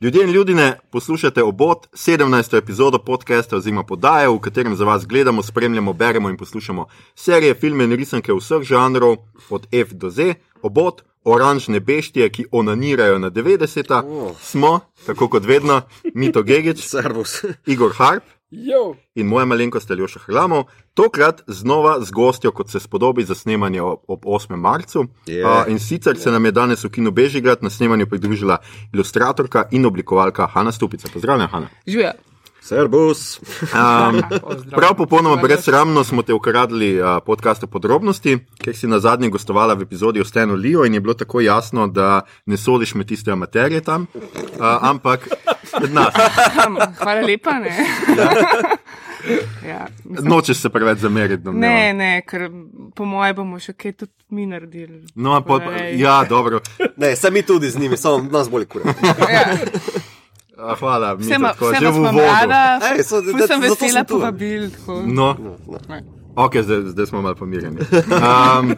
Ljudje in ljudje, poslušate obot 17. epizodo podcasta oziroma podaje, v katerem za vas gledamo, spremljamo, beremo in poslušamo serije, filme in risanke vseh žanrov, od F do Z, obot, oranžne beštije, ki onanirajo na 90. Oh. Smo, tako kot vedno, Mito Gigič. Igor Harp Jo, in moja malenkost Aljoša Hlamov, tokrat znova z gostjo, kot se spodobi za snemanje ob, ob 8. marcu. Je. A, in sicer se nam je danes v Kinu Bežigrad na snemanju pridružila ilustratorka in oblikovalka Hanna Stupica. Pozdravljena, Hanna. živijo. Servus. Um, prav popolnoma brezsramno smo te ukradli uh, podcastu podrobnosti, ker si na zadnji gostovala v epizodi o Stenu Liju in je bilo tako jasno, da ne sodiš med tiste amaterje tam, uh, ampak med nas. Hvala lepa. Ne, ja, mislim, Nočeš se preveč zameriti. domnevam. ne, ne, ker po moje bomo še kaj tudi mi naredili. No, a pol, Ej. ja, dobro. Ne, sem mi tudi z njimi, samo nas bolj kurje. Ja, A, hvala, mi ma- tako, že v rada, Ej, so- da- sem vesela povabil. tako. No, Ne. ok, zdaj, zdaj smo malo pomirjeni. Um,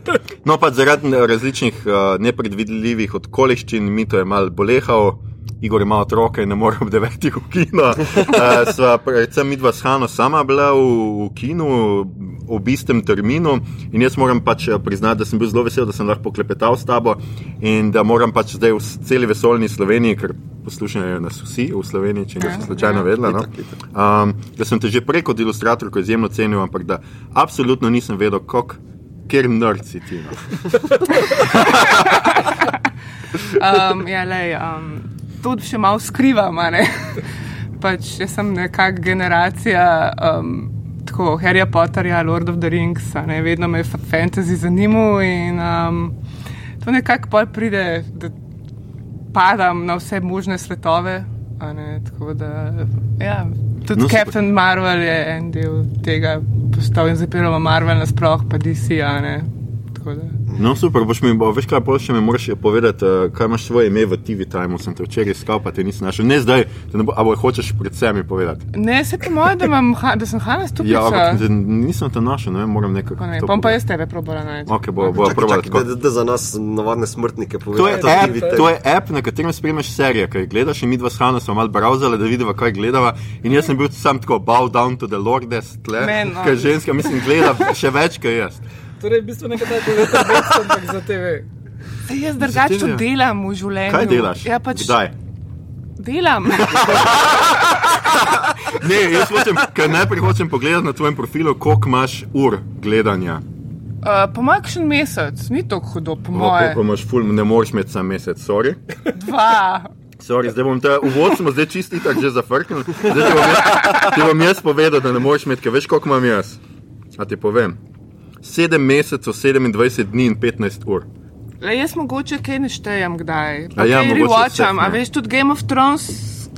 no, pa zaradi različnih uh, nepredvidljivih okoliščin, mi to je malo bolehal. Igor ima otroke in ne more ob devetih v kino. Uh, sva predvsem mi dva s Hano sama bila v, v kinu ob istem terminu in jaz moram pač eh, priznati, da sem bil zelo vesel, da sem lahko klepetal s tabo in da moram pač zdaj v celi vesoljni Sloveniji, ker poslušajo nas vsi v Sloveniji, če niste slučajno vedela. No? Um, da sem te že preko ilustratorko izjemno cenil, ampak da absolutno nisem vedel, kako. Ker nrdci ti. Um, ja, lej, um, to še malo skrivam. Pač jaz sem nekakšna generacija um, tako Harry Potterja, Lord of the Rings, ne, vedno me je fa- fantasy zanimal in um, to nekako pol pride, da padam na vse možne svetove. Ne, tako da, ja, tudi No. Captain Marvel je en del tega postal in zapiramo Marvel nasploh, pa DC. a ne, tako da. No, super, boš mi, bo, veš kaj, pol še mi moraš povedati, uh, kaj imaš svoje ime v TV Time, sem te včeraj iskal, pa te nisem našel. Ne zdaj, da ne bo, a bo hočeš predvsem mi povedati. Ne, se po mojem, da, imam ha- da sem Hanna stupica. Ja, ampak nisem te našel, ne vem, moram nekako. Ne, to bom pa jaz tebe probala najti. Ok, bo, bo Čakaj, probala tako. da, da za nas navadne smrtnike To je, app, to je app, na katerem spremljaš serije, kaj gledaš in mi dva s Hano smo malo browsali, da vidiva, kaj gledava. In jaz sem bil sam tako bow down to the Lordes, tle, Men, no. ker ženska, mislim, gleda še več, kot jaz. Torej, v bistvu nekaj takega, kot je ampak za TV. Saj jaz drugače delam v življenju. Kaj delaš? Ja, pač Kdaj? delam. Ne, jaz hočem, ker najprej hočem pogledati na tvojem profilu, koliko imaš ur gledanja. Uh, po mojem, kakšen mesec, ni tako hudo, po mojem. koliko imaš ful, ne moreš imeti sam mesec, sorry. Dva. Sorry, zdaj bom te uvod smo zdaj čisti tako že zafrknil. Zdaj ti bom, jaz, ti bom jaz povedal, da ne moreš imeti, ker veš, koliko imam jaz. A ti povem. 7 mesecev, 27 dni in 15 ur. Le, jaz mogoče kaj ne štejem kdaj. A ja, kaj vseh a veš, tudi Game of Thrones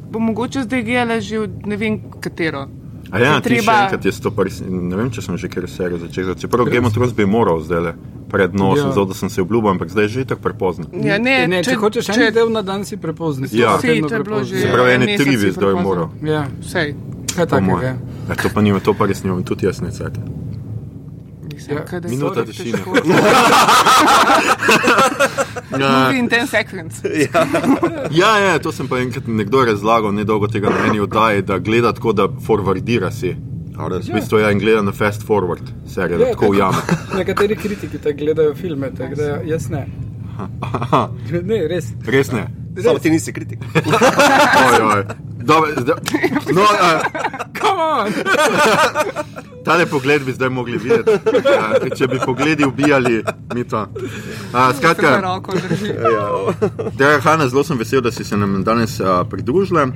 bo mogoče zdaj gledala že od ne vem katero. A ja, Če ti še treba- enkrat je to, pa res, ne vem, če sem že kjer serijo začel. Čeprav Game of Thrones bi moral zdaj le pred nosom, Ja. zato da sem se obljubil, ampak zdaj je že tako prepozno. Ja, ne, ne, če, če hočeš en del na dan, si prepozni. si Ja. pa Si, vedno to je bilo že- Se pravi, en ene tri bi zdaj prepozno. moral. Ja, Vsej. kaj Po takega. moje. Ja, to pa nima, to pa res nimam, tudi jaz ne cajt. Mislim, Ja, kaj minuta tišine. Ja, in 10 seconds. ja, ja, to sem pa enkrat nekdo razlagal, nedolgo tega na eni oddaji, da gleda tako, da forwardira si. V bistvu je in gleda na fast forward, serijo, da Ja, tako ujame. Nekateri kritiki tako gledajo filme, tako da jaz ne. Ne, res. Res ne. Samo ti nisi kritik. Oj, oj. Dobre, zdaj, no, uh, Come on! tale pogled bi zdaj mogli videti. Uh, če bi pogledi ubijali, mi to. Uh, Za skratka. Draga Hanna, zelo sem vesel, da si se nam danes uh, pridružila.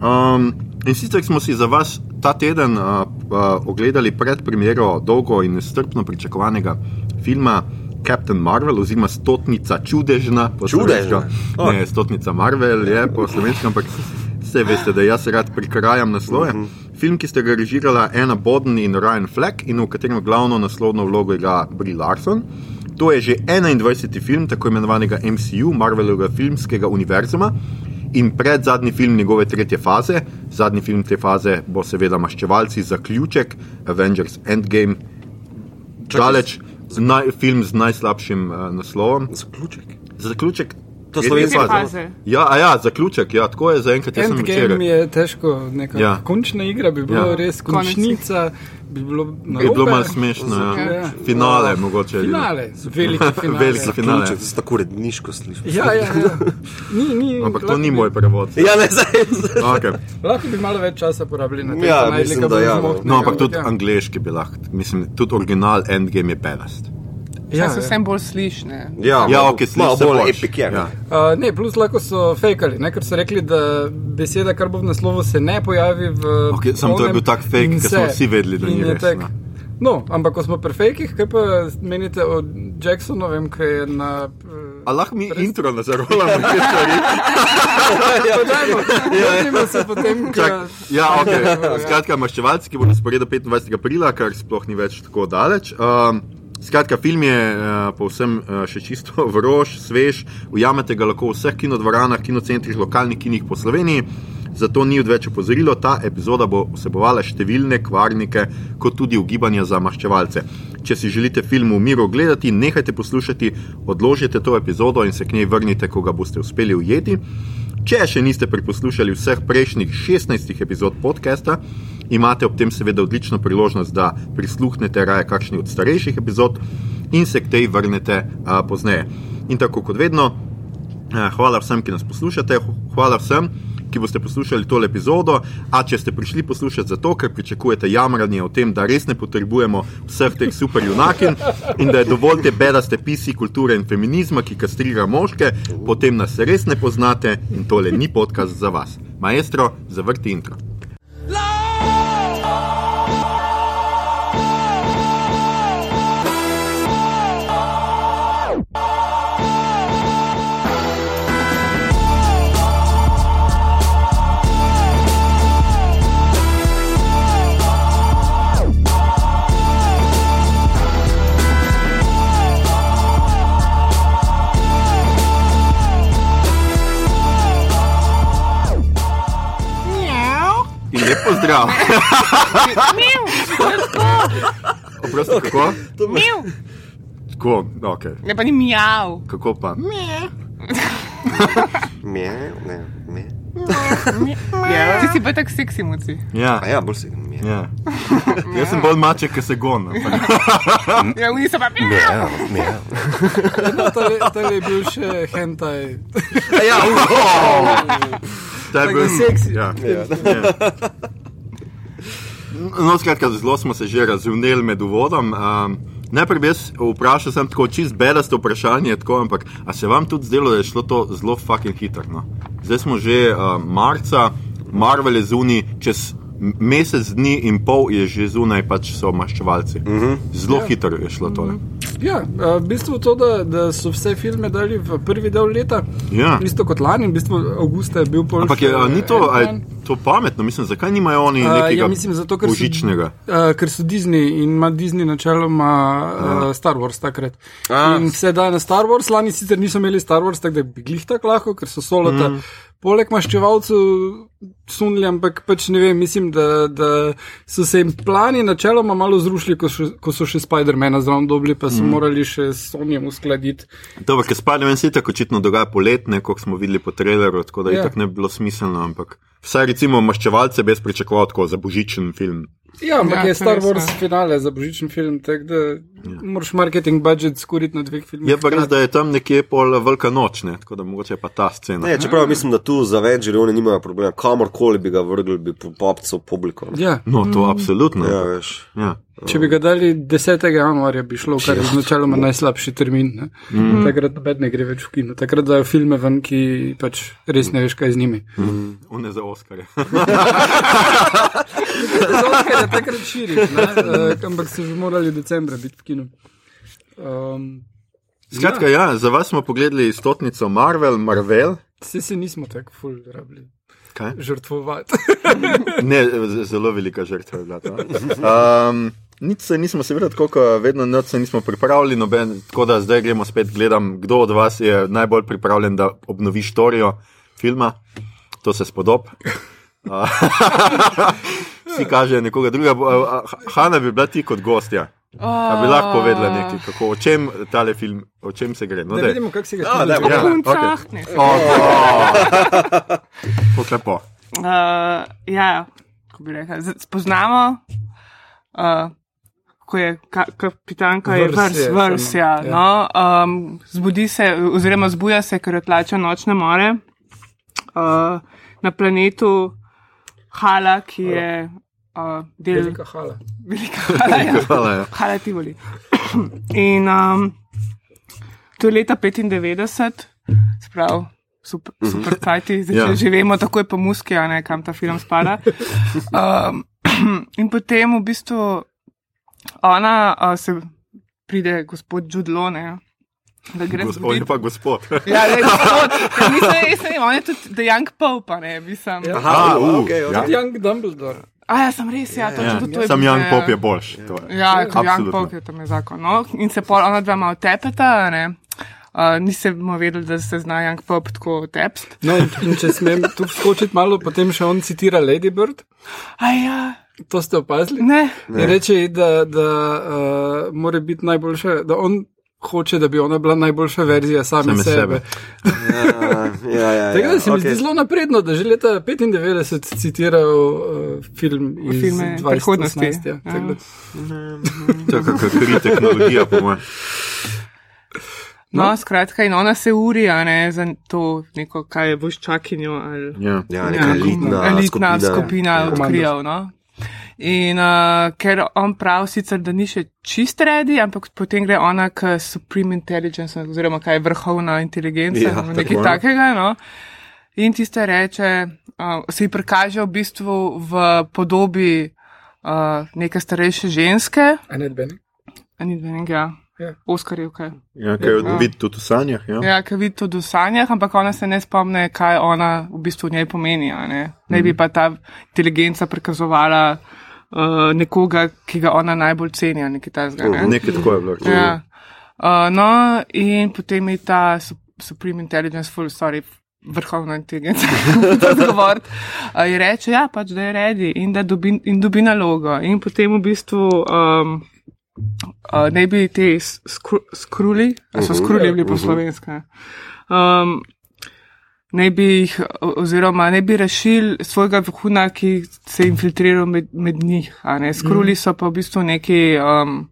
Um, in sicer smo si za vas ta teden uh, uh, ogledali predpremiero dolgo in strpno pričakovanega filma Captain Marvel, oziroma Stotnica čudežna. Čudežna? slovensko. Ne, Stotnica Marvel je po slovenskem, ampak vse veste, da jaz rad prikrajam naslove. Uh -huh. Film, ki ste ga režirala Anna Boden in Ryan Fleck, in v katerem glavno naslovno vlogo igra Brie Larson. To je že 21. film tako imenovanega MCU, Marvelovega filmskega univerzuma. In pred zadnji film njegove tretje faze, zadnji film te faze bo seveda Maščevalci, zaključek Avengers Endgame, daleč, naj, film z najslabšim uh, naslovom. Zaključek. Zaključek To Te faze. Ja, a ja, zaključek, ja, tako je zaenkrat. Endgame je težko, neka Ja. končna igra bi bilo Ja. res Konec. Bi bilo Je bilo narobe. malo smešno. Ja. Ja. Finale, mogoče. ali ne. Finale, veliki finale. Veliki finale. Ključek, to tako redniško sliši. Ja, ja, ja. Ni, ni, Ampak to ni bi- moj prevod. Ja, ne, zdaj. Okay. Lahko bi malo več časa porabili na tem. Ja, mislim, da ja, no. ampak tudi ja. angliški bi lahko. Mislim, tudi original Endgame je bedast. Ja, Ja, se ja. vsem bolj slišne. Ja, Ja, malo- ok, sliši malo se bolj boljše. epik je. Ja. Uh, ne, plus lahko so fejkali, ne, ker so rekli, da beseda, kar bo v naslovu, se ne pojavi v. Ok, samo to je bil tak fake, in ker smo vsi vedeli, da ni res, tak- ne. No, ampak ko smo pri fejkih, kaj pa menite o Jacksonu, vem, kaj je na. Uh, A lahko mi intro nazarolamo te stvari? Vrnimo se potem, Čak, ko. ja, ok. Skratka, maščevalci, ki bo na sporedu 25. aprila, kar sploh ni več tako daleč. Um, skratka, film je uh, povsem uh, še čisto vrož, svež. Ujamete ga lahko v vseh kinodvoranah, kinocentrih, lokalnih kinih po Sloveniji. Zato ni odveč opozorilo, ta epizoda bo vsebovala številne kvarnike, kot tudi ugibanja za maščevalce. Če si želite film v miru gledati, nehajte poslušati, odložite to epizodo in se k njej vrnite, ko ga boste uspeli ujeti. Če še niste preposlušali vseh prejšnjih 16 epizod podcasta, imate ob tem seveda odlično priložnost, da prisluhnete raje kakšni od starejših epizod in se k tej vrnete a, pozneje. In tako kot vedno, a, hvala vsem, ki nas poslušate, hvala vsem, ki boste poslušali tole epizodo. A če ste prišli poslušati zato, ker pričakujete jamranje o tem, da res ne potrebujemo vseh teh super junakin in da je dovolj te bedaste pisi kulture in feminizma, ki kastrira moške, potem nas res ne poznate in tole ni podcast za vas. Maestro, zavrti intro. Lep pozdrav. Oprosti, kako? Miau. Tako, ok. Ne pa ni miau. Kako pa? Mje, ne, mje. Ti si pa tak seksi muci. Ja, A ja, bolj si mje. ja. Jaz sem bolj maček, ki se gon. Ja, oni so pa miau. Mje, mje. No, to, je, to je bil še hentai. Ja, Ta je bil seksi. Ja. Ja. No, skratka, zelo smo se že razumeli med uvodom. Um, najprej bi jaz vprašal, sem tako čist bedasto vprašanje, tako, ampak a se vam tudi zdelo, da je šlo to zelo fucking hitro? No? Zdaj smo že uh, marca, Marvel je zunaj, čez mesec dni in pol je že zunaj, pač so maščevalci. Uh -huh. Zelo Ja. hitro je šlo tole. Ja, v bistvu to, da, da so vse filme dali v prvi del leta, Ja. isto kot lani, v bistvu avgusta je bil pol. Ampak je, ni to, a je to pametno, mislim, zakaj nimajo oni A, nekega ja, mislim, zato, ker so- božičnega? Uh, ker so Disney in ima Disney načeloma uh, Star Wars takrat. A. In vse da na Star Wars, lani sicer niso imeli Star Wars, tako da bi glih tako lahko, ker so solota. Mm. Poleg maščevalcev sunili, ampak pač ne vem, mislim, da, da so se jim plani načeloma malo zrušili, ko, še, ko so še Spider-Mana zraven dobili, pa so mm. morali še s Sonjem uskladiti. Dobro, ker Spider-Man se tako očitno dogaja poletne, kot smo videli po traileru, tako da Ja. ja. itak ne bi bilo smiselno, ampak vsaj recimo maščevalce bi jaz pričakoval tako za božičen film. Ja, ampak Ja, je to Star Wars ja. finale za božičen film, tako da ja. moraš marketing budget skuriti na dveh filmih. Je pa res, da je tam nekje pol velika noč, ne? tako da mogoče je pa ta scena. Ne, čeprav mislim, da tu za Avengers oni nimajo problema. Kamorkoli bi ga vrgli, bi popcal publiko. ne. Ja. No, to absolutno. Ja, veš. Ja. Če bi ga dali 10. januarja, bi šlo, kar je značiloma najslabši termin. Ne? Mm. Takrat noben ne gre več v kino. Takrat dajo filme ven, ki pač res ne veš, kaj z njimi. One za Oskarje. Zato, ker je takrat širiš, ne? uh, ampak so že morali decembra biti v kinu. Um, Skratka, ja, za vas smo pogledali stotnico Marvel, Marvel. Vse se nismo tako ful rabili Kaj? žrtvovati. Ne, zelo velika žrtva je bila to. Um, nič se nismo, seveda, tako kot vedno, nič se nismo pripravili, noben, tako da zdaj gremo spet gledam, kdo od vas je najbolj pripravljen, da obnovi štorijo filma. To se spodob. Vsi kažejo nekoga drugega. Hanna bi bila ti kot gostja. A bi lahko povedala nekaj, kako, o čem tale film, o čem se gre? No, Da vidimo, kako se ga Ja. Ja, Puncah, okej. ne. Kako lepo. Uh, ja, kako bi rekel, z- spoznamo, uh, ko je ka, kapitanka je Vrs vrs, je vrs, samo, ja, ja. no, um, zbudi se, oziroma zbuja se, ker odlača nočne more uh, na planetu Hala, ki je uh, del Velika hala. velika Hala. Ja. Hvala, ja. Hala Tivoli. In um, to je leta 95, sprav. Super, super kajti, zdaj Ja. ja. že vemo, tako je po muski, a ne kam ta film spada. Um, in potem v bistvu ona uh, se pride, gospod Judlone, da gre Gos- On je pa gospod. Ja, ne, gospod, mislim, jaz vem, on je tudi The Young Pope, a ne, mislim. Ja. Ja. Aha, uh, okay. ja. Young Dumbledore. A ja, sem res, ja, točno Ja. to, to je. Sam Young ja. Pop je boljši. to je. Ja, kot Young. Pope je tam je zakon. No? In se pol ona dva malo tepeta, a ne. Uh, nisem vedel, da se zna Young Pope tako tepst. No, in, in če smem tu skočiti malo, potem še on citira Lady Bird. A ja, To ste opazili? ne. In reče, da, da uh, mora biti najboljša, da on hoče, da bi ona bila najboljša verzija same, Same sebe. sebe. Ja, ja, ja, Tako da se mi okej. zdi zelo napredno, da že leta 95 citiral uh, film iz Filme 2018. prihodnosti. Ja, tako da- To je kakšna kri tehnologija, po mojem. No, no, skratka, in ona se uri, a ne za to neko, kaj je voščakinjo ali Ja. Ja, neka elitna, elitna skupina. skupina Ja. odkrijal. No? In uh, ker on pravi sicer, da ni še čist redi, ampak potem gre ona k Supreme Intelligence, oziroma kaj je vrhovna inteligenca, Ja, ja, nekaj tako. takega. No? In tiste reče, uh, se ji prikaže v bistvu v podobi uh, neke starejše ženske, Annette Bening. ni vening, ja, Ja. Oskarjevke. Ja, ker Ja. vidi tudi v sanjah. Ja. Ja, ki vidi to v sanjah, ampak ona se ne spomne, kaj ona v bistvu v njej pomeni. a Ne, ne bi pa ta inteligenca prikazovala uh, nekoga, ki ga ona najbolj ceni, nekaj takega. Ne? Nekaj tako je bilo. Ja. Uh, no, in potem je ta su- Supreme Intelligence, full story, vrhovna inteligenca, da odgovor. Uh, je reče, ja, pač, da je redi in da dobi, in dobi nalogo. In potem v bistvu. Um, Uh, ne bi te skru, skruli, ali so skruli bili po slovensko. Um, ne bi jih, oziroma ne bi rešili svojega vohuna, ki se je infiltriral med, med njih. a ne. Skruli so pa v bistvu neki um,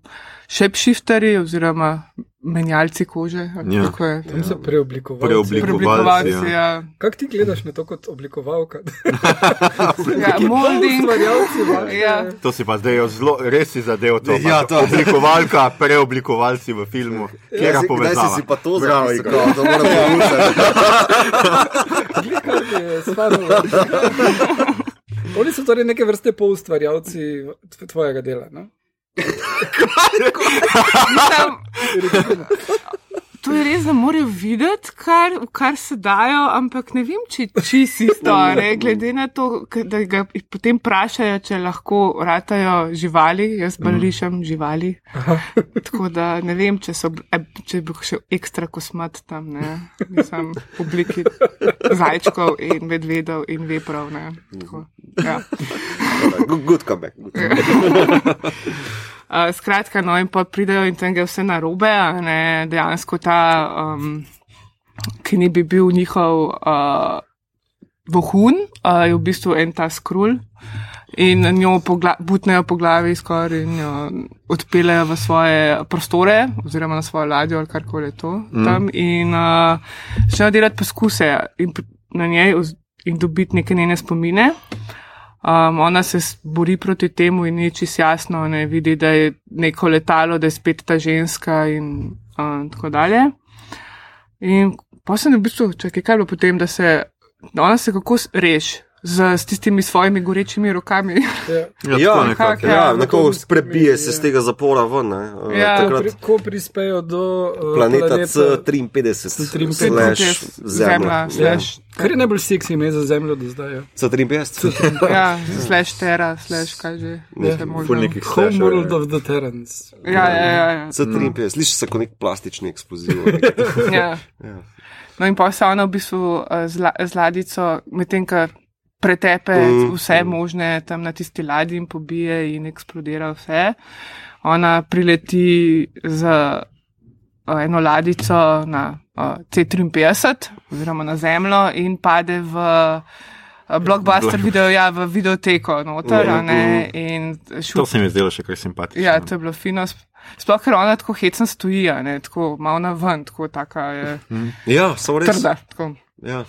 shapeshifteri oziroma menjalci kože. Ja. kako je? Tam so preoblikovalci. Preoblikovalci. Preoblikovalci, ja. Kako ti gledaš na to kot oblikovalka? ja. Molding. Vaše- Ja. To si pa zdaj zelo, res si zadev to. Ja, to. Oblikovalka, preoblikovalci v filmu. Kjera Kdaj si- povezava? si pa to Igor. kao, da moram? Kar je stvarno. Oni so torej neke vrste poustvarjalci tv- tvojega dela. No? Mislim, To je res, da morajo videti, kar, kar se dajo, ampak ne vem, če čisi to, ne, glede na to, da ga potem vprašajo, če lahko ratajo živali, jaz pa rišem živali. Tako da ne vem, če, so, e, če bi še ekstra kosmat tam, ne, nisem v obliki zajčkov in medvedov in veprov, ne. Tako, ja. Good, good comeback. Good comeback. Uh, skratka, no, in pa pridejo in tam je vse narobe, ne dejansko ta, um, ki ni bi bil njihov uh, vohun, uh, je v bistvu en ta skrul. In njo pogla butnejo po glavi skoraj in jo odpeljejo v svoje prostore, oziroma na svojo ladjo ali karkoli je to mm. tam. In uh, začnejo delati poskuse in na njej in dobiti neke njene spomine. Um, ona se bori proti temu in ni čist jasno, ne vidi, da je neko letalo, da je spet ta ženska in um, tako dalje. In pa se ne v bistvu, čakaj, kaj je bilo potem, da se, da ona se kako reši z, s tistimi svojimi gorečimi rokami. Ja. Ja, nekako, nekako. ja. Ja, nekako prebije se z tega zapora ven. ne. Eh, Ja. Ko, Takrat pri, ko prispejo do uh, planeta planeta C53, slash Zemlja. slash, Kar je najbolj seksi ime za zemljo do zdaj. Ja. C53. ja, slash terra, slash kaj že. Ne, nekih Home slashov, World ja. of the Terrans. Ja, ja, ja. ja. C53, sliši se kot nek plastični eksploziv. Ja. Ja. No, in pa se ona v bistvu eh, z, la, z ladico, medtem ko pretepe Mm, vse možne tam na tisti ladji in pobije in eksplodira vse. ona prileti z uh, eno ladico na uh, C53 oziroma na zemljo in pade v blockbuster video, ja, v videoteko noter, a ne, To šut. se mi je zdelo še kar simpatično. Ja, to je bilo fino. sp- Sploh, ker ona tako hecno stoji, ne, tako malo na ven, tako taka je Ja, samo res. trda. Tako. Ja.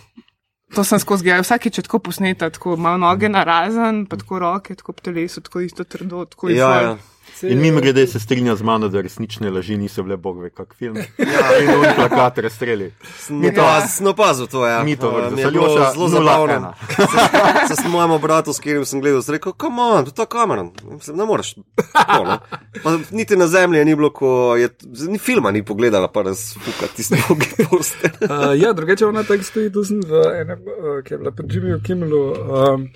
To sem skozi gledal, vsakeč je tako posneta, tako malo noge na razen, pa tako roke, tako po telesu, tako isto trdo, tako je Ja, fajn. Ja. In mimo grede se strinja z mano, da resnične laži niso bile bog ve kak film. Ja, in on plakat razstreli. To, ja. Mi to Uh, vrdo, mi je bilo Saljoša, zelo nula zabavno. ena. Se s mojim bratom, s katerim sem gledal, sem rekel, kam on, to je kamera. Mislim, ne moreš. To, no. Pa niti na zemlji ni bilo, ko je, ni filma ni pogledala, pa razfuka tisti dolgi poster. Uh, ja, drugače ona tako stoji, tu sem v enem, uh, ki je bila pri Jimmyju Kimmelu. Um,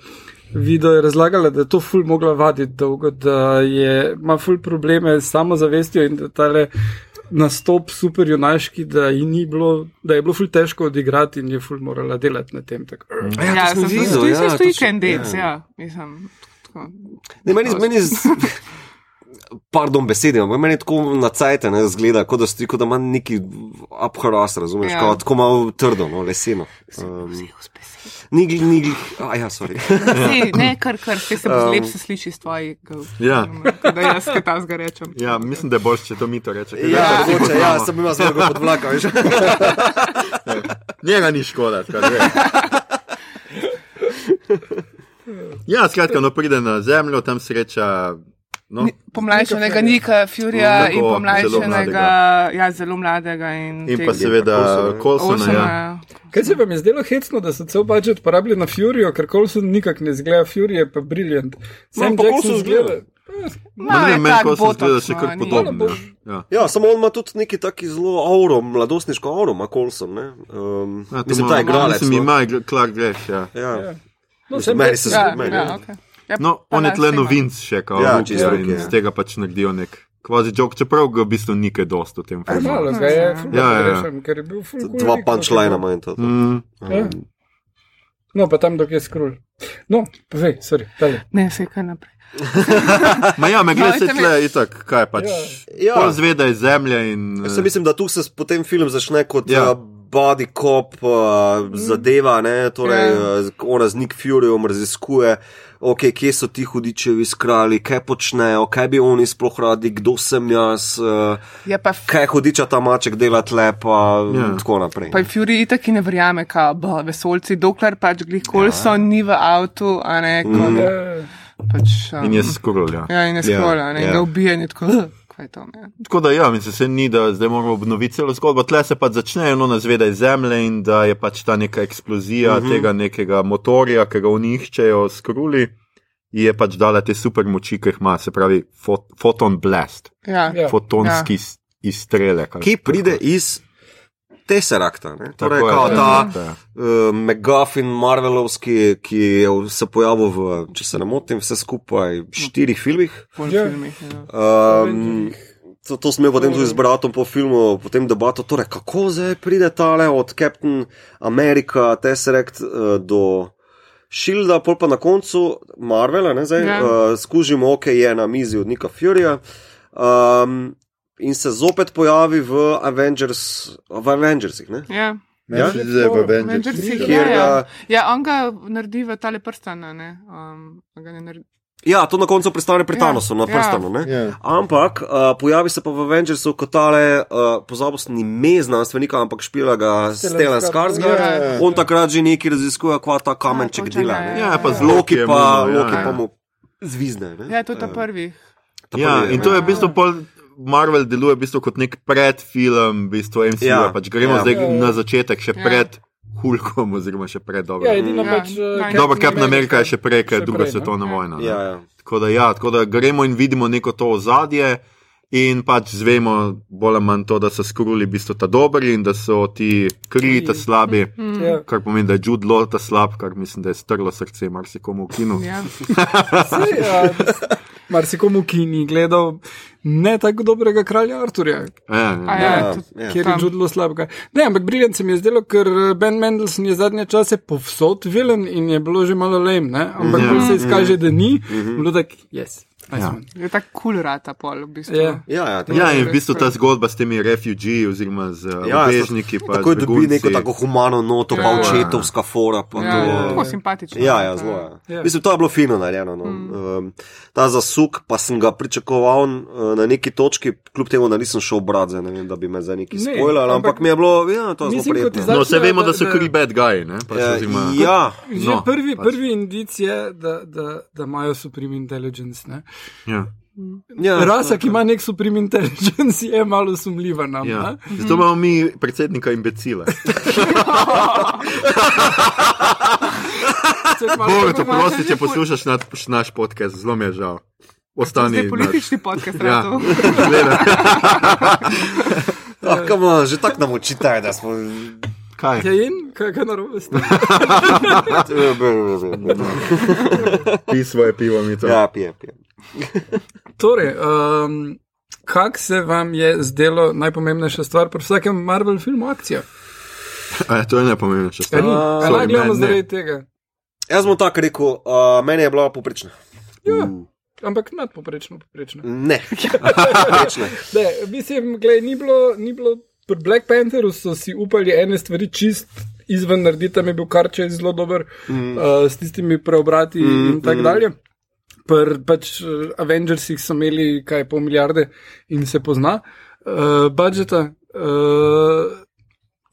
Video je razlagala, da je to ful mogla vaditi dolgo, da je, ima ful probleme s samozavestjo in da tale nastop super junaški, da, ji ni bilo, da je bilo ful težko odigrati in je ful morala delati na tem. Tako. Ja, Ja, to sem videl, stoji, ja, se stoji točno, kendec, ja. ja, mislim. Tako. Ne, meni, meni z... Pardon, besede, ampak meni tako na cajt ne zgleda, kot da, stoji, kot da ima neki abharas, razumeš, ja. kot, tako malo trdo, no, leseno. Um, ni gli, ni gli, a ja, sorry. Si, ne, kar, kar, se se um, lep se sliši iz tvojih. Ja. Da jaz kaj ta zga rečem. Ja, mislim, da je boljše, če to mi to reče. Ja, to mogoče, ja, sem imel zelo pod vlakom, veš. Njega ni škoda. tako da je. Ja, skratka, no pride na zemljo, tam sreča. No, Pomlajšanega Nika Furija Tako, in zelo pomlajšanega, mladega. ja, zelo mladega. In, in tega- pa seveda Coulsona, Kolsona. Olsona, Ja. ja. Kaj se vam je zdelo hecno, da so cel budžet porabili na Furijo, ker Colson nikak ne zgleda, Fury je pa briljant. Sam Jackson Coulson zgleda. zgleda. Malo Ne je meni Kolson zgleda botox, še no, kar podobno. Ja. Ja, samo on ima tudi neki taki zelo auro, mladostniško auro, ima Colson, ne. Um, Ja, mislim, ima- ta igralec. Mislim, no. ima igr- Clark Gregg, ja. Ja. No, Mislim, meni se Ja, zdi, meni, ja, ja. okay. Ja, No, on je tle novinc še, kao Ja, čisto, ja, in ja. z tega pač naredijo nek kvazi jok, čeprav ga v bistvu ni kaj dosto v tem filmu. Malo ga je, Ja, ja, ja. pogrešam, ker je bil cool Dva no, ima in to. Mm. Ja. No, pa tam, dok je skrul. No, povej, sorry, tale. Ne, se kaj naprej. Ma ja, me gleda se Dajte mi- tle itak, kaj pač. Ja. Pol zveda iz zemlje in. Jaz se mislim, da tu se potem film začne kot Ja. ja. body cop uh, zadeva, ne, torej Ja. ja. ona z Nick Furyjem raziskuje, okay, kje so ti hudičevi skrali, kaj počnejo, kaj bi oni sploh radi, kdo sem jaz, uh, Je pa, f- kaj hudiča ta maček dela tle, pa Ja. ja. tako naprej. pa je Fury itak ki ne verjame, kao, bo, vesolci, dokler pač glih Colson ja. ni v avtu, a ne, ko mm. Ja, pač. Um, In je skrul, ja. Ja, in je Ja, skola, ne, in ja. ga ubije, in je tako, "Ugh, kaj to, ne. Tako da ja, mislim, se ni, da zdaj moramo obnoviti celo zgodbo. Tle se pač začne ono nazveda iz zemlje in da je pač ta neka eksplozija Mhm. tega nekega motorja, ki ga oni iščejo, skruli. Je pač dala te super moči, ki jih ima, se pravi fot, foton blast, Ja, Ja. fotonski ja. izstrelek. Ki pride kako. iz Tesserakta, ne? Tako torej je, kao ja. ta uh, McGuffin Marvelovski, ki je se pojavil v, če se ne motim, vse skupaj štirih filmih. po Ja. filmih. Ja. Um, to, to smo potem tudi z bratom po filmu, potem debato, torej kako zdaj pride tale od Captain America, Tesseract uh, do Shielda, pol pa na koncu Marvela, ne zdaj, Ja. ja. uh, skužimo, ok, je na mizi od Nika Furyja. Um, In se zopet pojavi v, Avengers, v Avengersih. Ne? Ja. Ja? Zdaj v Avengers. Avengersih, ja, ja. uh, ja, on ga naredi v tale prstane, ne. Um, ne naredi. Ja, to na koncu prestane pri Ja, Thanosu, na ja. prstanu. ne? Ja. Ampak uh, pojavi se pa v Avengersu kot tale, uh, pozabil sem ime znanstvenika, ampak špila ga Stellan Skarsgård. Ja, ja, ja. On takrat že neki raziskuje, kva ta kamenček točno, dela. ja, ne. ja, Ja, pa ja. z Loki pa, ja, Loki ja. pa mu zvizne. Ne? Ja, to je ta prvi. Ta Ja, prvi, in ne. to je v bistvu pol. Marvel deluje v bistvu kot nek predfilm, v bistvu MCU. Ja, pač gremo ja. zdaj Ja, ja. na začetek, še Ja. pred Hulkom, oziroma še pred dobro. Ja, edino Ja, pač. uh, Dobro, Captain America je še prej, ker je druga prej, no. svetovna Ja. vojna. ne. Ja, ja. Tako da, ja, tako da gremo in vidimo neko to ozadje. In pač zvemo bolj ali manj to, da so skruli v bistvu ta dobri in da so ti kriji ta slabi. Ja. Kar pomeni, da je Jude Law ta slab, kar mislim, da je strlo srce marsikomu v kinu. Ja. Sej, ja, Marsikomu, ki ni gledal ne tako dobrega kralja Arturja, Ja, A ja. ja, Ja, tudi ja. kjer je tam. čudilo slabega. Ne, ampak briljant se mi je zdelo, ker eh, Ben Mendelssohn je zadnje čase povsod vilen in je bilo že malo lame, ne? ampak Ja. ja. se izkaže, da ni. Bilo tak, yes. Iceman. Je tako kul cool rata pol, v bistvu. Ja. Ja, ja, Ja, in v bistvu ta zgodba s temi refugiji oziroma z uh, ja, bežniki. pa tako z dobi begunci. neko tako humano noto, pa Ja. očetovska fora. Pa Ja, to, ja, tako simpatično. Ja, ja, zelo. Ja. Ja. Mislim, to je bilo fino narejeno. No. Mm. Um, ta zasuk pa sem ga pričakoval uh, na neki točki, kljub temu, da nisem šel brat, zdaj ne vem, da bi me za neki Ne, spoiler, ampak, ampak mi je bilo, ja, to je zelo prijetno. No, vse vemo, da so Da- kri bad guy. Ne? Pač Ja, oziroma- ja, Že No, prvi, pač. prvi indic je, da, da, da imajo supreme intelligence. Ne? Ja. ja, Rasa, ki ima nek supreme intelligence, je malo sumljiva nam. Ja. Ja. Zato imamo mi predsednika imbecile. Boga, te prosim, če poslušaš naš, naš podcast, zelo mi je žal. Ostani. Zdaj politični podcast. Ja, ah, come on, že tako nam očitaj, da smo. Kaj? Ja, in kaj, kaj narobe s tem? Pi svoje pivo, mi to. ja, pije, pije. Torej, um, kak se vam je zdelo najpomembnejša stvar pri vsakem Marvel filmu akcija? A, to je najpomembnejša Ja, stvar. ni, A, a sorry, naj gledamo ne. zaradi tega. Jaz bom tako rekel, uh, meni je bila poprečna. Ja. Mm, Ampak nadpoprečno, poprečno. Ne, poprečna. Ne, mislim, gled, ni bilo, ni bilo. Pri Black Pantheru so si upali ene stvari čist izven narediti, tam je bil karče zelo dober mm. uh, s tistimi preobrati mm, in tako mm. dalje. Pri pač uh, Avengersih so imeli kaj pol milijarde in se pozna uh, budžeta. Uh,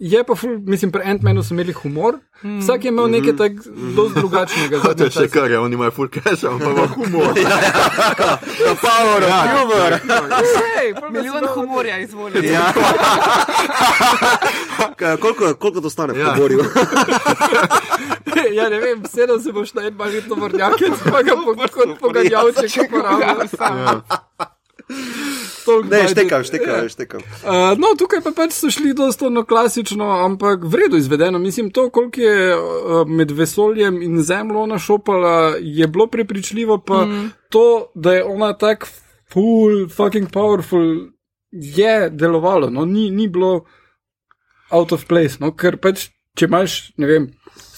je pa, ful, mislim, pri Ant-Manu so imeli humor, mm. vsak je imel nekaj tak dosti drugačnega. To je še kar je, oni imajo full cash, ampak ima humor. Power, Ja. humor. Sej, Milijon humorja izvolite. Ja. Kaj, koliko, koliko to stane, Ja. ja. Borju? ja, ne vem, sedel se boš na en malih tovornjakec, pa ga bo kot poganjavček uporabljal. Ja. Ne, štekam, štekam, štekam. Uh, no, tukaj pa pač so šli dosta no klasično, ampak vredno izvedeno. Mislim, to, koliko je uh, med vesoljem in zemljo ona šopala, je bilo prepričljivo, pa mm. to, da je ona tako full, fucking powerful, je delovalo. No, ni, ni bilo out of place, no, ker pač, če imaš, ne vem,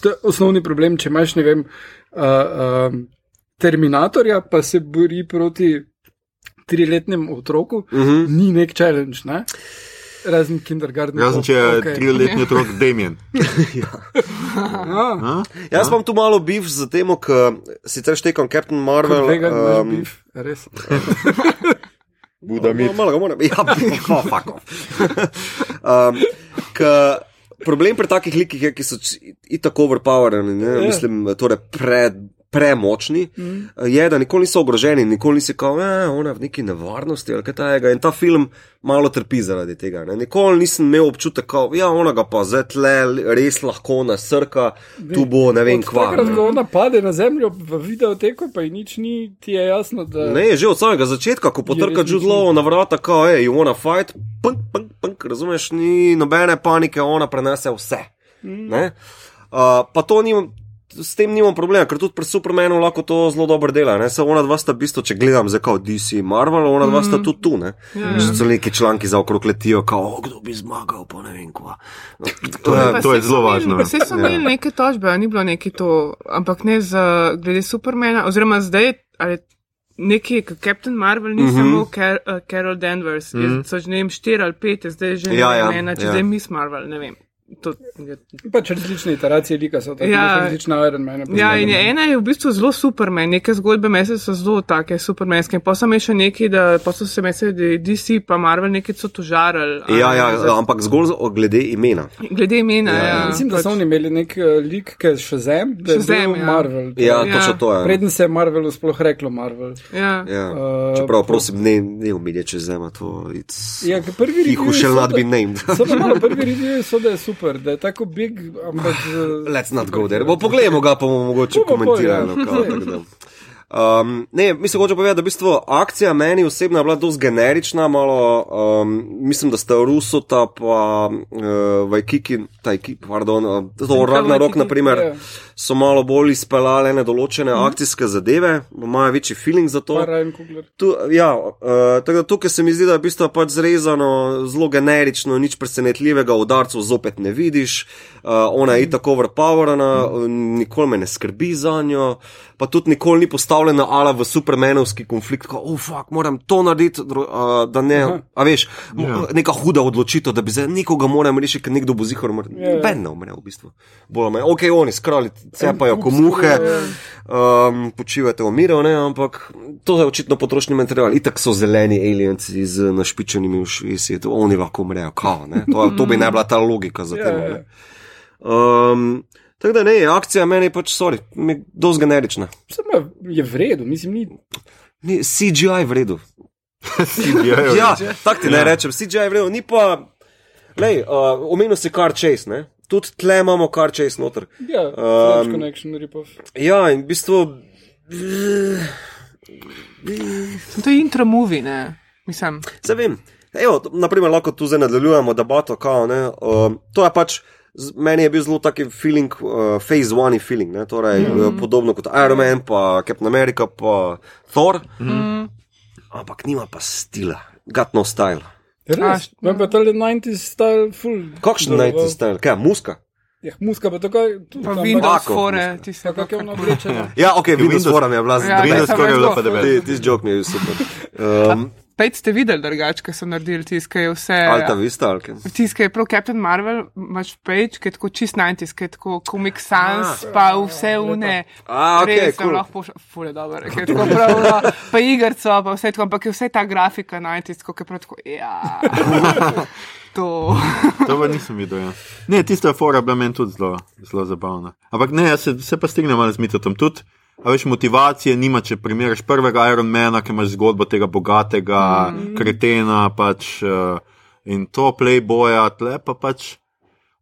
to je osnovni problem, če imaš, ne vem, uh, um, Terminatorja, pa se bori proti triletnemu otroku, uh Mhm. -huh. ni nek challenge, ne? razen kindergarten. Razen če je triletni otrok Damien. Ah, Jaz imam tu malo bif z tem, ker sicer štekam Captain Marvel. vegan, um, beef, res. Buda mit. Malo ga moram, ja, oh, fuck off. um, ka, problem pri takih likih je, ki so itak overpowereni, ne, Ja. mislim, torej pred. Premočni mm. je, da nikoli niso ogroženi, nikoli nisi kao, eh, ona je v neki nevarnosti ali kaj takega. In ta film malo trpi zaradi tega. Ne. Nikoli nisem imel občutek, da ja, ona ga pa zdaj tle res lahko nasrka, tu bo ne vem kva. Takrat, ne. ko ona pade na zemljo v videoteku, pa ji nič ni, ti je jasno, da. Ne, že od samega začetka, ko potrka Law na vrata, kao, hej, you wanna fight, punk, punk, punk, razumeš, ni nobene panike, ona prenese vse. Mm. Uh, pa to nimam. S tem nimam problema, ker tudi pri Supermanu lahko to zelo dobro dela. Ne? Samo ona dva sta v bistvu, če gledam zdaj kot DC Marvel, ona dva sta tudi tu. Ne? Ja. Že so neki članki za okrog letijo, kao, kdo bi zmagal, pa ne vem kva. No, to je, Ja, to je zelo važno. Vse so imeli neke tožbe, ni bilo neki to, ampak ne za glede Supermana, oziroma zdaj, ali neki Captain Marvel, ni mm Mhm. -hmm. samo Car uh, Carol Danvers, mm -hmm. so že ne vem, štiri ali pet, zdaj že Ja, ja, ne če ja. ja. zdaj Miss Marvel, ne vem. To, Pač različne iteracije lika so tako, Ja. ja. različna Iron Man. ja, in je ena je v bistvu zelo Superman, neke zgodbe mese so zelo take supermanske. Pa sem še neki, da pa so se mese, da DC pa Marvel neki so tožarali. ja, ja, za- ampak zgolj glede imena. Glede imena, Ja, ja. ja. ja Mislim, da pač- so oni imeli nek uh, lik, ki je še zem, da je bil ja. Marvel. Ja, Ja. točno to je. Preden se je Marvelu sploh reklo Marvel. Ja. Ja. Uh, Čeprav, prosim, ne, ne umilje čez zema, to je. Ja, prvi shall so, not da- be named. So pa malo prvi reviewi so, da je super, da je tako big, ampak. eh, Let's not go there. Bo pogledamo ga, pa bomo mogoče pol, komentirali. Um, ne, mislim, hoče povedati, da v bistvu akcija meni osebno je bila dosti generična, malo, um, mislim, da sta Rusota pa uh, Vajkiki, taj, pardon, uh, to Ragnarok, naprimer, Ja. so malo bolj izpeljale ene določene mm. akcijske zadeve, imajo večji feeling za to. Tu, ja, uh, tako da tukaj se mi zdi, da je v bistvu pač zrezano zelo generično, nič presenetljivega, udarcev zopet ne vidiš, uh, ona je tako overpowerana, mm. nikoli me ne skrbi za njo, pa tudi nikoli ni postavljena postavljena ala v supermenovski konflikt, ko, oh, fuck, moram to narediti, uh, da ne, a veš, Ja. neka huda odločitev, da bi za nekoga moram rešiti, ker nekdo bo zihar umrl. Ja. Ben ne umre v bistvu. Bolj manj, ok, oni skrali, cepajo ko muhe, um, počivate v miru, ne, ampak to je očitno potrošni material. Itak so zeleni alienci z našpičenimi ušesi, oni lahko umrejo, kao, ne. To, to bi ne bila ta logika za Ja, tem. ja. Um, tako da ne, akcija meni je pač, sorry, mi je dosti generična. Samo je v redu, mislim, ni. Ni CGI v redu. CGI-jev. Ja, tako ti Ja. ne rečem, CGI v redu, ni pa. Lej, uh, omenil si car chase, ne? Tudi tle imamo car chase noter. Ja, Um, Connection, ripov. Ja, in v bistvu. To je intro movie, ne? Mislim, Se vem. Evo, naprimer, lahko tu zdaj nadaljujemo debato, kao, ne. Uh, to je pač. Meni je bil zelo taki feeling, uh, phase one feeling, ne? torej mm -hmm. podobno kot Iron Man, pa Captain America, pa Thor, mm -hmm. ampak nima pa stila, got no style. Res, imam pa tale 90s style full. Kakšen dobro. najti style, kaj, muska? Ja, muska pa tako, tudi pa tam, Windows fore, mislim. ti se Ja, kako je ono oblečeno. Ja, ok, Windows Windows- Forum je bila Ja. Windows skoraj je bilo pa devet. Tisti jok mi je bil super. Um, Pejt ste videli drugače, ker so naredili tisk, ki je vse. Alta Vista, ali kaj? Tisk je prav Captain Marvel, imaš page, ki je tako čist 90, ki je tako Comic Sans, pa vse une. A, ok, Res, cool. lahko pošljem, fule dobro, ki je tako prav, no, pa igrco, pa vse tako, ampak je vse ta grafika 90, ko je prav tako, ja. To. To pa nisem videl. Ja. Ne, tista fora je bila meni tudi zelo, zelo zabavna. Ampak ne, jaz se, se pa strinjam malo z mitotom. Tudi, a veš, motivacije nima, če primerjaš prvega Ironmana, ki imaš zgodbo tega bogatega mm. kretena pač, uh, in to playboya, tle pa pač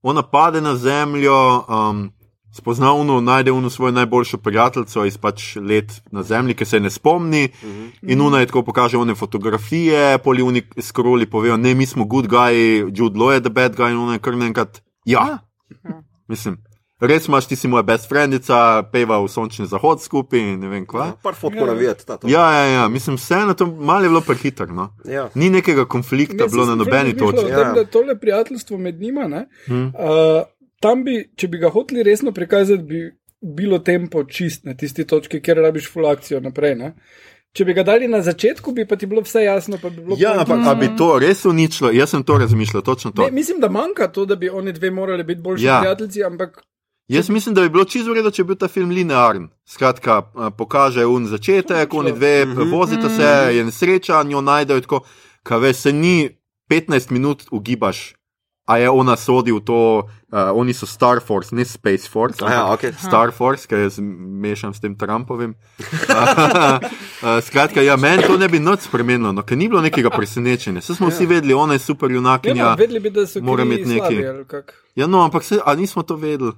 ona pade na zemljo. Um, Spozna uno, najde uno svojo najboljšo prijateljico iz pač let na zemlji, ki se ne spomni. Uh -huh. In una je tako pokaže one fotografije, poli uni skroli povejo, ne, mi smo good guy, Jude Law je the bad guy in ona je kar naenkrat. Ja, mislim. Res imaš, ti si moja best friendica, peva v sončni zahod skupaj in ne vem kva. Par fotk moram videti, ta to. Ja, ja, ja, mislim, vseeno to malo je bilo prehiter. No? Ja. Ni nekega konflikta bilo na nobeni točki. Ja. Ja. Tole prijateljstvo med njima, ne, Hmm. uh, tam bi, če bi ga hoteli resno prikazati, bi bilo tempo čist na tisti točki, kjer rabiš full akcijo naprej. Ne. Če bi ga dali na začetku, bi pa ti bilo vse jasno. pa Bi bilo Ja, ampak a bi to res uničilo? Jaz sem to razmišljal, točno to. Ne, mislim, da manjka to, da bi oni dve morali biti boljši Ja. ja. prijatelji, ampak Jaz mislim, da bi bilo čisto v redu, če bi bil ta film linearen. Skratka, pokaže un začetek, oni dve vozita se, je nesreča, njo najdejo tako, kaj veš, se ni 15 minut ugibaš. A je ona sodi v to, uh, oni so Star Force, ne Space Force. A ja, ampak ok. Star Force, ki jaz mešam s tem Trumpovim. Uh, Skratka, ja, meni to ne bi nič spremenilo, no, ker ni bilo nekega presenečenja. Vse smo vsi vedeli, ona je super ja, junakinja. no, vedeli bi, da so mora imeti kak. Ja, no, ampak se, a nismo to vedeli.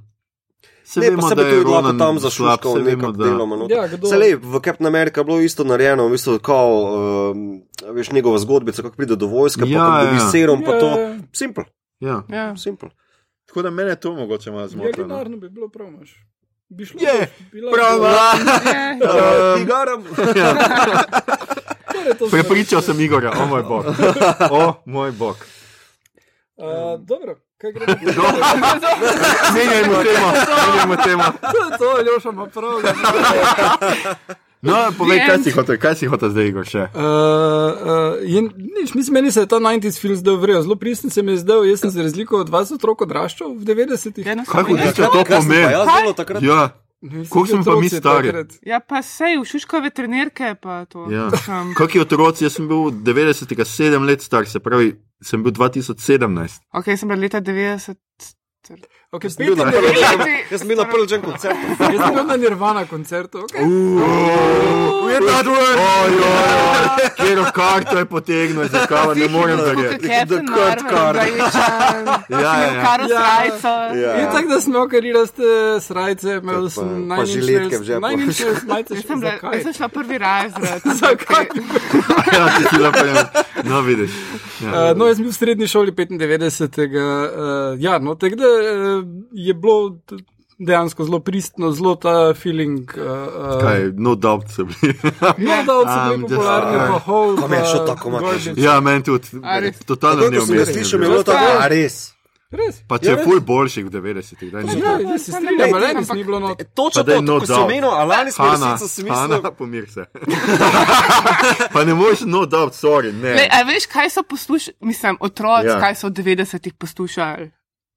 Se Ne, pa se bi je tudi lahko Ronan tam zašuškal vemo, nekako da- deloma. No. Ja, kdo- Se lej, v Captain America je bilo isto narejeno, v bistvu, kao, um, veš, njegova zgodbica, kako pride do vojske, Ja, pa dobi ja. serum, pa Ja, to. ja. Simple, Ja. Ja. simple. Tako da mene to mogoče malo Ja, zmotilo. no. binarno bi bilo prav, imaš. Bi šlo, Je, bila prav. Uh, Tigaram. Torej, to so Prepričal sem Igorja, o moj bog. O moj bog. Uh, dobro, kaj gre naprej? Menjajmo temo, menjajmo temo. To je Ljoša ima prav. No, povej, kaj si hotel, kaj si hotel zdaj, Igor, še? Uh, uh, je, nič, mislim, meni se je ta 90s film zdel vrejo, zelo pristen se mi je zdel, jaz sem za razliko od vas otrok odraščal v 90-ih. Ja, no, Kaj hočeš to pomeni? jaz delal takrat? Ja, Koliko smo pa mi stari? takrat. Ja, pa sej v šuškove trenirke, pa to. ja. Um, Kakšni otroci, jaz sem bil 90, 7 let star, se pravi, sem bil 2017. ok, sem bil leta 90. Okay, Sem bil na 95 Pearl Jam- Jaz sem bil na Jam koncertu. Jaz sem bil na Nirvana koncertu. Okay. Je ta dvor? Kjer karto je potegnil, zakaj ne morem verjeti. Marvel, Card. Bajičan, Ja, ja, ja. Karo Ja. Srajco. Ja. In tako da smo kariraste srajce, imel sem najnižje majice. Jaz sem, jaz šla prvi razred. Zakaj? Ja, ti si napravil. No, vidiš. Ja. Uh, no, jaz sem bil v srednji šoli 95. Uh, ja, no, tako da uh, je bilo dejansko zelo pristno, zelo ta feeling. Uh, Kaj, no doubt so bili. No, da so bili just- popularni, pa hol. Kam je šel tako mat ja, meni tudi. Totalno ga neumestno. slišal, je bilo. bilo tako, a res. Res. Pa če Ja, je ful boljših v 90-ih, da ni Ja, bilo. jaz se pa ne strinjam, ali res ampak- ni bilo not. Točno Pa to, no ko si doubt. omenil, a lani smo resnico si mislili. Hanna, pomir se. pa ne moreš, no, da, sorry, ne. Le, a veš, kaj so poslušali, mislim, otroci, Ja. ja. kaj so v 90-ih poslušali?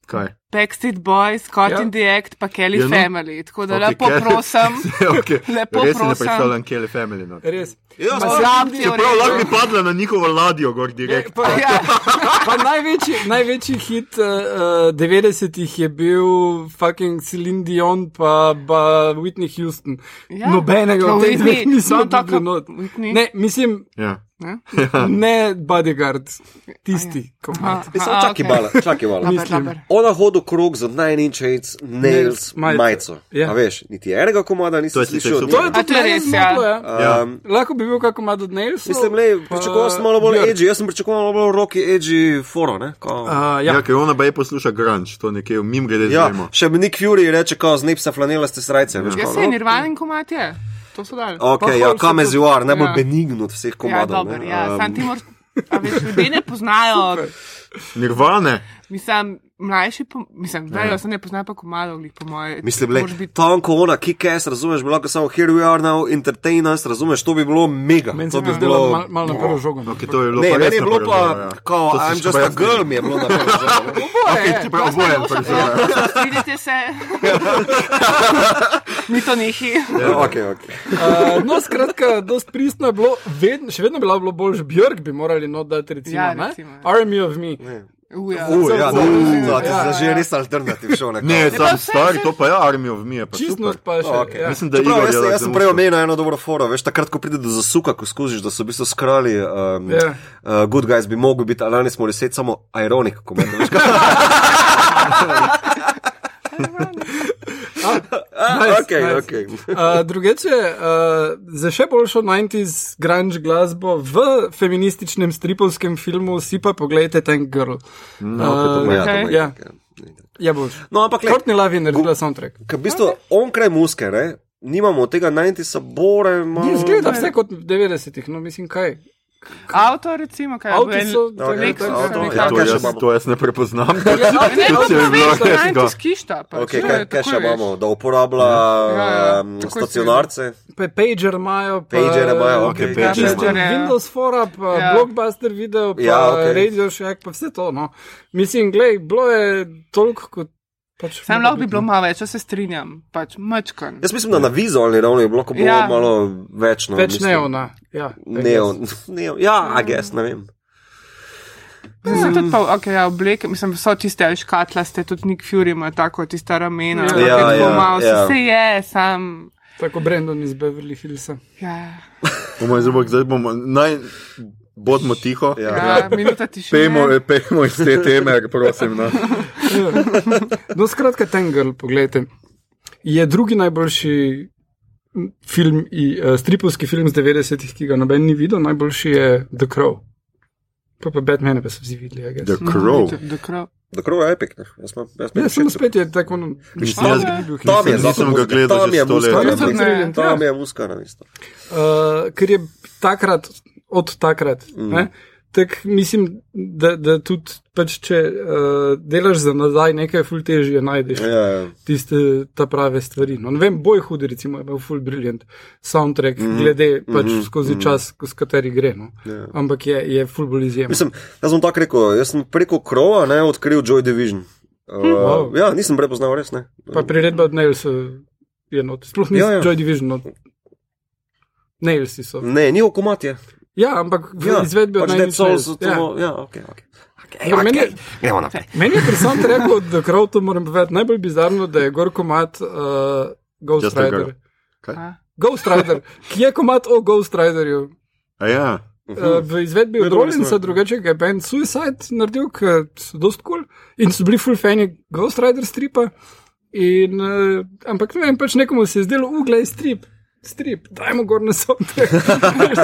Kaj? Backstreet Boys, Scott Ja. ja. in the Act, pa Kelly Ja, no. ja, Family. Tako da Ok, okay, lepo Kelly- prosim. okay. Lepo Res si ne prosim. predstavljam Kelly Family. No. Res. Ja, v Čeprav lahko bi padla na njihovo ladjo, gor Je, direkt. pa, Ja. pa največji, največji hit uh, 90-ih je bil fucking Celine Dion pa, pa Whitney Houston. Ja. Nobenega No, od teh Whitney, nisem bil ab- not. Whitney. Ne, mislim, Ja. Ne? ne bodyguard, tisti, komad. Mislim, Aha, čakaj okej. malo, čakaj malo. Dober, Mislim. dober. Ona hodi krog z Nine Inch Nails, Nails majico. Ja. A veš, niti enega komada nisem slišal. To je tudi res, ja. ja. Ja. Um, Lahko bi bil kako komad od Nailsov. Mislim, le, pričakoval sem malo bolj edgy, jaz sem pričakoval malo bolj rocky edgy foro, ne? Ko, Uh, Ja, ja. ja ker ona pa je posluša grunge, to nekje mim grede ja, znamo. še mi Nick Fury reče, kao znepsa flanelaste srajce. veš, Ja, se je no. nirvalen komat je. To so dali. Ok, ja, kam je zivar, najbolj Ja. benign od vseh Ja, komadov. dober, ne. ja. Um, Sam ti moraš, a veš, ljudje ne poznajo, Nirvane. mislim, mlajši, po, mislim, da se ne poznajo pa komadov, glih po moje. Mislim, le, moraš biti- tanko ona, kick-ass, razumeš, bi lahko samo here we are now, entertain us, razumeš, to bi bilo mega. Meni To se bi je zdelo bilo. malo mal na prvo žogo. no. Okay, to je bilo Ne, pa meni je bilo pa, žogo, ja. kao, To I'm just pa a girl, mi je bilo na prvo žogo. Okay, ti prav oboje Prosim, prizor. Vidite se. Mi to nehi. Ja, ok, ok. Uh, no, skratka, dost pristno je bilo, vedno, še vedno bi bilo boljše, Björk bi morali not dati, recimo, Ja, ne? recimo. Army of Me. Uja. Uh, ja, Samo- no, Ja, to ja, je že res alternativ šov. nekako. Ne, vse- stari, to pa je Army of Me, je pa pa še. Okej. ja. Mislim, da Čeprav, Igor jaz, jaz sem prej omenil eno dobro foro, veš, takrat, ko pride do zasuka, ko skužiš, da so v bistvu skrali, um, Ja. uh, good guys bi mogel biti, ali lani smo deset samo ironik, ko me veš. kaj? Nice, Okej, nice. okej. Uh, drugeče, uh, za še boljšo 90s grunge glasbo v feminističnem stripovskem filmu si pa pogledajte Tank Girl. No, okay, to Uh, bo- Ja, Ja. ja. Boš. No, ampak le, Courtney Love je naredila soundtrack. Ker v bistvu onkraj muske, ne, nimamo tega 90 bore, malo. Zgleda vse kot v 90-ih, no mislim kaj. Avto, recimo, kaj je Ok, Lexus, avto, nekako. ja, To kaj še jaz, to jaz ne prepoznam. Ne, Če bi bilo to je res ga. skišta. Okay, to kaj, je kaj še imamo, da uporablja Ja, ja, um, stacionarce? Pa pager imajo, pa Pagerje imajo, ok, pager pager imajo. Ja. Windows fora, pa Ja. Blockbuster video, pa Ja, ok. Radio Shack, pa vse to. No. Mislim, glej, bilo je toliko kot. Pač Sam lahko bi bilo malo več, če se strinjam, pač mačkan. Jaz mislim, da na vizualni ravni je bilo Ja. malo več. No, Več mislim. neona. Ja, Neon. neon. Ja, a gess, ne vem. Sem tudi pa, ok, ja, obleke, mislim, so tiste škatlaste, tudi Nick Fury ima tako tista ramena. Ja. Ja, tako ja, malo, ja. Se je, sam. Tako Brandon iz Beverly Hillsa. Ja, Bomo zdaj, zdaj bomo, naj bodimo tiho. Ja. ja, minuta tišine. Pejmo, pejmo iz te teme, prosim. No. No, skratka, Tangle, pogledajte, je drugi najboljši film, uh, stripovski film z 90-ih, ki ga noben ni videl, najboljši je The Crow. Pa pa Batman, pa so vsi videli, The. Crow. The Crow. Da krov je epic, ne? Jaz jaz Ja, samo spet je tako. No, Mislim, jaz-. Tam je, Nisem ga gledal tam že je sto muska let. na Jaz tudi mestu. ne. Tam je muska na mestu. Uh, ker je takrat, od takrat. Mm. Ne, tak mislim, da, da tudi, pač, če uh, delaš za nazaj, nekaj ful težje najdeš. Ja, ja. tiste ta prave stvari. No, ne vem, boj hudi, recimo, je imel full brilliant soundtrack, mm -hmm. glede pač mm -hmm. skozi mm -hmm. čas, skozi kateri gre. No. Ja. Ampak je, je full bolj izjemen. Mislim, jaz sem tako rekel, jaz sem preko krova ne, odkril Joy Division. Uh, Wow. Ja, nisem prepoznal, res ne. Pa priredba od Nails eh, je not. Sploh ni Ja, ja. Joy Division. Not. Nailsi so. Ne, ni okomat je. Ja, ampak v Ja, izvedbi od pač Dead. Souls, Ja. ja, ok, ok. Okay, Ja, meni je-. Meni je pri soundtracku The Crow, to moram povedati, najbolj bizarno, da je gor komat uh, Ghost Just Rider. Ghost Rider, ki je komat o Ghost Riderju. A ja. Uh, v izvedbi od Rollinsa, drugače je band Suicide naredil, ker so dost kul cool. in so bili full fani Ghost Rider stripa. In, uh, ampak ne vem, pač nekomu se je zdelo, uglej strip. Strip, dajmo gor na soundtrack.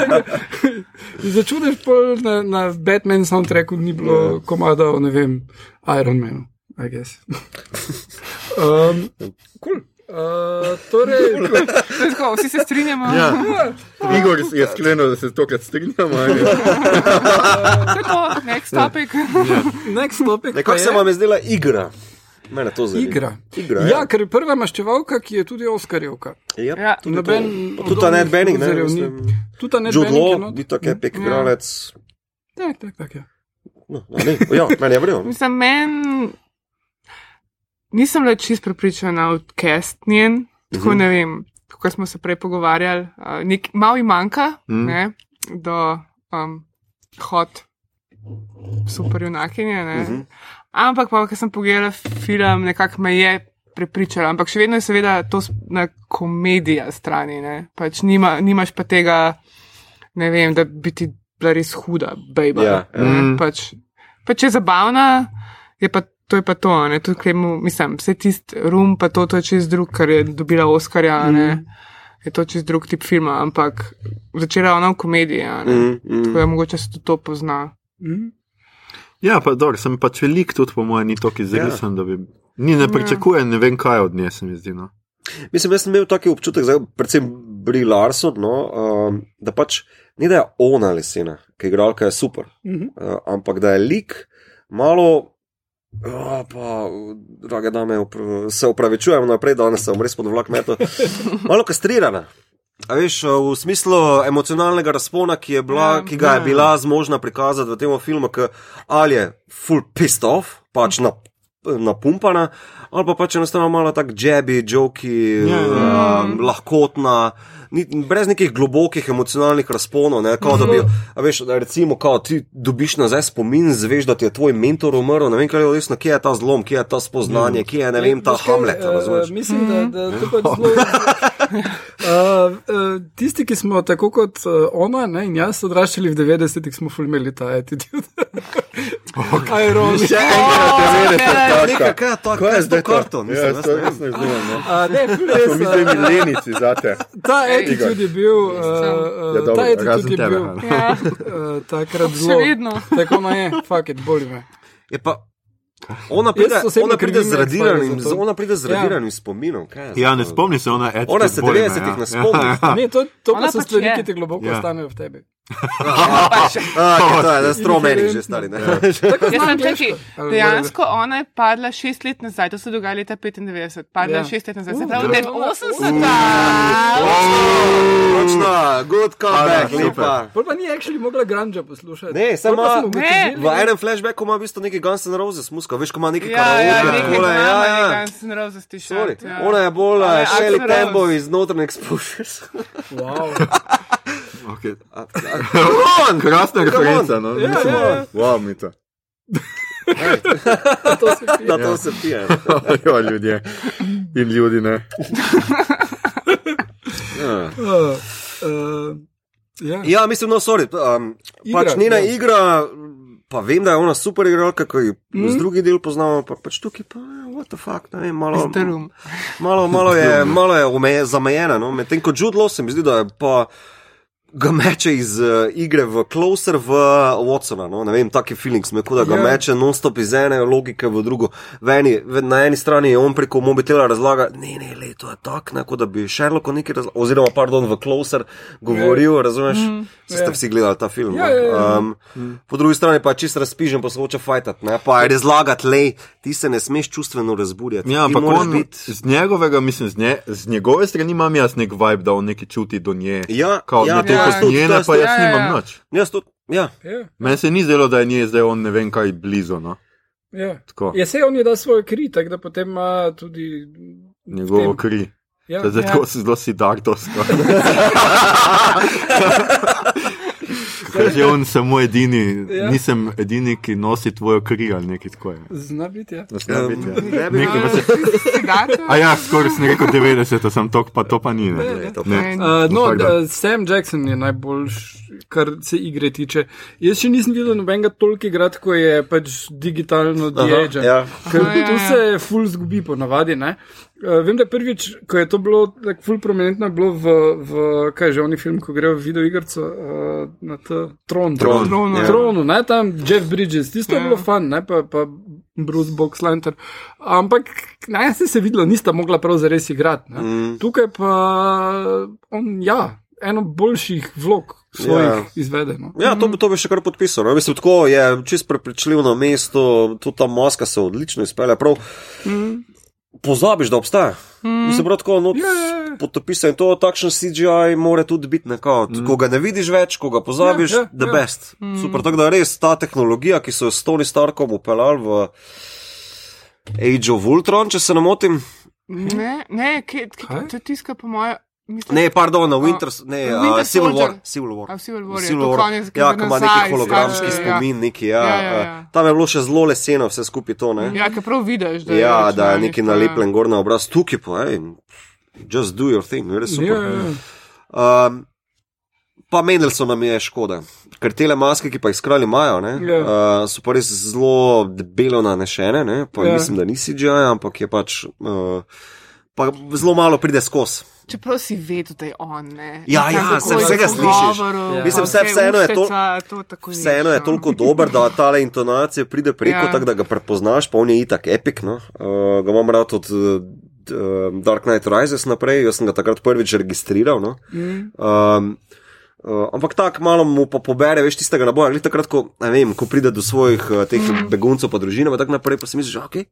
Začudaš pa na, na Batman soundtracku ni bilo komada o, ne vem, Iron Manu, I guess. um, cool. Uh, torej, To je Tako, vsi se strinjamo. Ja. Igor je sklenil, da se tokrat strinjamo. je to, next topic. next topic. Nekako je se vam je zdela igra. Mene to zanima. Igra. Igra, Ja, ja. ker je prva maščevalka, ki je tudi Oscarjevka. Ja, Ja. tudi Noben. Tudi ta Ned Benning, ne? Mislim, Tudi ta Ned Benning ni tako epik Ja. igralec. Tak, tak, tak, ja. No, ne, ja, meni je vril. Mislim, men... Nisem le čist prepričana v cast njen, tako Mhm. ne vem, kot smo se prej pogovarjali. Uh, nek, malo ji manjka Mhm. ne, do um, hot super junakinje. Ne. Mhm. Ampak pa, ker sem pogledala film, nekako me je prepričala. Ampak še vedno je seveda to na komedija strani. Ne. Pač nima, nimaš pa tega, ne vem, da bi ti bila res huda, bejba. Ja, ja. Mhm. Pač, pač je zabavna, je pa, to je pa to. Ne. Tudi, ker mu, mislim, vse tisti rum, pa to, to je čist drug, kar je dobila Oscarja. Mm. Je to čist drug tip filma, ampak začela ona v komediji. ne. Mm, mm. Tako da mogoče se tudi to pozna. Mhm. Ja, pa dobro, sem pač velik, tudi po mojem, ni tako izrisen, da bi. Ni ne pričakujem, ne vem kaj od nje, se mi zdi. No. Mislim, jaz sem imel taki občutek, zdaj, predvsem Bri Larson, no, um, da pač ni da je ona lesena, ki igralka je super, Mhm. uh, ampak da je lik malo. Oh, pa, drage dame, opr- se upravičujem naprej, danes sem res pod vlak metal. Malo kastrirana. A veš, v smislu emocionalnega razpona, ki, je bila, Ja, ki ga je ja. bila zmožna prikazati v tem filmu, ki ali je full pissed off, pač na, napumpana, ali pa pač enostavno malo tako jabi, joki, Ja, ja. um, lahkotna. Ni, brez nekih globokih emocionalnih razponov, ne, kao, da bi, a veš, da recimo, kao, ti dobiš nazaj spomin, zveš, da ti je tvoj mentor umrl, ne vem, kaj je resno, kje je ta zlom, kje je ta spoznanje, kje je, ne vem, ta Veš kaj, Hamlet, eh, razumeš. Mislim, da, da to pač zelo. Uh, uh, tisti, ki smo tako kot uh, ona ne, in jaz odraščali v 90-ih, smo fulmeli ta attitude. Ironično. Še enkrat, Oh, je okay. vedeti, Nekaj, kaj je to, kaj je to karton, Ja, mislim, jaz to ne res vem. ne znam. No. A, ne, ful To res, mi uh, zdaj milenici zate. Ta attitude je bil, uh, Ja, uh, dobro, ta attitude je tebe, bil? Ja, uh, takrat zelo. Tako ona je, fuck it, boli me. Je pa, ona pride, ona pride z krivim radiranim, ona pride z Ja. radiranim spominom. kaj je Ja, ne spomni se ona attitude. Ona se boy, 90-ih ne spomni. Ja. Ne, to, to pa Ona so pač stvari, ki te globoko Ja. ostanejo v tebi. A, kaj to je, da stromeni že stari. ne. Tako Jaz sem Ali dejansko ona je padla šest let nazaj, to se dogaja leta 95, padla Ja. je šest let nazaj, se Uh, pravi, da je 80. Točno, good comeback, super. lepa. Pa ni actually mogla grunge poslušati. Ne, samo Ne. V enem flashbacku ima v bistvu neki Guns N' Roses muska, veš, ko ima neki Ja, ja, karaoke, tole, ja, ja. Guns N' Roses Sorry. tišati. ja. Ona je bolj je uh, Shelly. Tembo iz Northern Exposures. Wow. Okay. Come on! Krasna referenca, no. Ja, Mislim, ja, ja. Wow, mi to. to se pije. Da to se pije. Jo, ljudje. In ljudi ne. Ja. Uh, uh, ja. Ja, mislim, no, sorry. Um, Igra, pač njena ja. igra, pa vem, da je ona super igralka, ki jo Mhm. z drugi del poznamo, ampak pač tukaj pa, what the fuck, ne vem, malo. Malo, malo je, malo je omeje, zamejena, no? medtem ko Jude Law se mi zdi, da je pa ga meče iz uh, igre v Closer v Watsona. No? Ne vem, taki feeling smo, kot da ga Ja. yeah. meče non-stop iz ene logike v drugo. V eni, v, na eni strani je on preko mobitela razlaga, ne, ne, le, to je tako, ne, kot da bi Sherlock nekaj razlagal, oziroma, pardon, v Closer govoril, yeah. razumeš? Mm, ste Ja. vsi gledali ta film. Ja, no? ja, ja. Um, po drugi strani pa je čist razpižen, pa se hoče fajtati, ne? pa je razlagati, le, ti se ne smeš čustveno razburjati. Ja, ampak moraš on, biti- z njegovega, mislim, z, nje, z njegove strani imam jaz nek vibe, da on nekaj čuti do nje. Ja, Kao, ja, ja, ja, z njena to pa je jaz Ja, ja, nimam ja. nič. Jaz to, ja. Ja, Meni se ni zdelo, da je nje zdaj on ne vem kaj blizu. No. ja. Tako, Je se on je dal svoj kri, tako da potem ima tudi. njegovo tem- kri. Ja, Zdaj Ja. tako si zelo sidartovsko. Ker je on samo edini, Ja. nisem edini, ki nosi tvojo kri ali nekaj tako je. Zna biti, ja. Ne sme biti, ja. Ne bi Nekaj se-? A ja, skoraj sem rekel 90, sem tok, pa to pa ni. Ne. Ne, pa- Ne. Uh, no, da, Sam Jackson je najboljši, kar se igre tiče. Jaz še nisem videl nobenega toliko igrati, ko je pač digitalno diagnostičen. ja. Ker Aha, ja, tu ja. se ful zgubi po navadi. Ne? Uh, vem, da prvič, ko je to bilo tako ful prominentno, je bilo v, v kaj je že oni film, ko grejo v videoigrico uh, na ta tron. Tron, Tronu, ja. ja. Tronu, ne, tam Jeff Bridges, tisto je Ja. bilo fun, ne, pa, pa Bruce Boxlander. Ampak naj se je videlo, nista mogla prav zares igrati. Mm. Tukaj pa on, ja, eno boljših vlog svojih Ja. ja. izvedeno. Ja, to, to bi še kar podpisal. No. Mislim, tako je čist prepričljivo na mestu, tudi ta maska se odlično izpelje. Prav, Mm. pozabiš, da obstaja. Mm. Mislim, prav tako not, ja, ja. podpisal in to takšen CGI mora tudi biti nekako. Mm. Ko ga ne vidiš več, ko ga pozabiš, ja, ja, the ja. best. Mm. Super, tako da res ta tehnologija, ki so jo s Tony Starkom upeljali v Age of Ultron, če se ne motim. Ne, ne, kje, Kaj? to je tiska po mojem. Mislim, Ne, pardon, na Winter, ne, Winter uh, Civil. War. Civil War. A, Civil War je Civil War. konec, ki ja, ko ima neki hologramski ja. spomin, neki, ja, Ja, ja, ja, ja. Tam je bilo še zelo leseno, vse skupaj to, ne? Ja, ki prav vidiš, da Ja, je. da je neki ja. nalepljen gor na obraz, tukaj pa, hej, just do your thing, res Ja, super. ja, ja. Um, pa Mendelson nam je škoda, ker te maske, ki pa jih skrali imajo, ne, Ja. uh, so pa res zelo debelo nanešene, ne, pa Ja. mislim, da ni CGI, ampak je pač. Uh, Pa zelo malo pride skozi. Čeprav si vedel, da je on. Ne? Ja, ja, kako se vsega slišiš. Ja. Mislim, vse- vse vseeno je to- ušteca, to Vseeno je toliko dober, da ta intonacija pride preko, Ja. ja. tako da ga prepoznaš, pa on je itak epic. No? Uh, ga imam rad od uh, Dark Knight Rises naprej, jaz sem ga takrat prvič registriral. No? Mm. Um, Uh, ampak tako malo mu pa pobere, veš, tistega naboja. Takrat, ko, ne vem, ko pride do svojih uh, teh mm. beguncev, pa družine, pa tako naprej, pa si misliš, ok,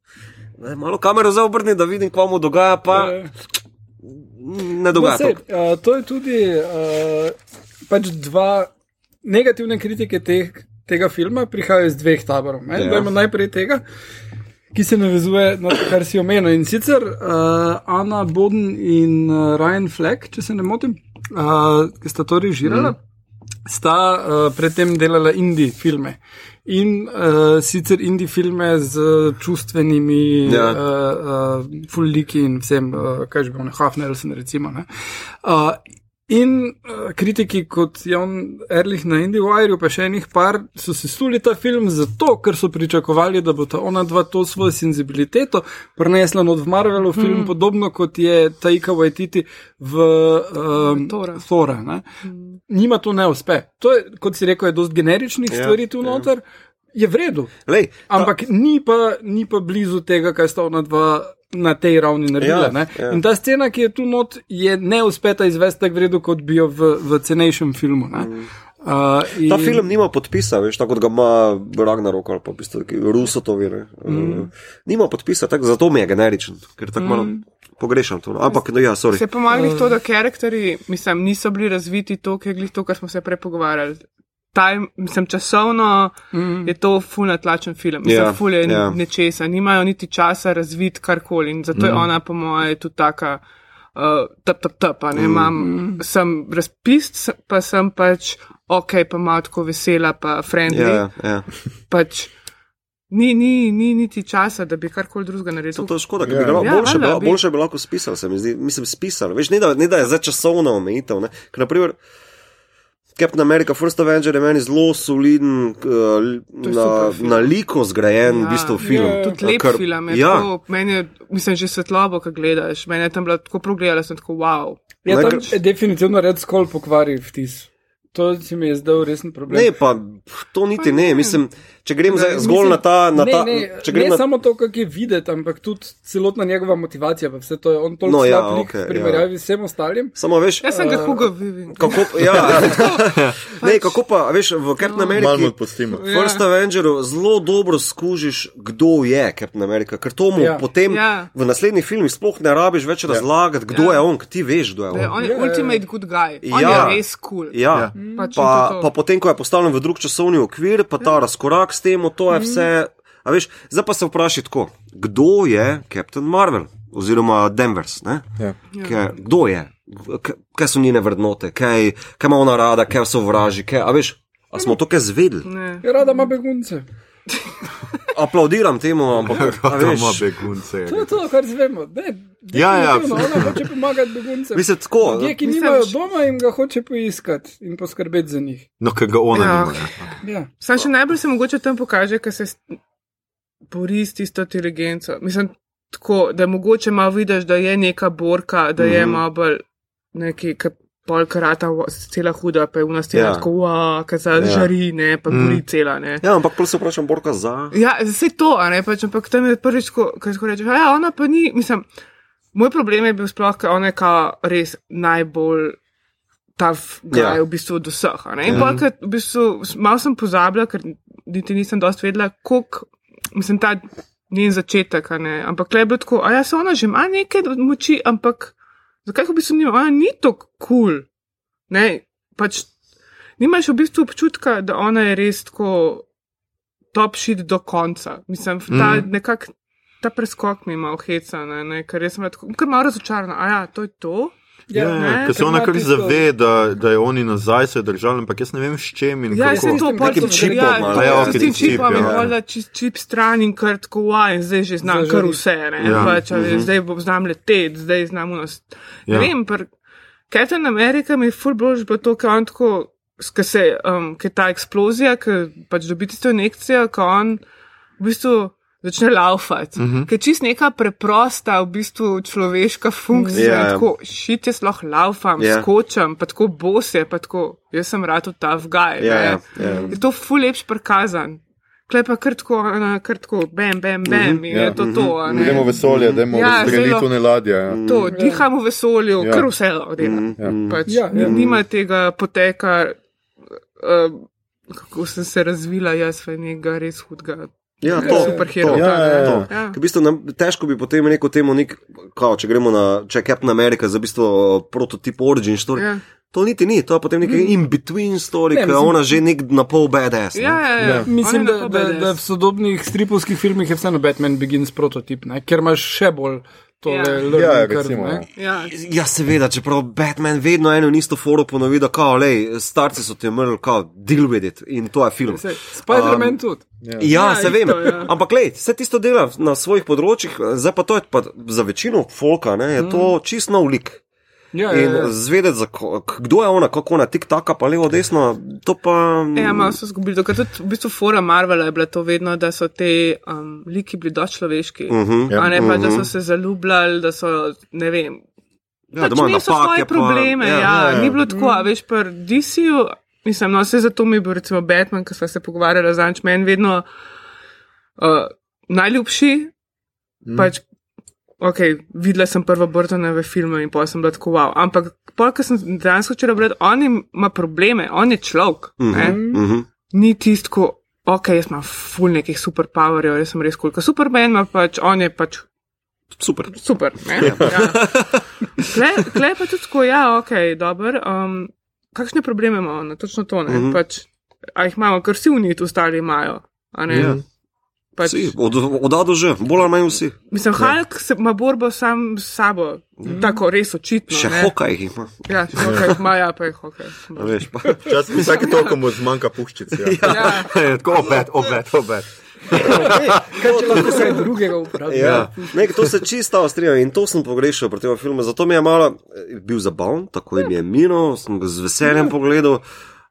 daj malo kamero zaobrni, da vidim, kva mu dogaja, pa ja. ne dogaja. No, to. uh, to je tudi uh, pač dva negativne kritike teh, tega filma, prihajajo iz dveh taborov. Ja. Ja. Najprej tega, ki se navezuje na to, kar si omenil. In sicer uh, Anna Boden in uh, Ryan Fleck, če se ne motim, uh, ki sta to režirala. Mm. Sta uh, predtem delala indie filme in uh, sicer indie filme z čustvenimi Ja. uh, uh, fulliki in vsem, uh, kaj že bo, ne Half Nelson, recimo. Ne. Uh, in uh, kritiki kot Jan Erlich na IndieWire, pa še enih par, so se suli ta film zato, ker so pričakovali, da bo ta ona dva to svojo senzibiliteto prenesla od Marvelov film, mm. podobno kot je Taika Waititi v um, Thora. Thora ne. Njima to ne uspe. To je, kot si rekel, je dosti generičnih Ja, stvari tu ja. noter. Je v redu, Lej, ta- ampak ni pa, ni pa blizu tega, kaj sta ona dva na tej ravni naredila. Ja, Ja. In ta scena, ki je tu not, je ne uspeta izvesti tako v redu, kot bi jo v, v cenejšem filmu. ne. Uh, in, Ta film nima podpisa, veš, tako kot ga ima Ragnarok ali pa v bistvu Rusotovi. ne. Mm. Nima podpisa, tako zato mi je generičen, ker tako malo pogrešam to. no. Ampak, no, ja, sorry. Se pomagali to, da karakteri, mislim, niso bili razviti to, kar to, kar smo se prej pogovarjali. Time, mislim, časovno mm. je to ful natlačen film, mislim, Ja, yeah, ful je ja. yeah. nečesa, nimajo niti časa razviti karkoli in zato mm. je ona, po moje, tudi taka. Uh, tap, tap, tap, a ne, imam, mm. sem razpis, pa sem pač ok, pa malo tako vesela, pa friendly. Ja, ja. Pač ni, ni, ni niti časa, da bi karkoli drugega naredil. To, to je škoda, ker Ja. bi Ja, boljše, bi, valjda lahko- bi. boljše bi lahko spisal, se mi zdi. Mislim, spisal. Veš, ne da, ne da je za časovno omejitev. ne. Ker, naprimer, Captain America, First Avenger je meni zelo soliden, uh, je na, na liko zgrajen, Ja. v bistvu film. Ja. Tudi lep Kar- film je. Ja, Tako, meni je, mislim, že svetlobo, ko gledaš. Meni je tam bila tako progledala, sem tako wow. Je Ne, tam je definitivno red skol pokvari vtis. To se mi je zdel resen problem. ne, pa to niti ne. Mislim, če grem Ne, zgolj mislim, na ta. Na ne, ta ne, če grem ne na, samo to, kako je videti, ampak tudi celotna njegova motivacija. pa Vse to je on toliko No, no, ja, slab okej, v primerjavi s vsem ostalim. samo veš. Jaz sem ga Eh, Hugo Vivi. Kako, ja, ne, kako pa, veš, v Captain Malo mu America. odpustimo. Ja. First Avengeru zelo dobro skužiš, kdo je Captain America, ker to mu Ja. ja. potem Ja. ja. v naslednjih filmih sploh ne rabiš več razlagati, kdo Ja. ja. je on, ti veš, kdo je Da je on. on je Ja, ja. ultimate good guy. On Ja. je res kul. Cool. Ja. Ja. Pač Pa, to to. pa potem, ko je postavljen v drug časovni okvir, pa ta ja. razkorak s tem, to je vse. A veš, zdaj pa se vprašaj tako, kdo je Captain Marvel oziroma Denvers? Ne? Ja. Kaj, kdo je? Kaj so njene vrednote, kaj, kaj ima ona rada, kaj so vraži, kaj, a veš, a smo to kaj zvedeli? Ne. Je rada ima begunce. Aplaudiram temu, ampak a Kako veš, ima begunce. To je to, kar zvemo. Ne, Ja, ja. Ona hoče pomagati beguncem. Mislim, tako. Ljudje, ki Mislim, nimajo doma, jim ga hoče poiskati in poskrbeti za njih. No, ker ga ona Ja. nima. ne. Ja. Sam še najbolj se mogoče tam pokaže, ker se bori s tisto inteligenco. Mislim, tako, da mogoče malo vidiš, da je neka borka, da je Mhm. malo bolj neki, ki pol karata, cela huda, pa je v nas cela Ja. tako, wow, kaza Ja. žari, ne, pa gori cela, ne. Ja, ampak prvo se vprašam, borka za. Ja, vse to, a ne, pač, ampak tam je prvič, ko, ko rečeš, ja, ona pa ni, mislim, moj problem je bil sploh, ker ona je res najbolj tough guy Ja. ja. v bistvu od vseh, a. In mm. v bistvu, malo sem pozabila, ker niti nisem dosti vedela, koliko, mislim, ta njen začetek, a ne, ampak le je bilo tako, a ja, se ona že ima nekaj moči, ampak zakaj v bistvu nima, ona ni tako kul, cool. ne, pač nimaš v bistvu občutka, da ona je res tako top shit do konca. Mislim, ta mm. nekak, ta preskok mi ima oheca, ne, ne, ker res sem tako, kar malo razočarana, a ja, to je to. Ja, ne, ja, ker se ker ona kar tisto- zave, da, da je oni nazaj se držali, ampak jaz ne vem s čem in Ja, kako. se to pol čipom ja, malo. to- A ja, s ok, tem čip, čipom je ja. pol da čip, čip stran in kar tako, wow, in zdaj že znam Zdaj kar vse, ne, Ja. ja. pač, ali, zdaj bom znam leteti, zdaj znam unos. Ja. Ne vem, per Captain America mi je full blož bilo to, ker on tako, ker se, um, ker ta eksplozija, ker pač dobi tisto injekcijo, ko on v bistvu začne laufati. Mhm. -huh. Ker čist neka preprosta, v bistvu človeška funkcija. Ja, ja. Yeah. Tako, šit jaz lahko laufam, Ja. yeah. skočam, pa tako bose, pa tako, jaz sem rad v ta vgaj. Ja, ja, ja. Je to ful lepš prikazan. Klej pa kar tako, ona, kar tako, bam, bam, bam, mm -hmm, in ja, je to to. a ne. Gremo v vesolje, da imamo Ja, ja, zelo- razstrelitve ladje. Ja. To, dihamo v vesolju, Ja. ja. kar vse lahko dela. Ja. Pač, Ja, ja. Nima tega poteka, uh, kako sem se razvila, jaz pa nekega res hudega. Ja, to. superhero. to. Ja, ja, ja. To. Ja. Ker v bistvu nam, težko bi potem rekel temu, nek, kao, če gremo na, če je Captain America za v bistvu prototip Origin story. Ja. To niti ni, to je potem neki in-between story, Ne, ki je ona že nek na pol BDS. ne. Ja, ja, ja. Ja. Mislim, je da, da, da v sodobnih stripovskih filmih je vseeno Batman Begins prototip, ne? ker imaš še bolj tole Ja. Ja, curve, recimo, ja. Ja. Ja, seveda, čeprav Batman vedno eno in isto foro ponovi, da kao, lej, starci so ti umrli, kao, deal with it in to je film. Spider-Man um, tudi. Ja, Ja, se isto, vem. ja. Ampak, lej, vse tisto dela na svojih področjih, zdaj pa to je pa za večino folka, ne, je to čist nov lik. Ja, In ja, ja. zvedeti, za ko- kdo je ona, kako ona tik-taka, pa levo, desno, to pa. Ja, malo so zgubili, dokaj tudi v bistvu fora Marvela je bila to vedno, da so te um, liki bili dosti človeški. Uh Mhm. -huh. A ne pa, da so se zaljubljali, da so, ne vem, Ja, pač imeli so napake, svoje pa- probleme. Ja, ja, ja, ja, ja. Ni bilo tako, a veš, pri DC-ju, mislim, no, vse zato mi je bil recimo Batman, ki smo se pogovarjali zanč, meni vedno uh, najljubši. Mm. Pač, ok, videla sem prvo Burtonove filme in pa sem bila tako wow. Ampak, pa, ko sem dejansko včeraj brala, on ima probleme, on je človek. Mm -hmm. Mhm. Ni tisto, ok, jaz imam ful nekih superpowerjev, jaz sem res kul. Cool. Superman ima pač, on je pač Super. super. ne. Ja. Kle, kle pa tudi tako, ja, ok, dober. Um, kakšne probleme ima ona, točno to ne. Mm -hmm. pač, a jih imamo, ker vsi uniti ostali imajo. Ja. Pač, Vsi, od, od A do Ž, bolj ali manj vsi. mislim, Hulk se ima borbo sam s sabo, tako res očitno. Še ne. hoka jih ima. Ja, še hokej, ima ja, pa je hokej. a Veš, pa. Včasih vsake toliko mu zmanjka puščic. Ja. Ja, Tako obet, obet, obet. Kaj če lahko vse drugega uporabiš? Ja. Ne, to se čisto ostrijo in to sem pogrešal pri tem filmu. Zato mi je malo eh, bil zabaven, tako jim je minil, sem ga z veseljem pogledal.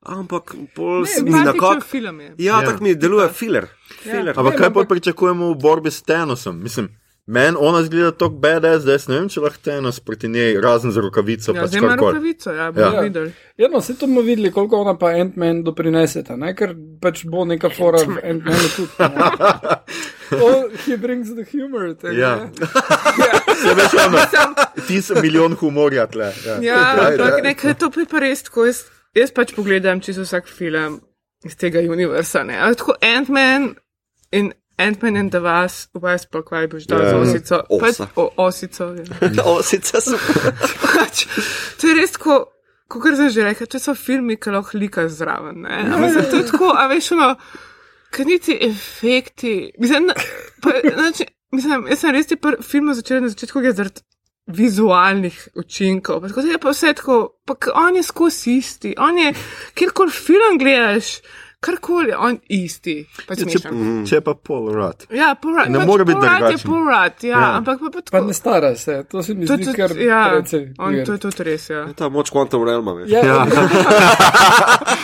Ampak pol se mi simpatičen nekako. film je. Ja, Ja. tako mi deluje filler. filler. Ampak kaj pa pričakujemo v borbi s Tenosom? Mislim, meni ona zgleda tako badass, da jaz ne vem, če lahko Tenos proti njej, razen za rokavico. Ja, pač zdaj ima karkoli. rokavico, ja, bomo Ja. videli. Ja, no, vse to bomo videli, koliko ona pa Ant-Man doprineseta, ne? ker pač bo neka fora v Ant-Manu tudi. Oh, he brings the humor. Te, Ja. ne. Se veš, ono, ti si milijon humorja tle. Ja, Ja, Daj, ampak daj. nekaj to je pa res tako. Jaz, jaz pač pogledam čisto vsak film iz tega univerza. Ne? Ampak tako Ant-Man in Ant-Man and the Wasp, veš pa kaj boš dal Ja. z osico. Pač, o, osico. Ja. O, sicer sem. pač, to je res tako. Kot sem že rekel, to so filmi, ki lahko lika zraven. Ne? A Mislim, to je tako, a veš, ono, kaj niti efekti. Mislim, pa, znači, mislim, jaz sem res te pr- filme začel na začetku, je zaradi vizualnih učinkov. Pa, tako, je pa vse tako, pa on je skozi isti, on je, kjerkoli film gledaš, karkoli, on isti. Pač Če, smešno. če pa pol rad. Ja, porat, Ne pač more biti porat je drugačen. porat, ja, Ja. ja. ampak pa, pa Pa tako. ne stara se, to se mi zdi to, kar ja, precej. on, to je tudi res, ja. Ta moč Quantum Realma, veš. Ja, Ja.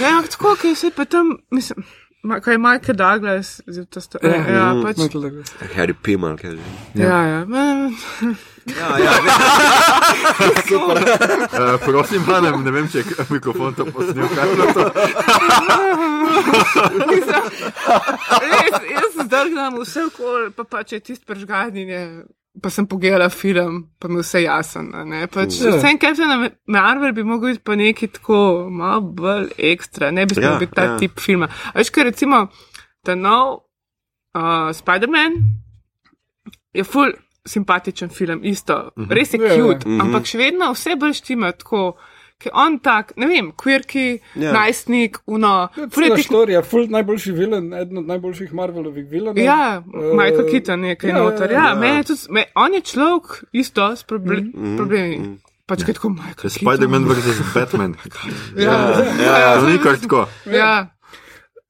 Ja, tako, ki se pa tam, mislim, Ma, kaj je Michael Douglas, zdaj to sta, ja, ja, pač, Michael Douglas. Harry Pimal, kaj že. ja, ja. Ma, Ja, ja, Uh, prosim, Hanem, ne vem, če je mikrofon to posnel. kaj je to? res, jaz zdrgnam vse okol, pa pa če je tisti prežganjenje. Pa sem pogledala film, pa mi vse jasno. a ne. Pač, Ja. Vsem Captain Marvel bi mogel biti pa neki tako malo bolj ekstra, ne bi smel Ja, biti ta ja. tip filma. A Veš, ker recimo ta nov uh, Spider-Man je full simpatičen film, isto, res je ja. cute, ampak še vedno vse bolj štima tako. Ker on tak, ne vem, quirki, Ja. najstnik, uno, ful je Fula tih- Štorija, ful najboljši vilen, eden od najboljših Marvelovih vilenov. Ja, Eh, Michael Keaton je kaj ja, noter. ja, Ja, ja. meni je tudi, me, on je človek isto s proble Mhm, problemi. Pač kaj tako Michael To je Spider-Man vs. Batman. Ja, ja, To ni kar tako. ja.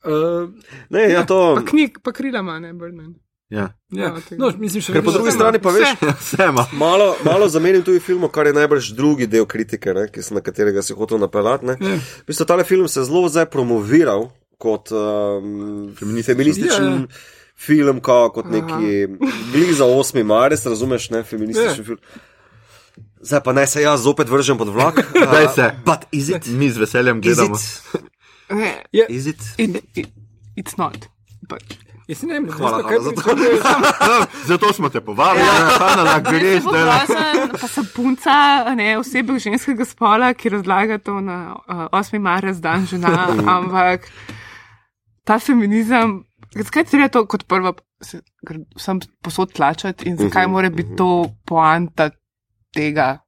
Uh, Ne, ja, to. Pa knjig, pa krila ima, ne, Birdman. Ja. ja. Ja, no, mislim, Ker po drugi strani pa veš, Vse. Vse ima. malo, malo zamenim tudi film, kar je najbrž drugi del kritike, ne, ki sem, na katerega si hotel napeljati. ne. Ja. V bistvu, tale film se je zelo zdaj promoviral kot um, feminističen film, kao, kot neki blizu 8. marec, razumeš, ne, feminističen Ja. film. Zdaj pa naj se jaz zopet vržem pod vlak. Daj se. But is it? Mi z veseljem Is gledamo. it? Ne, Is it? it, it, it's not. Pač. Jaz ne vem, Hvala, hvala za to. No, Zato smo te povabili, Ja. Da greš Jaz sem zdaj. pogrozen, Pa sem punca, ne, osebe ženskega spola, ki razlaga to na uh, 8. marec, dan žena, ampak ta feminizem, zakaj je treba to kot prvo se, sem posod tlačati in zakaj Mhm, mora biti to poanta tega?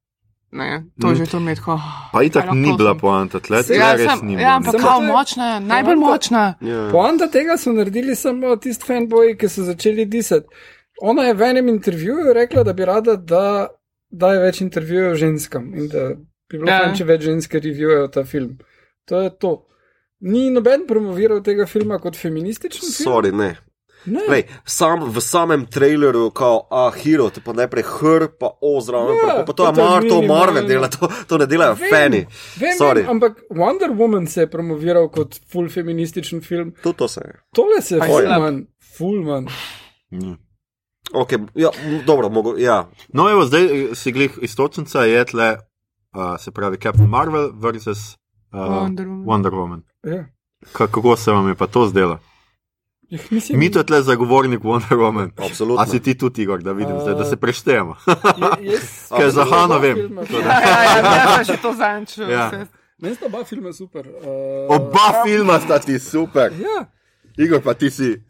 Ne, to Mhm. že to med, ko. Pa itak ni bila poanta, tle tle Ja, res sem, ni ja, bila. ampak Samo kao je- močna, najbolj močna. Ja. Poanta tega so naredili samo tisti fanboji, ki so začeli disati. Ona je v enem intervjuju rekla, da bi rada, da daje več intervjujev ženskam in da bi bilo Ja. fajn, če več ženske revijujejo ta film. To je to. Ni noben promoviral tega filma kot feminističen film. Sorry, ne. Ne. Lej, sam, v samem traileru, kot a hero, te pa najprej hr, pa o zraven, Ja, pa, pa to to Mar, to. Marvel dela, to, to ne delajo Vem, fani. Vem, Sorry. vem, ampak Wonder Woman se je promoviral kot full feminističen film. To, to se je. Tole se je full manj. Mm. Okay, ja, dobro, mogo, ja. No, evo, zdaj eh, si glih istočnica je tle, uh, se pravi Captain Marvel versus uh, Wonder Woman. Wonder Woman. Ja. Ka- Kako se vam je pa to zdelo? Mislim, Mi to tle zagovornik Wonder Woman. Absolutno. A si ti tudi, Igor, da vidim, zdaj, da se preštejemo. Ker za Hano vem. filma- Ja, ja, ja, ja, že to zanču. Ja. Meni sta oba filma super. Uh, Oba filma sta ti super. Ja, Igor, pa ti si.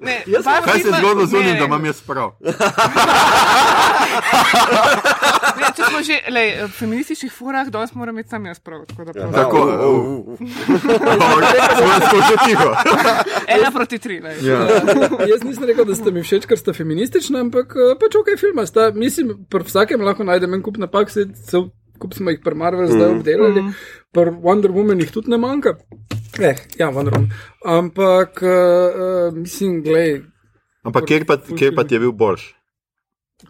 Ne, Jaz Kaj se je zgodilo z unim, da imam jaz prav? Ne, če smo že lej, v feminističnih furah, danes moram imeti sam jaz prav. Tako da prav. Tako, Ja, u. Smo že tiho. Ena proti tri. lej. Ja. jaz nisem rekel, da ste mi všeč, ker ste feministični, ampak eh, pač ok, filma sta. Mislim, pri vsakem lahko najdem en kup napak, se, se, kup smo jih pri Marvel zdaj obdelali, pri Wonder Woman jih tudi ne manjka. Eh, ja, Wonder Woman. Ampak, uh, mislim, glej, Ampak kjer pa, kjer pa ti je bil boljši?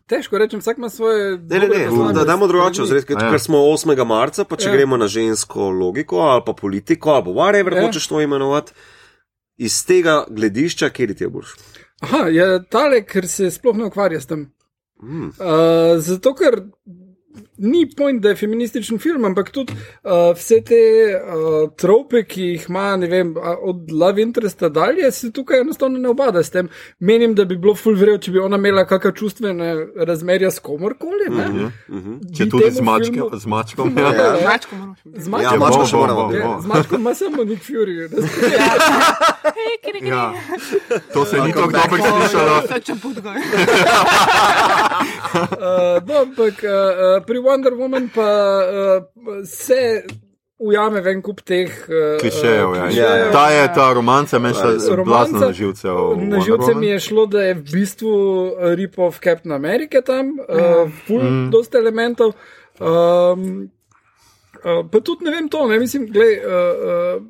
težko rečem, vsak ima svoje. Ne, ne, ne, da damo drugače vzred, ker ja. ker smo 8. marca, pa če Ja. gremo na žensko logiko ali pa politiko ali pa whatever Ja. hočeš to imenovati, iz tega gledišča, kjer ti je boljš. Aha, je tale, ker se sploh ne ukvarja s tem. Mm. Uh, zato, ker ni point, da je feminističen film, ampak tudi uh, vse te uh, trope, ki jih ima, ne vem, od Love Interesta dalje, se tukaj enostavno ne obada s tem. Menim, da bi bilo full vrejo, če bi ona imela kakšne čustvene razmerja s komorkoli. ne. Mhm, mhm. Če Bi tudi z, mačke, filmu- z mačkom. Ja. Ja. Z Ja, mačkom, bom, moramo bom, biti. bom. z mačkom ima samo Nick Fury. Kiri. Ja. To se ni tako dobro slišalo. Če. Uh, no, ampak uh, uh, pri Wonder Woman pa uh, se ujame ven kup teh uh, Klišejev, ja. Ja, ja. Ta je ta romanca, meni šla Romanca- blazno na živce. o Na Wonder živce Woman. mi je šlo, da je v bistvu rip of Captain America tam, uh, full, Mm. dosta elementov. Um, uh, pa tudi ne vem to, ne mislim, gled, uh, uh,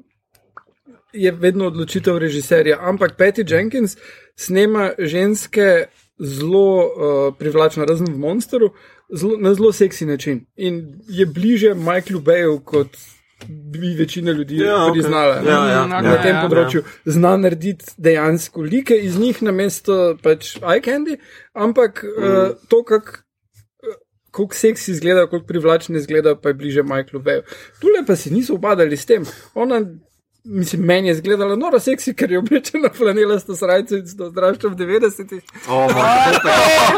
je vedno odločitev režiserja, ampak Patty Jenkins snema ženske zelo uh, privlačno, razen v Monsteru, zelo, na zelo seksi način in je bliže Michaelu Bayu kot bi večina ljudi Ja, ja, priznala. ne. Ja, ja, Mm, Na okej, tem ja. področju zna narediti dejansko like iz njih na mesto pač eye candy, ampak mm. uh, to, kako kako seksi izgleda, kako privlačni izgleda, pa je bliže Michaelu Veju. Tule pa se niso ubadali s tem. Ona, mislim, meni je izgledala noro seksi, ker je oblečena flanelasto srajco in to zdrašča v 90-ih. Oh,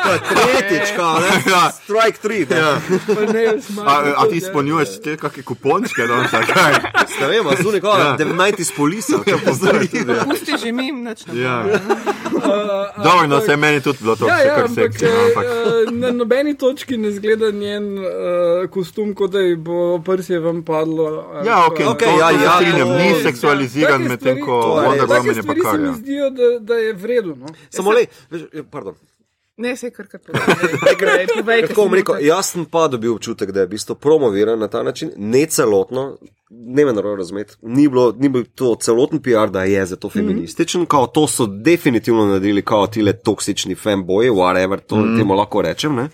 To je tretjič, kao, ne? Ja. Strike 3. ja. Pa ne, a, a to, ti ja, izpolnjuješ ja. te kakšne kupončke, da se kaj? Ne vem, a zunaj kao, 19 iz polisa. Ja, poznaj tudi, ja. Pusti že mim, nič ne. Ja. Dobro, no, ampak- se meni tudi bilo to Ja, vse ja, kar ampak seksi. no, ampak- eh, na nobeni točki ne zgleda njen uh, kostum, kot da ji bo prsje vam padlo. ali Ja, ok, Okej, to, ja, to se ja, strinjam, to- ni ja. Seksualiziran, medtem ko Wonder. Woman je pa kar. se mi Ja. zdijo, da, da je vredno. No? Samo le, veš, pardon. Ne, se kar kar povej. Tako bom rekel, jaz sem pa dobil občutek, da je v bistvu promoviran na ta način, ne celotno, ne me narobe razumeti, ni, bilo- ni bil to celoten PR, da je za to feminističen, kao to so definitivno naredili, kao tile toksični fanboji, whatever, to mm. temu lahko rečem. Ne?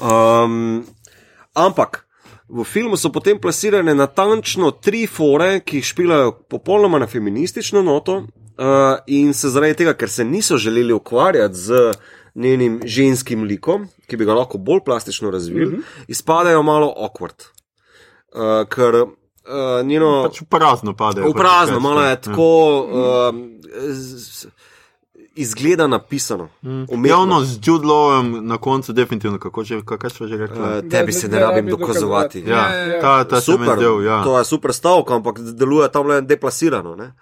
Um, ampak. V filmu so potem plasirane natančno tri fore, ki jih špilajo popolnoma na feministično noto, uh, in se zaradi tega, ker se niso želeli ukvarjati z njenim ženskim likom, ki bi ga lahko bolj plastično razvili, uh -huh. izpadajo malo awkward. Uh, ker uh, njeno. Pač v prazno pade. V prazno, malo je tako um, z- izgleda napisano. umetno. Javno z Jude Lowem na koncu definitivno, kako že, kaj smo že rekli. Uh, tebi se ne rabim dokazovati. Ja, ja, ja. ta, ta mi Super, zdel, ja. to je super stavka, ampak deluje tam le deplasirano. Ne?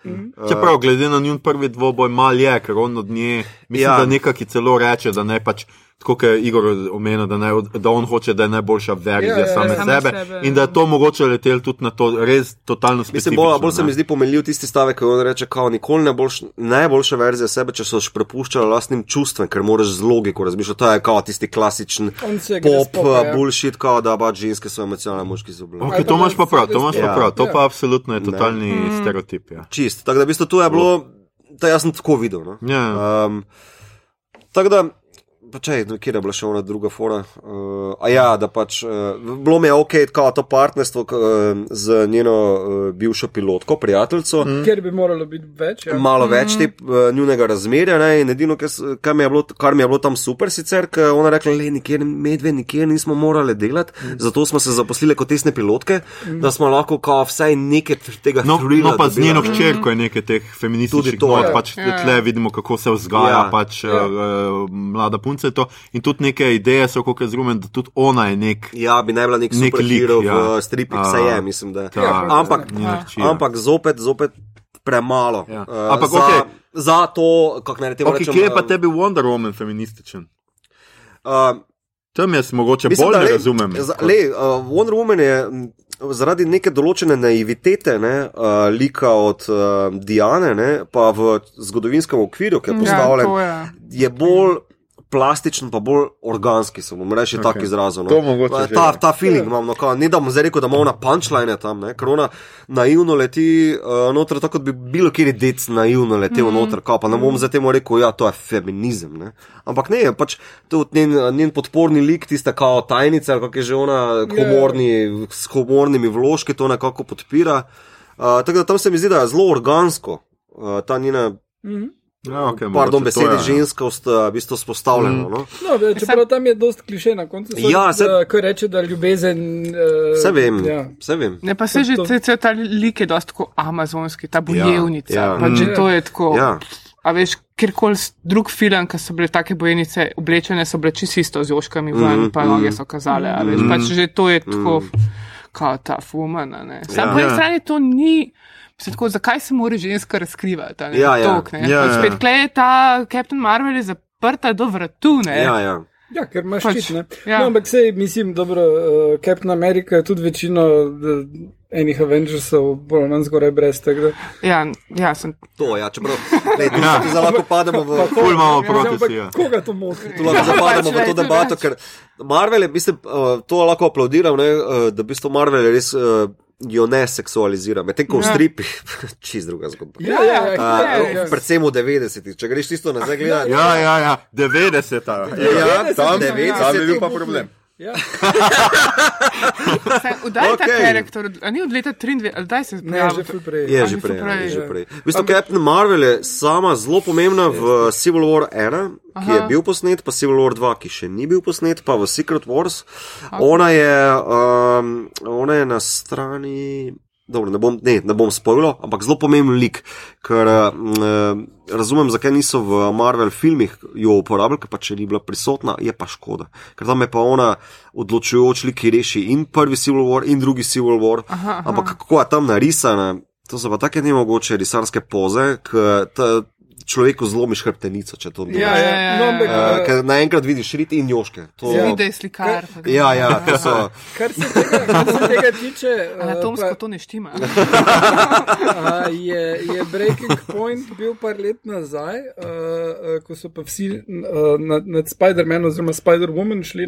Čeprav, glede na njun prvi dvoboj, mal je, ker on od nje, mislim, Ja. ja. da nekaj celo reče, da ne pač. Tako kot je Igor omenil, da, ne, da on hoče, da je najboljša verzija Ja, ja, ja, same ja. Sebe, sebe, in da je to mogoče letelo tudi na to res totalno Mislim, specifično. bolj, bolj se ne. mi zdi pomenljiv tisti stavek, ko on reče, kao nikoli ne boš najboljša verzija sebe, če se boš prepuščal lastnim čustvom, ker moraš z logiko razmišljati. To je kao tisti klasičen pop, spopa, ja. bullshit, kao da pač ženske so emocionalne, moški so bili. Ok, Ali to pa imaš pa prav, to imaš Ja. pa prav. To Ja. pa absolutno je totalni stereotip. Ja. Čist. Tako da v bistvu to je bilo, to jaz sem tako videl. No? Ja. Um, tako da, pa če, kje je bila še ona druga fora? Uh, a ja, da pač, uh, bilo mi je ok, kao to partnerstvo k, uh, z njeno uh, bivšo pilotko, prijateljico. Mm. Ker bi moralo biti več. Ja. Malo več te uh, njunega razmerja, ne, in edino, kar, mi je bilo, kar mi je bilo tam super, sicer, ker ona rekla, le, nikjer, medve, nikjer nismo morali delati, mm. zato smo se zaposlili kot tesne pilotke, mm. da smo lahko kao vsaj nekaj tega No, no, pa z njeno hčerko je nekaj teh feminističnih Tudi to, not, ja. pač Ja. tle vidimo, kako se vzgaja Ja. pač ja. uh, mlada punca je to. In tudi neke ideje so, kako razumem, da tudi ona je nek. Ja, bi naj bila nek Nek superhero lik, v ja. stripih, A, vse je, mislim, da. Ta, Ja, ampak, ja. ampak zopet, zopet premalo. Ja. Uh, Ampak za, okej. za to, kako naj rečem. Okay, kje je pa tebi Wonder Woman feminističen? Uh, Tam jaz mogoče Mislim, bolj da ne le- razumem. Za, le, uh, Wonder Woman je zaradi neke določene naivitete, ne, uh, lika od uh, Diane, ne, pa v zgodovinskem okviru, ki je Ja, postavljen, to je. je bolj plastičen, pa bolj organski, se bom rekel, okay. tako izrazil. No. To mogoče Ta, ja. ta feeling imam, no, kao, ne da bom zdaj rekel, da ima ona punčline tam, ne, ker ona naivno leti uh, noter, tako kot bi bilo kjer dec naivno letel mm. noter, kao, pa ne bom zdaj temu rekel, ja, to je feminizem. Ne. Ampak ne, pač tudi njen, njen podporni lik, tista kao tajnica, kako je že ona, humorni, s humornimi vložki to nekako podpira. Uh, tako da tam se mi zdi, da je zelo organsko. Uh, ta njena, Ja, okay, pardon, besede je, ja. ženskost, v bistvu spostavljeno. Mm. No? No, ve- čeprav tam je dost kliše na koncu. so, Ja, se- da, ko reče, da ljubezen. Uh, Vse vem, Ja. vse vem. Ne, pa se že To- cel ta lik je dosti tako amazonski, ta bojevnica. ja. Ja, pa že to je tako. Ja. A veš, kjerkoli drug film, ki so bile take bojenice oblečene, so bile čisto isto z joškami ven, Mhm, pa noge so kazale. A veš, pač že to je tako, kot ta fumana. ne. Sam Ja. po eni Ja. strani to ni. Mislim, tako, zakaj se mora ženska razkrivati? a ne, Ja, ja. Tok, ne? Ja, Pač ja. Spet, klej, ta Captain Marvel je zaprta do vratu. Ne? Ja, ja. Ja, ker imaš Pač, ščit. ja. Ja. No, ampak sej, mislim, dobro, uh, Captain America je tudi večino uh, enih Avengersov, bolj ali manj zgoraj brez tega. Ja, ja, sem. To, ja, čeprav, lej, tu, tu zdaj lahko pademo v, Ful imamo Ja, si. Ja. koga to moti? tu lahko zapademo v Pač, to lej, debato, ker Marvel je, mislim, uh, to lahko aplaudiram, ne, uh, da v bistvu Marvel je res. Uh, Jo ne seksualizira, medtem ko v Ja. stripih, čist druga zgodba. Ja, ja, ja, Uh, ja, ja. predvsem v 90-ih, če greš tisto nazaj gledati. Ja, ja, ja, 90. Ja, Ja, tam, 90, tam je bil pa problem. Ja. Udaj okay. ta karakter, a ni od leta 23, ali daj se Ne, že ful prej. Je že prej. prej, Je že ja. prej. V bistvu Captain Marvel je sama zelo pomembna v Civil War 1, ki je Aha. bil posnet, pa Civil War 2, ki še ni bil posnet, pa v Secret Wars. Ona je, um, ona je na strani. Dobro, ne bom, ne, ne bom spojil, ampak zelo pomemben lik, ker um, razumem, zakaj niso v Marvel filmih jo uporabljali, ker pa če ni bila prisotna, je pa škoda. Ker tam je pa ona odločujoč lik, ki reši in prvi Civil War, in drugi Civil War. Aha, aha. Ampak kako je tam narisana, to so pa take nemogoče risarske poze, ki človeku zlomiš hrbtenico, če to Ja, delaš. ja, ja, ja. ampak, Uh, ker naenkrat vidiš rit in joške. To, Ja. Vidi, da je slikar. da- ja, ja, to so. Kar se tega, kar se tega tiče, eh, Anatomsko pa- to ne štima. A, je, je Breaking Point bil par let nazaj, uh, uh, ko so pa vsi uh, nad, nad Spider-Man oziroma Spider-Woman šli,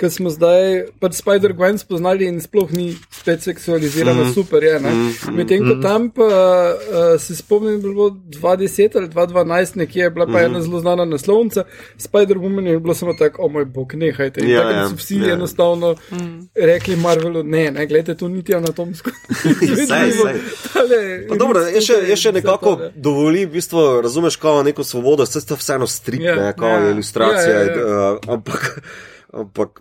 ker smo zdaj pač Spider-Gwen spoznali in sploh ni spet seksualizirana, mm. super je. Mm. Medtem ko tam pa uh, se spomnim, da je bilo 2010 ali 2012 nekje, je bila pa mm. ena zelo znana naslovnica, Spider-Woman je bilo samo tako, o moj bog, nehajte. In Ja, takrat ja, so vsi ja. enostavno rekli Marvelu, ne, ne, gledajte, to niti anatomsko. Saj, saj. Tale Pa dobro, je še, je še nekako tole. dovoli, v bistvu, razumeš, kao neko svobodo, vse to vseeno strip, Ja, ne, kao ja. je ilustracija, Ja, ja, ja. uh, ampak, ampak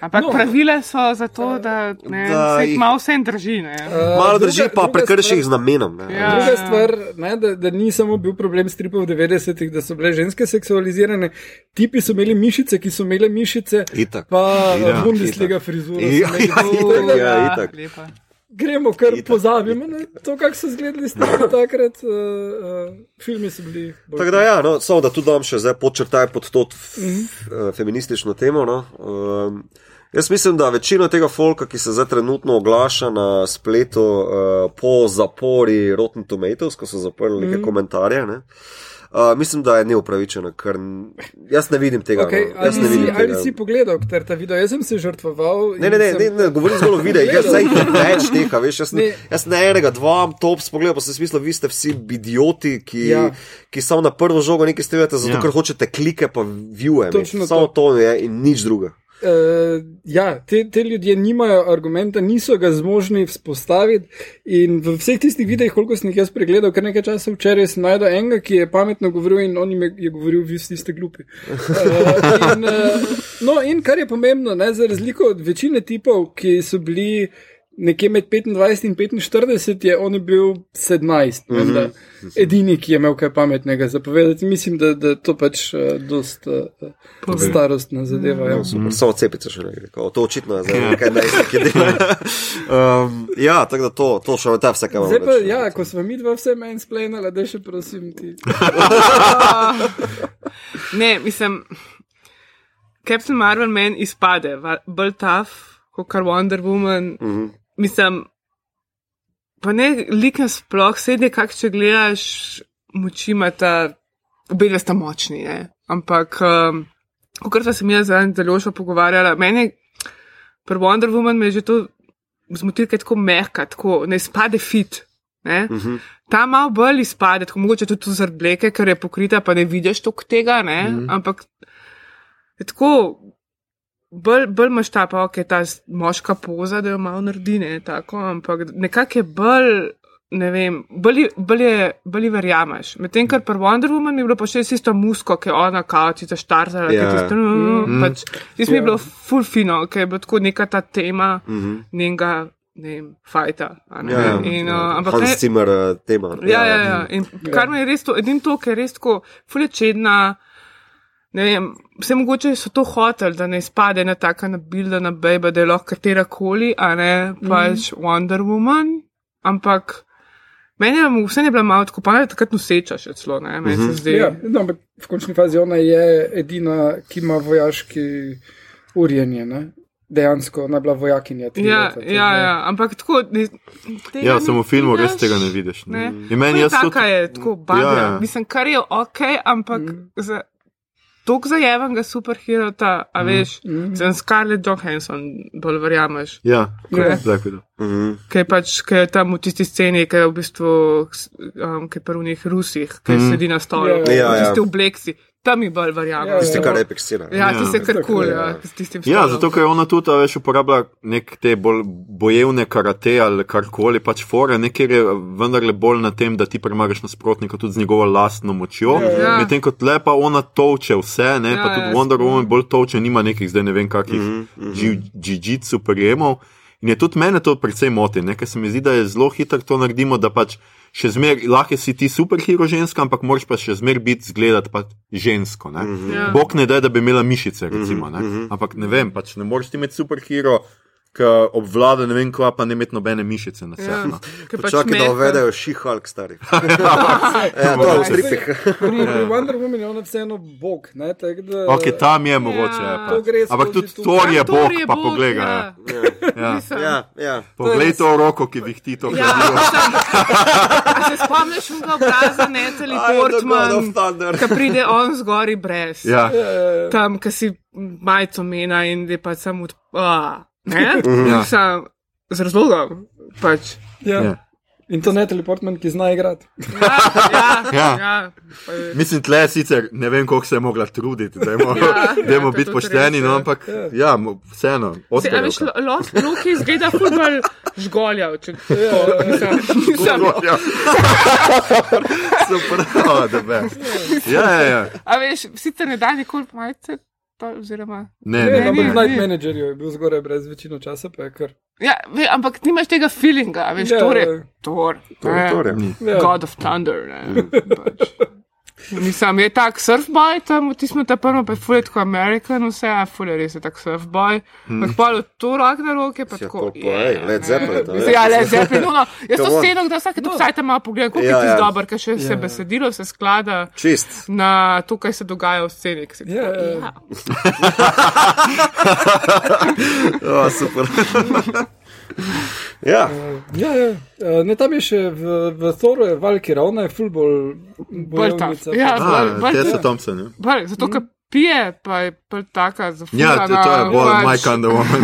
Ampak No. pravile so zato, da, ne, Da se jih- malo vse drži. Ne. Uh, malo druga- drži, pa prekrši jih z namenom. Ne. Ja. Druga stvar, ne, da, da ni samo bil problem stripov v 90-ih, da so bile ženske seksualizirane, tipi so imeli mišice, ki so imele mišice, Itak. pa Ja, ja, Bundesliga frizura. so Ja, imeli. ja, Tako itak, da ja, itak. lepa. Gremo, kar Itak. pozabimo na to, kako so izgledali stripi takrat. Uh, uh, filmi so bili. Tako da, ja, no, samo da tu dam še zdaj podčrtaj pod to f, Mhm. uh, feministično temo. No. Um, jaz mislim, da večina tega folka, ki se zdaj trenutno oglaša na spletu uh, po zapori Rotten Tomatoes, ko so zaprli neke Mhm. komentarje, ne, uh, mislim, da je neupravičena, ker jaz ne vidim tega. Okay, no. Jaz ali, ne si, vidim ali tega. si pogledal ter ta video? Jaz sem se žrtvoval. Ne, in ne, ne, sem- ne, ne govorim zgolj o videih, jaz sem jih več tega, veš, jaz, ne, jaz ne enega, dva tops pogledam, pa sem si mislil, vi ste vsi idioti, ki, ja. Ki samo na prvo žogo nekaj strelate, zato Ja. ker hočete klike pa viewe, Točno samo to. to je in nič druga. Uh, ja, te, te ljudje nimajo argumenta, niso ga zmožni vzpostaviti. In v vseh tistih videih, koliko sem jih jaz pregledal, kar nekaj časa včeraj, sem najdel enega, ki je pametno govoril in on jim je, je govoril, vi ste glupi. Uh, in, uh, no, in kar je pomembno, ne, za razliko od večine tipov, ki so bili nekje med 25 in 45, je on je bil 17. Mm -hmm. Edini, ki je imel kaj pametnega zapovedati. Mislim, da, da to pač uh, dost uh, starostna zadeva. Ja. Super, samo cepice še ne gre, kao, to očitno je zdaj nekaj najstnik, ki dela. Um, ja, tako da to, to še ta vse, kar imamo. Zdaj pa, reči. ja, ko smo mi dva vse meni splenala, da še prosim ti. Ne, mislim, Captain Marvel meni izpade, bolj tough kot kar Wonder Woman. Mm Mhm. -hmm. Mislim, pa ne likem sploh, sedaj, kak če gledaš, moči imata, obe dve sta močni, ne? ampak, um, kot sem jaz zadnjič zelo še pogovarjala, meni pri Wonder Woman me je že to zmotilo, ker je tako mehka, tako ne izpade fit. Ne? Mm -hmm. Ta malo bolj izpade, tako mogoče tudi zaradi bleke, ker je pokrita, pa ne vidiš toliko tega, ne? Mm -hmm. ampak tako. Bolj, bolj imaš ta, pa ok, ta moška poza, da jo malo naredi, ne, tako, ampak nekako je bolj, ne vem, bolj, bolj, je, bolj verjameš. Medtem, ker pri Wonder Woman je bilo pa še isto musko, ki je ona kaučica štarzala, Ja. ki je tisto, mm. pač, tisto mi je Ja. bilo full fino, ker je bilo tako neka ta tema Mhm. njenega, ne vem, fajta. ne. Ja, ja, In, ja. uh, ampak Hans Zimmer uh, tema. Ja, ja, ja. In kar me je res to, edin to, ker je res tako fulečedna. Ne vem, vse mogoče so to hoteli, da ne izpade na taka nabildana bejba, da je lahko katera koli, a ne pač mm. Wonder Woman. Ampak meni je vse ne bila malo tako, pa ne takrat noseča še celo, ne, meni se zdi. Ja, no, ampak v končni fazi ona je edina, ki ima vojaški urjenje. Ne? Dejansko ona je bila vojakinja. Ja, leta, to ja, je- ja, ampak tako. Ne, Ja, ne samo v filmu res tega ne vidiš. Ne. Ne. In meni je jaz taka tudi- je, tako. Ja, Ja, ja. Mislim, kar je ok, ampak mm. za tok zajevenega superherota, a veš, mm. sem Scarlett Johansson, bolj verjameš. Ja, Ja. exactly. to. Mhm. Kaj je pač, kaj je tam v tisti sceni, ki je v bistvu, um, ki je prvih Rusih, ki Mhm. mm. sedi na stolu, Ja, ja, ja. tisti obleksi. Tam mi bolj verjamem. Ja, Tisti, kar je scena. Ja, Ja. ti se kar kul, Tako, ja, ja. s tistim Ja, stolom. zato ker ona tudi, a veš, uporablja nek te bolj bojevne karate ali karkoli, pač fore, nekjer je vendarle bolj na tem, da ti premagaš nasprotnika tudi z njegovo lastno močjo. Ja. Medtem ko tle pa ona toče vse, ne, Ja, pa tudi ja, Wonder. Woman bolj toče, nima nekih zdaj ne vem kakih jiu-jitsu prijemov. In je tudi mene to precej moti, ne, ker se mi zdi, da je zelo hitro to naredimo, da pač še zmeraj, lahko si ti superhero ženska, ampak moraš pa še zmeraj biti zgledati pač žensko. Ne. Ja. Bog ne da, da bi imela mišice, recimo. Ne? Ampak ne vem, pač ne moreš ti imeti superhero, ki obvlada ne vem kva, pa ne imeti nobene mišice na Ja. sebi. no. Ker pač Počakaj, da uvedejo šihalik stari. ja, to je v stripih. Pri, Wonder Woman je ona vseeno bog. Ne, tak, da, Ok, tam je mogoče. Ja. Ja, To Ampak tudi tu. Thor je Ja, bog, pa poglej ga. ja. Ja. Ja. Ja, ja. Poglej to roko, ki to Ja, gradivo. mislim, a se spomniš unga obraza Natalie I am the god of Portman, ki pride on zgori brez. Ja. Ja, Tam, ki si majico mena in je pač samo od... Ne? Ja. Sam, z razlogom. Pač. ja. Ja. In to ne teleportman, ki zna igrati. Ja, ja, Ja. ja. Je- Mislim, tle sicer ne vem, koliko se je mogla truditi, da Ja, bomo ja, je biti pošteni, res, no, ja. ampak ja, mo- vseeno. Se, a veš, Lost Luke izgleda futbol žgoljav, če mislim. mislim. Ja. Super, oh, the best. Ja, ja, ja. A veš, sicer ne da nikoli majice, pa, oziroma. Ne, Ne, ne, ni, ampak ni. Night Manager je bil zgoraj brez večino časa, pa je kar. Ja, ve, ampak nimaš tega feelinga, a veš, Ja, Thor ja. je Thor. To je to, ja. Ja. God of Thunder. Ne, pač. Mislim, je tak surfboy tam, ti smo ta prvo, pa je fulje tako American, vse, a fulje res je tak surfboy. Ampak pa je to rok na roke, pa Ja, tako. ej, Led Zeppelin, Ja, Led Zeppelin, no, no. Jaz to on. sceno, da vsake to vsaj malo pogledam, koliko Ja, je ti ja. dober, ker še se besedilo se sklada Čist. na to, kaj se dogaja v sceni. Ja, tako, ja. ja. Oh, super. ja, Ja, ja. Uh, ne, tam je še v, v Thoru, je Valkyra, ona je full bolj Bolj ta. bojevnica. Ja, bolj- Tessa Thompson. Ja, Bolj, zato, ker pije, pa je bolj taka ja zafurana. to, to je bolj Kind of Woman.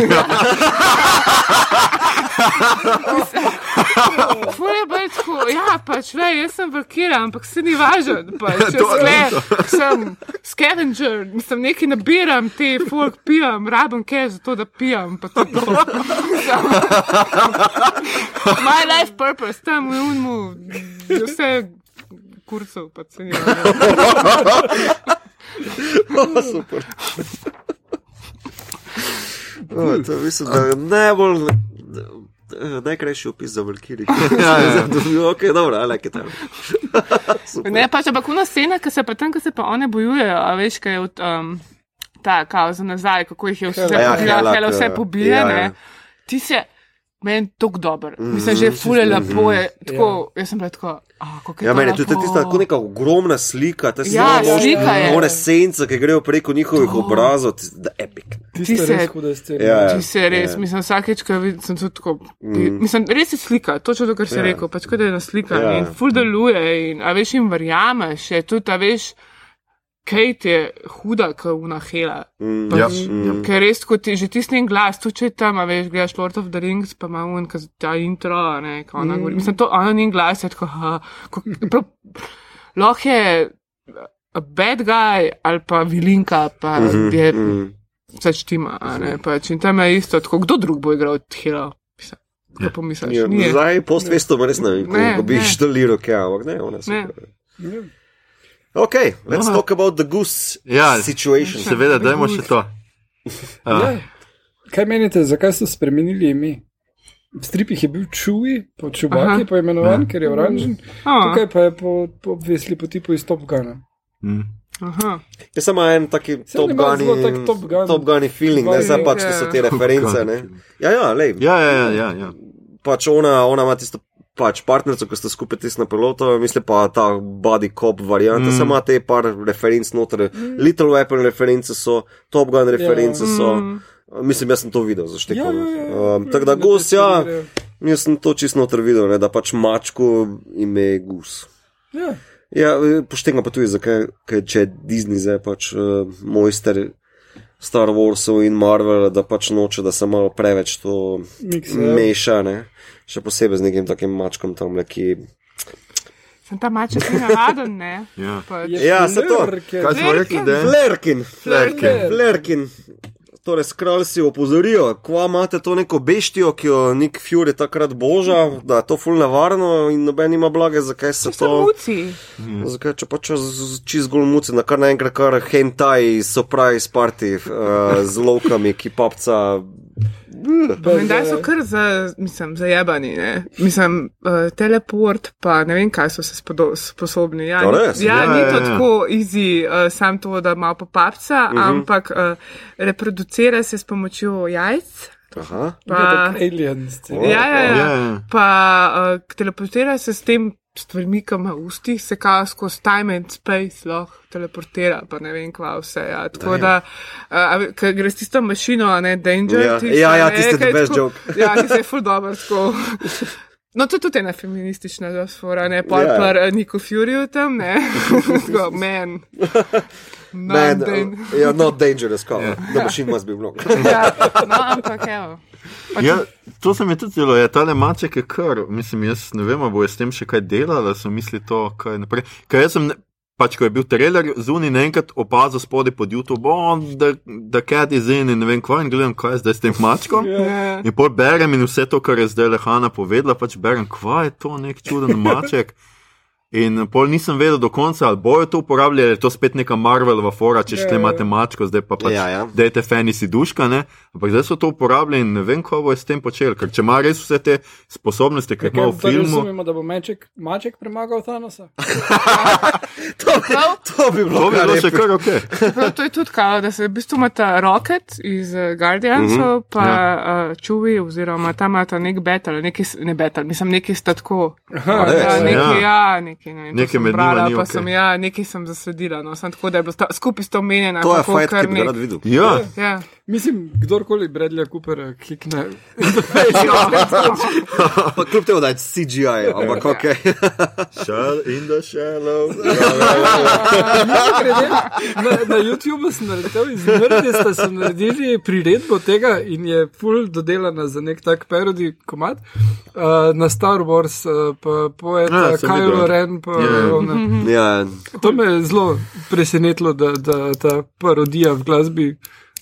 Ful je bolj tako, ja, pač, le, jaz sem valkira, ampak se ni važen. Pač, je le, sem scavenger, mislim, nekaj nabiram, te folk pijem, rabim kaj za to, da pijem. pa to je to. My life purpose, tam v unmu, vse kurcov, pa se ni važen. oh, super. Oh, to mislim, da je najbolj. Najkrajši opis za Valkyrie. Ja, ja. ok, dobro, ali kaj tam. Ne, pač, ampak kuna scena, ki se pa tam, ki se pa one bojujejo, a veš, kaj je od, um, ta, kao za nazaj, kako jih je vse Hela. Ja, pobila, Hela, hele vse ja. pobije, Ja, ja. Ti se, meni tok dober, mislim, že fule lepo je, tako, jaz sem bila tako, kako je Ja, to meni je tudi tista tako neka ogromna slika, ta Ja, slika je. One sence, ki grejo preko njihovih obrazov, da epic. Tiste Ti se- res hude scene. Ja, ja. Ti se res, Ja. mislim, vsakeč, ko vidim, sem tudi tako, mislim, res je slika, točno to, kar si Ja. rekel, pač kot da je ena slika Ja. in ful deluje in, a veš, jim verjameš, je tudi, a veš, Kate je huda, kot unahela. Mm, Ja, Pač, ja. Ker res, kot ti že tisti glas, tu če tam, a veš, gledaš Lord of the Rings, pa ima un, kaz, ta intro, a ne, ko ona govori. Mislim, to, ona njen glas je tako, ha, ko, prav, lahko je a bad guy ali pa vilinka, pa Mhm, je mm. vse štima, a ne, pač. In tam je isto, tako, kdo drug bo igral od Hero? Kaj pomisliš? Ja. Zdaj, post-vesto, res ne vem, Ne, kako bi ne. štaliral, kaj, ampak ne, ona Ne. Ja. Ok, let's Aha. talk about the goose Ja, situation. Seveda, dajmo še to. Uh, Ja. Kaj menite, zakaj so spremenili ime? V stripih je bil Chewie, po Čubaki Aha. pa imenovan, ker je oranžen. A, Tukaj pa je po, po obvesli po tipu iz Top Guna. mm. Aha. Je samo en taki Top zelo tak Top Gun Top Gun feeling, ne, zdaj pač to so te ja. reference, ne. Ja, ja, lej, Ja, ja, ja, ja, ja. pač ona, ona ima tisto pač partnerico, ki sta skupaj tisto na piloto, mislim pa ta body cop varianta, mm. samo te par referenc noter, mm. Little Weapon reference so, Top Gun reference Ja. so, Mm. mislim, jaz sem to videl zaštekel. Ja, ja, ja. um, tako da gus, ja, jaz sem to čisto noter videl, ne, da pač mačku ime gus. Ja. Ja, poštenga pa tudi, zakaj, ker če je Disney zdaj pač uh, mojster Star Warsov in Marvel, da pač noče, da se malo preveč to Mikse, ja. meša, ne? Še posebej z nekim takim mačkom tam, ki Sem ta maček ni navaden, ne? Ja. Pač. Ja, se to. Kaj smo rekli, da je? Flerkin. Flerkin. Flerkin. Torej, skralci opozorijo, kva imate to neko beštijo, ki jo Nick Fury takrat boža, da je to ful nevarno in noben ima blage, zakaj se To so to. muci. Zakaj če pač z- čist zgolj muci, na kar naenkrat kar hentai, surprise party uh, z lovkami, ki papca. Menda so kar za, mislim, zajebani, ne? Mislim, uh, teleport, pa ne vem, kaj so se spodo, sposobni. Ja, To ni- res? ja, Ja, ni ja, to ja. tako easy, uh, sam to, da malo popapca, uh -huh. ampak uh, reproducira se s pomočjo jajc. Aha. Pa, Aliens. O, ja, ja, ja. Ja, ja. Pa uh, teleportira se s tem stvarmi, ki ima v ustih, se kao skozi time and space lahko teleportira, pa ne vem, kva vse. Ja. Tako da, uh, ker greš tisto mašino, a ne danger. Ja, tisto, ja, ja, je the best joke. Ja, ki se je full dobro tako. No, to je tudi ena feministična zasvora, ne pa Ja. yeah. par uh, Nico Fury tam, ne. Tako, man. Man, dan- uh, yeah, not dangerous, cover. The machine must be blown. ja, no, ampak evo. Ja, to se mi tudi zelo, je tale maček je kar, mislim, jaz ne vem, bo s tem še kaj delala, so misli to, kaj naprej. Ker jaz sem, ne- pač ko je bil trailer zunaj, naenkrat opazil spodaj pod YouTube, oh, da, da cat is in in ne vem kva in gledam, kaj je zdaj s tem mačkom. Ja. In pol berem in vse to, kar je zdaj Lehana povedala, pač berem, kva je to nek čuden maček. In pol nisem vedel do konca, ali bojo to uporabljali, ali je to spet neka Marvelova fora, če Ja, šle ja. imate mačko, zdaj pa pač Ja, ja. dajte fanisi duška, ne? Ampak zdaj so to uporabljali in ne vem, kako bo s tem počeli, ker če ima res vse te sposobnosti, ki jih ima v filmu. Razumemo, da bo meček, maček premagal Thanosa. To bi, to bi bilo To bi bilo še kar ok. Prav, to je tudi kao, da se v bistvu imata Rocket iz uh, Guardiansov, uh -huh. pa ja. uh, Chewie, oziroma tam imata nek battle, neki, ne battle, mislim, neki sta tako. A res? Ja, neki, Ja. ja, neki, ne to Nekaj med njima brala, ni pa okej. sem, ja, neki sem zasledila, no, sem tako, da je bilo sta, skupaj sta omenjena. To je fight, kar bi rad videl. Ja, Ja, Mislim, kdorkoli Bradley Coopera klikne. Pa kljub temu, da je CGI, ampak ok. shell in the shallow. Grede, na, na YouTubu sem naredil iz Nerdista, sem naredili priredbo tega in je full dodelana za nek tak parodi komat uh, na Star Wars, uh, pa poeta Ja, ja, Kylo. Ren. Pa, Ja. one. Ja, To me je zelo presenetilo, da, da ta parodija v glasbi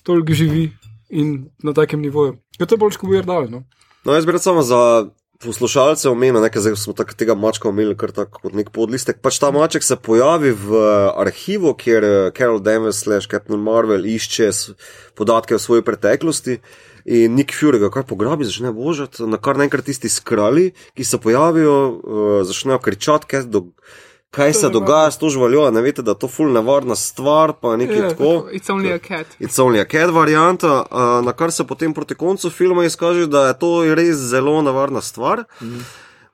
toliko živi in na takem nivoju. To je bolj kot Weird Al. No? No, jaz bi rad samo za poslušalce omenil, nekaj zdaj smo tak, tega mačka omenili kar tako kot nek podlistek. Pač ta maček se pojavi v eh, arhivu, kjer eh, Carol Danvers slash Captain Marvel išče podatke o svoji preteklosti. In Nick Fury ga kar pograbi, začne božati, na kar naenkrat tisti skrali, ki se pojavijo, uh, začnejo kričati, kaj, do, kaj se dogaja s to živaljo, a ne veste, da je to ful nevarna stvar, pa nekaj Ja, tako. it's only a cat. It's only a cat varianta, uh, na kar se potem proti koncu filma izkaže, da je to res zelo nevarna stvar.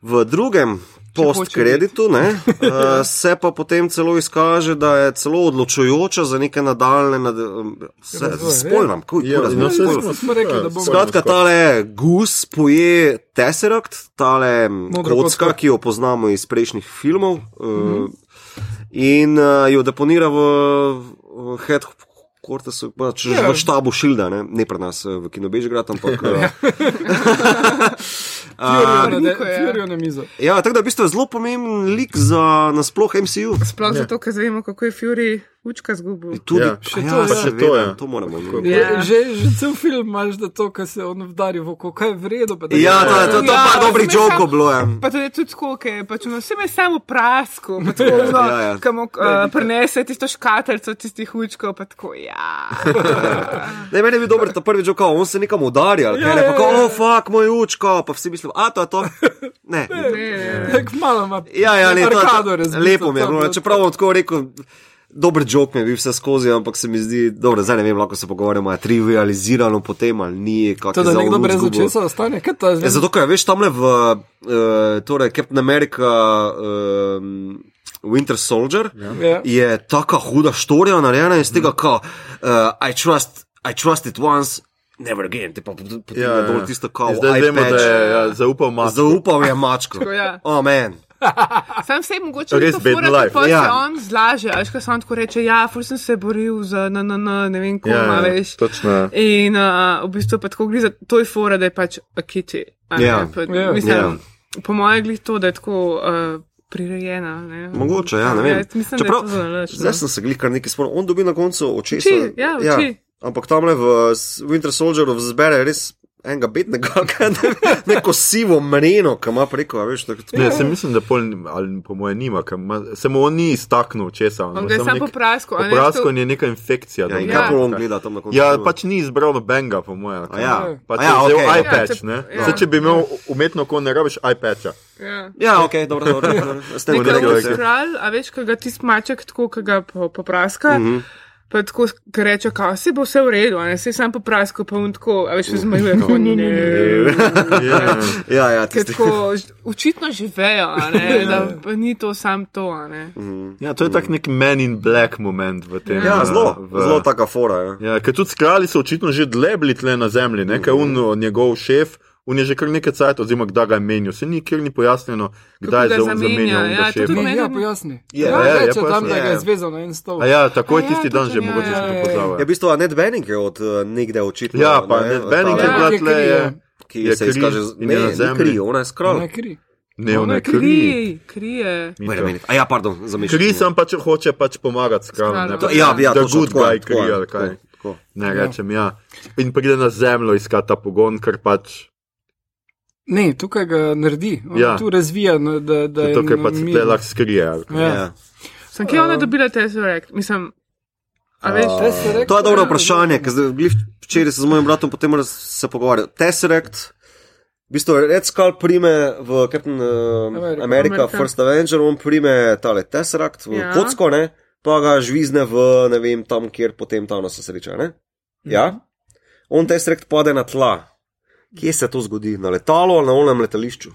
V drugem post-kreditu ne, uh, se pa potem celo izkaže, da je celo odločujoča za neke nadaljne, nad, um, se, Razvoj, spolnam, kuj, Ja, kuj, no, kuj. smo- rekli, da bomo. Skratka, tale gus poje Tesseract, tale Modra kocka, kocka. ki jo poznamo iz prejšnjih filmov, uh, in uh, jo deponira v, v head. Kortesu, pač Ja. v štabu Šilda, ne, ne pri nas v Kinobežgrad, ampak. eh, Furijo na, je. Na mizo. Ja, tako da je v bistvu zelo pomemben lik za nasploh MCU. Sploh zato, ker vemo, kako je Fury učka zgubil. Tudi, Ja. še Še to, to, ja, ja. še to, to, ja. ja. to moramo imeti. Ja. Že, že cel film imaš, da to, kar se on vdari v oko, kaj je vredno. pa da- Ja, to je to, to Ja, pa dobrih jokov bilo je. Pa tudi, tudi tako, ker je pač, no, vse me samo prasko, pa tako, no, Ja, ja. kam uh, prenese tisto škateljco tistih učkov, pa tako, ja. Ne, meni je bil dober ta prvi jok, on se nekam udarja, Ja, ja, ne ja, pa, ja. oh, fuck, moj učko, pa vsi mislijo, a to je to. Ne. Ne, ne. Tako malo ima. Ja, ja, ne, to, arkado to, lepo mi je, to bilo- čeprav bom tako rekel. Dober jok mi je bil vse skozi, ampak se mi zdi, dobro, zdaj ne vem, lahko se pogovarjamo, je trivializirano potem ali ni. To, je da nekdo brez očesa ostane, kaj to je Ja, zato, ker veš, tamle v uh, torej Captain America um, Winter Soldier Ja. je taka huda štorija narejena iz tega, ka uh, I trust, I trust it once, never again, ti pa potem ja, ja. dol tisto kao, In Zdaj vemo, da je ja, zaupal mačku. zaupal je mačko. Tako, ja. Oh, man. Sam se mogoče Res to bed fura, life. pa Ja. se on zlaže, až ko on tako reče, ja, fur sem se boril za na, na, na, ne vem, koma, Ja, ja, veš. točno, ja. In uh, v bistvu pa tako gre za to je fora, da je pač a kitty. a ne, Ja. pa, Ja. Mislim, Ja. po mojem glih to, da je tako. Uh, prirejena. Ne? Mogoče, ja, ne vem. jaz mislim, Čeprav, je zalaž, no. Zdaj sem se glih kar nekaj spomnil. On dobi na koncu očesa. Oči, ja, oči. Ampak tam le v Winter Soldieru zbere res enega bednega, kaj neko sivo mreno, ki ima preko, a veš, tako. Ne, se mislim, da pol, ali po mojem nima, ima- se mu on ni iztaknil česa. On ga je sam popraskal. a ne, Poprasko to- je neka infekcija. Ja, kaj pa on gleda tam na koncu? Ja, pač ni izbral nobenega, po mojem. Ja. Pač A je ja, vzel okej. iPad, Ja, ne? ja. Zdaj, če bi imel umetno ko ne rabiš iPada. Ja. Ja, ok, dobro, dobro. dobro. S tem Nekaj bi rekel, drugega. ja. Kral, a veš, kaj ga tisti maček tako, ki ga po- popraska. Mm -hmm. Pa tako ki reče, kao, se bo vse v redu, a ne se sam poprasko, pa on tako, a veš, zmajuje, kot ne, ne. Ja, ja, Ker tisti. tako očitno živejo, a ne, da pa ni to sam to, a ne. Ja, to je tak nek man in black moment v tem. Ja, zelo, v- zelo taka fora. Ja. Ja, ker tudi skrali so očitno že dlje bili tle na zemlji, ne, ker un njegov šef, un je že kar nekaj cajt, oziroma kdaj ga je menil. Se nikjer ni pojasnjeno, kdaj ga je on zamenja, zamenjal ja, ja, to tudi Ne, meni- ja, pojasni. Je, ja, je, je reče tam, da ga Je. je zvezal na en stol. A ja, tako je ja, tisti dan že ja, mogoče ja, sem ja, to ja. pozabil. Ja, v bistvu Annette Benning je od uh, nekde očitno. Ja, pa ne, Annette Bening je bila Ja, tle, je, ja. ki je se izkaže, ne, je zemlji. kri, ona je skral. Ne, kri. ne, ona je kri. Kri, krije. A ja, pardon, zamišljam. Kri sem pač hoče pač pomagati skralu. Skralu. ne To- pa- Ja, ja, The točno good guy kri, ali kaj. tako. Ne rečem, ja. In pride na zemljo iskati ta pogon, ker pač, Ne, tukaj ga naredi. On Ja. Tu razvija, no, da, da je zato ker pač se mir. tle lahko skrije. kaj. Ja. Ja. Sem kje ona dobila Tesseract? Mislim, a veš, Tesseract, To je dobro ja, vprašanje, ker včeraj se z mojim bratom potem se pogovarjal. Tesseract, v bistvu Red Skull prime v Captain uh, America. America, America. First Avenger, on prime tale Tesseract v Ja. ja. kocko, ne, pa ga žvizne v, ne vem, tam, kjer potem ta se sreča, ne. Ja, on Tesseract pade na tla. Kje se to zgodi? Na letalu ali na onem letališču?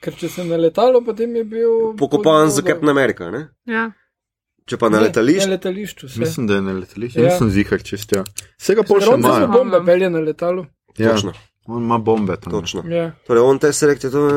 Ker če sem na letalo, potem je bil. Pokopan z pod vodo. Captain America, ne? ja. Če pa na Ne, letališču. Na letališču. se. Mislim, da je na letališču, Ja. nisem zihar čest. Ja. Vsega pol še imajo. bombe pelje na letalu. Ja. Točno, On ima bombe tam. točno. Ja. Torej, on Tesseract je to, eh,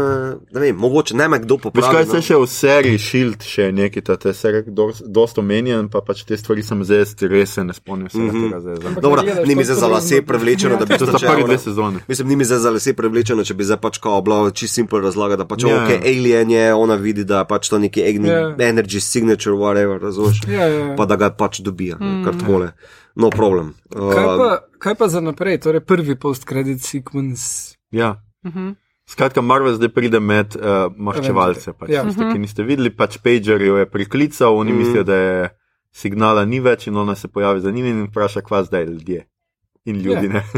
ne vem, mogoče ne me kdo popravi. kaj no. se še v seriji Shield še je neki, ta te serije dosta omenjen, pa pač te stvari sem zdaj res se ne spomnim vsega Mhm. tega zdaj. Dobro, ni mi to zdaj za lase prevlečeno, da bi To prvi ona- dve sezoni. Mislim, ni mi zdaj za lase prevlečeno, če bi zdaj pač kao bila čisto simpel razlaga, da pač Ja. yeah. ok, alien je, ona vidi, da pač to neki Ja. yeah. energy signature, whatever, razumeš. Ja, ja, ja. Pa da ga pač dobija, mm. kar takole. No problem. Uh, Kaj pa, kaj pa za naprej, torej prvi post-credit sequence? Ja. Mhm. Skratka, Marvel zdaj pride med uh, maščevalce. Pač, Ja. ja. tiste, ki niste videli, pač Pager jo je priklical, oni mm. mislijo, da je signala ni več in ona se pojavi za njimi in vpraša, kva zdaj ljudje. In ljudi Ja. ne.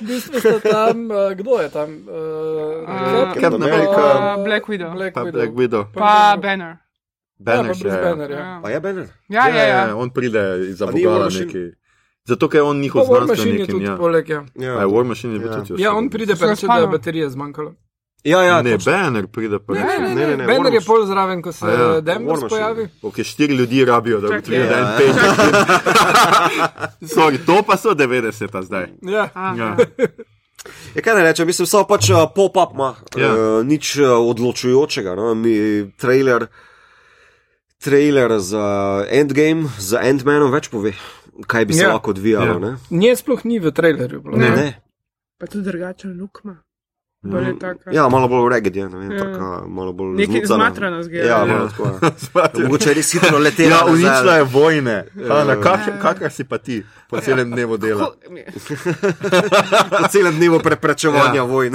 V bistvu sta tam, uh, kdo je tam? Uh, Uh, Captain America. pa Black Widow. Black Pa Widow. Black Widow. Pa Banner. Banner ja, pa ja. Banner, ja. Ja, Pa je Banner? ja, ja. ja. On pride iz A ni War Abogala Machine? neki. Zato, ker je on njihov je znanstvenik. Ja. poleg, ja. A je War Machine je bil Ja. tudi Ja, on pride pa reče, da je baterije zmanjkalo. Ja, ja, Ne, točno. Banner pride pa Ne, reče. ne, ne, ne, ne, ne, Banner je pol zraven, ko se ja, Machine. pojavi. Ok, štiri ljudi rabijo, da ugotovijo, da je en Ja. page. Sorry, to pa so 90 zdaj. Ja. Ja. Ja, kaj ne rečem, mislim, so pač uh, pop-up, ima Ja. uh, nič uh, odločujočega. No? Mi trailer, trailer za Endgame, za Endmanom več pove, kaj bi se Ja. lahko odvijalo. Ja. Ja. Nje sploh ni v trailerju. bilo. Ne. Ne. Pa tudi drugačen luk ima. Bolj je taka. Ja, malo bolj reged je, ne vem, Ja. taka, malo bolj Nekaj zmucana. zmatrano zgleda. Ja, Ja. malo tako. Ja. Mogoče res hitro letela. Ja, uničila je vojne. Ana, Ja. kak, si pa ti po celem dnevu dela? Po celem dnevu preprečevanja Ja. ja. vojn.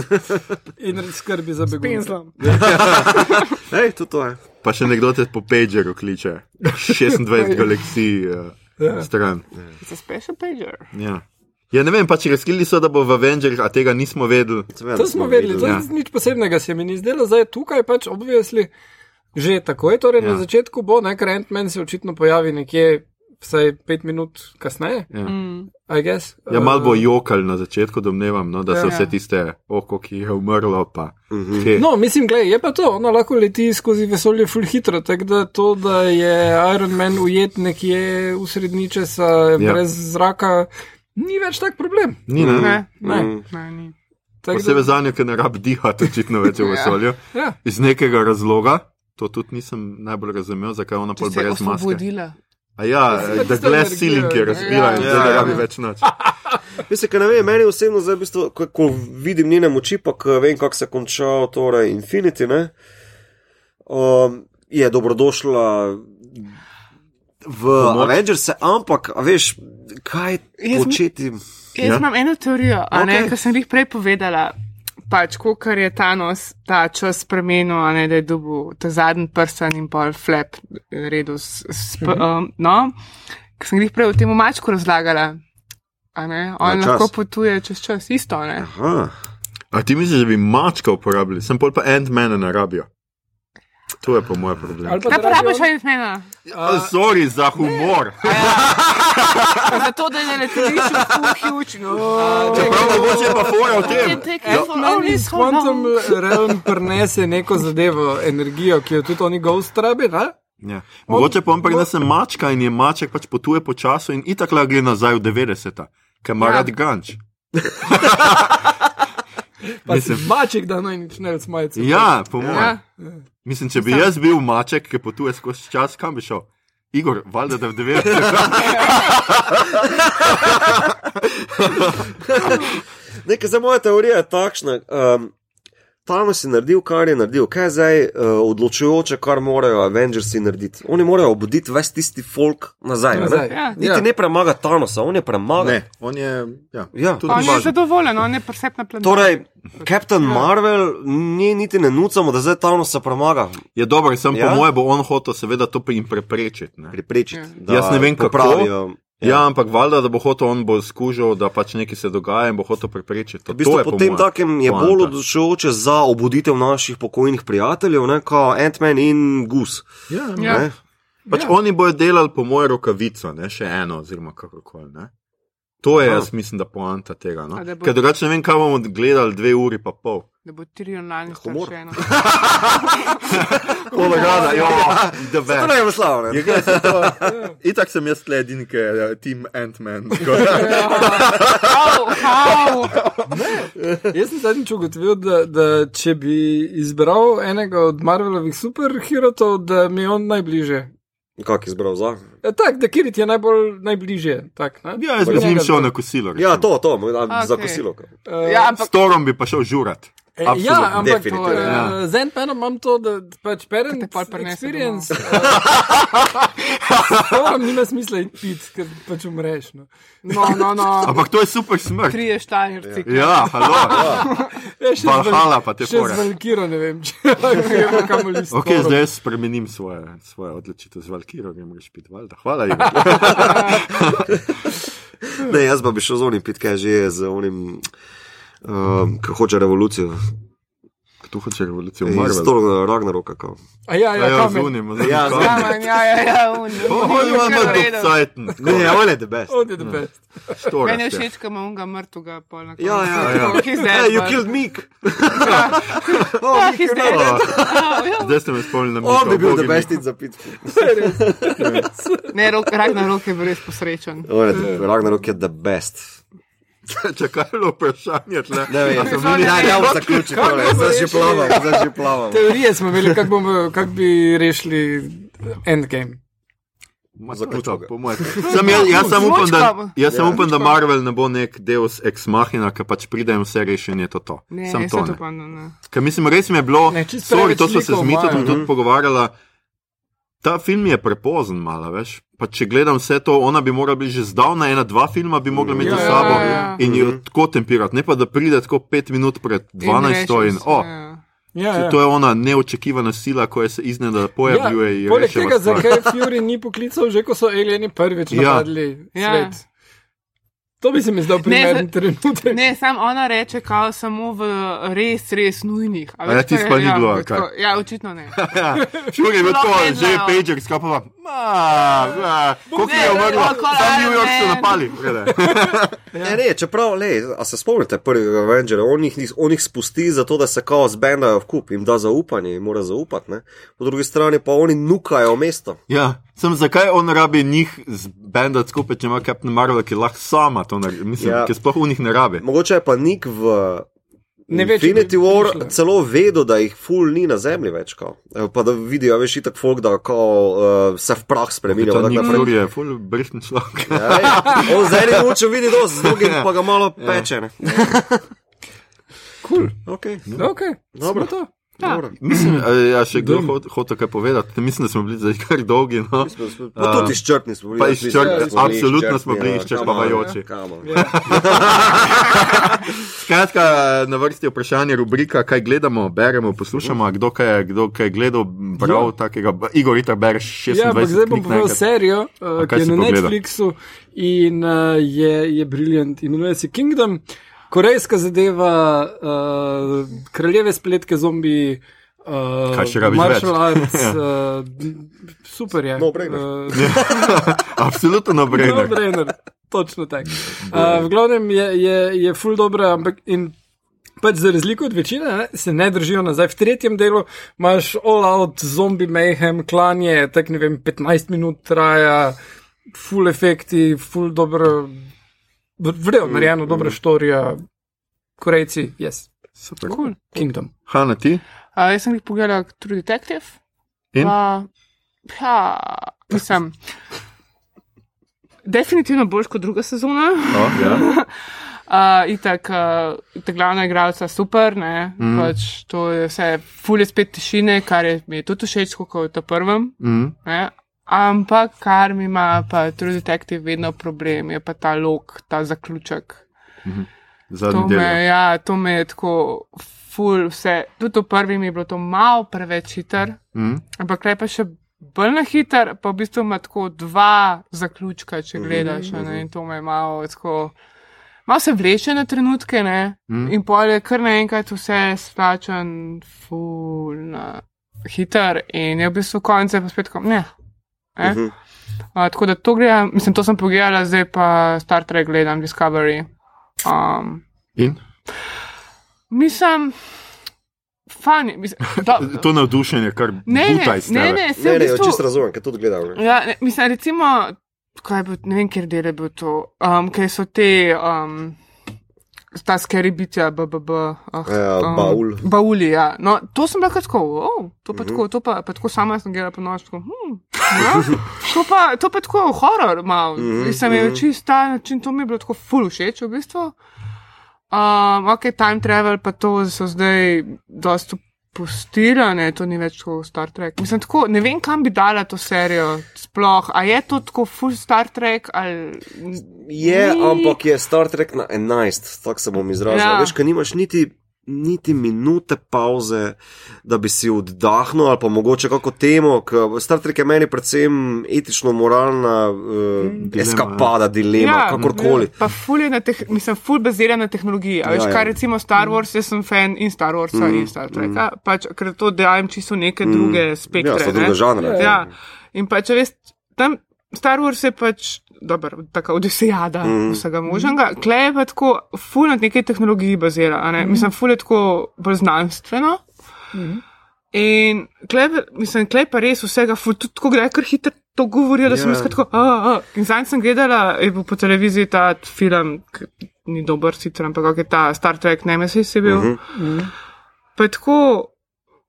In skrbi za begunce. Ej, tudi to je. Pa še nekdo te po pagerju kliče. 26 galaksij uh, Ja. stran. It's a special pager. Ja. Ja, ne vem, pač razkrili so, da bo v Avengers, a tega nismo vedeli. Seveda To smo vedeli, to Ja. je nič posebnega, se mi ni zdelo, zdaj tukaj pač obvisli. Že takoj, torej ja. na začetku bo, ne, ker Ant-Man se očitno pojavi nekje vsaj pet minut kasneje, Ja, Mm. I guess. ja malo bo Eh, jokal na začetku, domnevam, no, da so Ja. vse tiste oko, ki je umrlo. Pa, Mhm. te. No, mislim, gledaj, je pa to, ona lahko leti skozi vesolje ful hitro, tako da to, da je Iron Man ujet nekje v srednjičesa ja. Ja. brez zraka, ni več tak problem. Ni, ne? Ne, Ne. Mm. ne. Tako Posebej za njo, ker ne rab dihati, očitno več v Ja. vesolju. Ja. Iz nekega razloga, to tudi nisem najbolj razumel, zakaj je ona pol je brez maske. osvobodila. A ja, da energijo, ceiling je ne. razbila in Ja, zdaj ne ja. rabi več nič. Mislim, ker ne vem, meni osebno zdaj, v bistvu, ko, ko vidim njene moči, pa vem, kako se konča torej Infinity, ne, um, je dobrodošla v Pomoč. Avengers, ampak, a veš, kaj Jaz- početi. Jaz Ja. ja. imam eno teorijo, a ne, kar sem jih prej povedala. Pač, kar je Thanos ta čas spremenil, a ne da je dobil ta zadnji prsten in pol flap, redu. S, s, Mhm. um, no, ker sem jih prej o tem mačku razlagala. A ne, on Na čas. lahko potuje čez čas, isto, ne. Aha. A ti misliš, da bi mačka uporabili, sem pol pa Ant-Mana ne rabijo. To je po mojem problem. Ali pa Kaj rabiš še ena? A, Sorry za humor. Zato, da ne letališ v kuhjuč, no. Čeprav mogoče je pa fora v tem. Ja, oni s Quantum Realm prenese neko zadevo, energijo, ki jo tudi oni Ghost rabi, ne? Ja. Mogoče pa on prinese mačka in je maček pač potuje po času in itak lahko gre nazaj v 90-ta, ker ima Ja. rad ganč. Pa Mislim- si maček, da naj nič ne smajce. Ja, po mojem. Ja. Mislim, če bi jaz bil maček, ki potuje skozi čas, kam bi šel? Igor, valjda da v 90-ta. Nekaj za moja teorija je takšna. Um, Thanos je naredil, kar je naredil, kaj je zdaj uh, odločujoče, kar morajo Avengersi narediti. Oni morajo obuditi ves tisti folk nazaj. Nazaj. nazaj. Ja. Niti Ja. ne premaga Thanosa, on je premagal. Ne, on je, ja, Ja. On je važen. zadovoljen, on je presep na planeti. Torej, Captain Marvel, ni niti ne nucamo, da zdaj Thanosa premaga. Je dobro, sem Ja? po mojem bo on hotel seveda to jim preprečiti. Ne? Pripričati. Ja. Jaz ne vem, kako. popravijo. Ja, ampak valjda, da bo hotel on bo skužil, da pač nekaj se dogaja in bo hotel preprečiti. To, V bistvu to je po potem mojem takem je bolj odločujoče za obuditev naših pokojnih prijateljev, ne, kot Ant-Man in Goose. Ja, Ja. ne. Pač Ja. oni bojo delali po mojem rokavico, ne še eno, oziroma kakorkoli. Ne? To je, Aha. jaz mislim, da poanta tega. No? Ker drugače ne vem, kaj bomo gledali dve uri pa pol. Da bo Tyrion lani Humor. staršeno. Kolorada, ja, the To best. ne je slavno. Je, kaj se to- Itak sem jaz tle edini, ki je team Ant-Man. How? Jaz sem zadnjič ugotovil, da, da če bi izbral enega od Marvelovih superherotov, da mi je on najbližje. Kak je izbral za? Ja, tak, da Kirit je najbolj najbližje. Tak, ne? Ja, jaz bi z njim šel na kosilo. Ja, recimo. to, to, okay. za kosilo. Uh, Ja, S ampak Torom bi pa šel žurat. E, Absolutno, ja, ampak definitivno, uh, z Ant-Manom imam to, da pač pol prinese experience. Torom nima smisla iti pit, ker pač umreš. No. no, no, no. Ampak to je super smrt. Trije štajerci. Ja, halo. Ja, še z Valhalla Val- pa te z Valkiro ne vem, če gremo kamoli s Ok, zdaj jaz spremenim svoje, svoje odločitev z Valkiro, grem reči pit valjda. Hvala. Ne, jaz pa bi šel z onim pit, kaj že je, z onim, um, ki hoče revolucijo. Tu hoče revolucijo Iz Marvel. Thor Ragnaroka. kao. A ja, ja, Ja, kamen. zunim, Ja, zunim. Kamen, ja, ja, ja, un. On ima Kar v redu. docajten. Ne, on je the best. On je the best. Meni je všeč, ko ima unga mrtvega pol na koncu. Ja, ja, ja. Oh, he's dead, Hey, you but- killed Meek. Oh, he's dead. Oh, Oh, ja. Zdaj ste me spomnili na On bi bil Bogi the best in za pit. Ne, rok, Ragnarok je bil res posrečen. On je the- Ragnarok je the best. Čakaj, bilo vprašanje tle. Ne vem, se ne, zvoni, ne, ne. ne, ne, zaključi tole, zdaj že plavam, zdaj že plavam. Teorije smo imeli, kako bomo- kako bi rešili endgame. Zaključil ga. Po mojem. Sam jaz, jaz sam upam, da, Zvočka. jaz sem Ja. upam, da Marvel ne bo nek deus ex machina, ki pač pride in vse reši in je to to. Ne, Sam se to to ne. pa ne. ne. Ker mislim, res mi je bilo, Ne, čisto sorry, preveč to smo se likov z Mitom imajo, tudi ne. Ta film je prepozen, malo več. Pa če gledam vse to, ona bi morala biti že zdavna, ena, dva filma bi mogla imeti Ja, za ja, sabo ja, ja. in jo tako tempirati, ne pa da pride tako pet minut pred 12 in, rešil o, se, ja. Ja, ja. to je ona neočekivana sila, ko se iznenada pojavljuje. Ja, in poleg tega, stvar. zakaj Fury ni poklical, že ko so alieni prvič Ja. napadli Ja. svet. To bi se mi zdel primeren trenutek. Ne, sam ona reče, kao samo v res, res nujnih. A veš, ja, kaj- pa ni ja, bilo, a tako- kaj? Ja, očitno ne. Šuri je bil Sploh tako, ne že je znajo. pager skapala. Koliko Ne, je umrlo? ne, Sam New York so napali. glede. Ne, ne, čeprav, le, a se spomnite prvega Avengera, on jih, on jih spusti zato, da se kao zbendajo v kup, jim da zaupanje, jim mora zaupati, ne. Po drugi strani pa oni nukajo mesto. Ja, sem zakaj on rabi njih zbendati skupaj, če ima Captain Marvel, ki lahko sama to naredi, mislim, Ja. ja. ki sploh v njih ne rabi. Mogoče je pa nik v Ne ve, če bi Infinity War prišle. celo vedo, da jih ful ni na zemlji več, kao. Evo, pa da vidijo, veš, itak folk, da kao, uh, se v prah spremenijo. To tako naprej. Je full brihten človek. Ja, ej, On z enim uče vidi dosti, z drugim pa ga malo peče. ne. Cool. Okay. Okay. Dobro. Smo. Ja. Mislim, a ja, še kdo hot- hotel kaj povedati? Mislim, da smo bili zdaj kar dolgi. No. Tudi izčrpni smo bili. Pa jaz mislim, izčrpni, da smo bili absolutno smo bili ja, izčrpavajoči. on, Ja. Skratka, na vrsti je vprašanje rubrika, kaj gledamo, beremo, poslušamo, a kdo kaj je, kdo kaj je gledal, bral Ja. takega, Igor, itak bereš 26 Ja, ampak zdaj bom povedal serijo, uh, ki je na pogledal? Netflixu in uh, je, je briljant. Imenuje se Kingdom, korejska zadeva, uh, kraljeve spletke zombi. Uh, Kaj še rabiš martial več? arts, uh, super je. No-brainer. Uh, Absolutno no brainer. No-brainer, točno tako. Uh, v glavnem je, je, je full dobro, ampak in pač za razliko od večine ne, se ne držijo nazaj. V tretjem delu imaš all out zombie mayhem, klanje, tak ne vem, 15 minut traja, full efekti, full dobro, vrejo narejeno, dobra štorija, korejci, yes, Super. Cool. kingdom. Hanna, ti? Uh, jaz sem jih pogledal True Detective. In? Pa, ja, mislim. Definitivno boljš kot druga sezona. O, ja. Uh, itak, uh, ta glavna igralca super, ne, mm. pač to je vse, fulje spet tišine, kar je mi je tudi všeč, kot v tem prvem. Mm. Ne. Ampak, kar mi ima pa True Detective vedno problem, je pa ta lok, ta zaključek. To Zadnji del. me, ja, to me je tako ful vse. Tudi v prvi mi je bilo to malo preveč hiter, Mm. ampak le pa še bolj na hiter, pa v bistvu ima tako dva zaključka, če gledaš. a Ne, in to me je malo tako. Malo se vleče na trenutke, ne? Mm. in pol je kar naenkrat vse splačen, ful, na hiter, in je v bistvu konec, pa spet tako, ne. Eh? Mhm. Uh, tako da to gledam, mislim, to sem pogledala, zdaj pa Star Trek gledam, Discovery. Um, In? mislim, fani, mislim, do, To navdušenje, kar ne, buta ne, ne, ne, Ne, v ne, bistvu, čisto razumem, ker tudi gledam. ne. Ja, ne, mislim, recimo, kaj je bil, ne vem, kjer del je bil to, um, kaj so te, um, ta skeri bitja, BBB. Ah, Ja, um, baul. Bauli, ja. No, to sem bila tako, oh, to pa tako, to pa, pa tako sama sem gledala po noč, tako, hm, ja, to pa, to pa tako horor mal. Mhm, Mislim, je mhm. čist ta način, to mi je bilo tako full všeč v bistvu. Um, ok, time travel pa to so zdaj dosto pustila, ne, to ni več tako Star Trek. Mislim, tako, ne vem, kam bi dala to serijo sploh. A je to tako full Star Trek ali. Je, Ni. ampak je Star Trek na 11, tako se bom izrazil. Ja. Ja. Veš, ker nimaš niti, niti minute pauze, da bi si oddahnil ali pa mogoče kako temo, ker Star Trek je meni predvsem etično-moralna uh, Dilema, eskapada, dilema, ja, kakorkoli. Pa ful je na teh, mislim, ful bazira na tehnologiji. A veš, Ja, ja. kaj recimo Star Wars, jaz sem fan in Star Warsa Mm, in Star Treka, pač, ker to dajem čisto neke druge spektre. Ja, so druge žanre. Ja, in pa če veš, tam Star Wars je pač, dobro, tako odisejada mm. Vsega možnega, klej je pa tako, ful na neki tehnologiji bazira, a ne, mm. mislim, ful je tako bolj znanstveno. Mhm. In klej, pa- mislim, klej pa res vsega, ful, tudi tako gre, kar hitro to govorijo, da sem Ja. jaz tako, a, a. In zdaj sem gledala, je bil po televiziji ta film, ki ni dober sicer, ampak kako je ta Star Trek Nemesis je bil. Mhm. Mhm. Pa tako,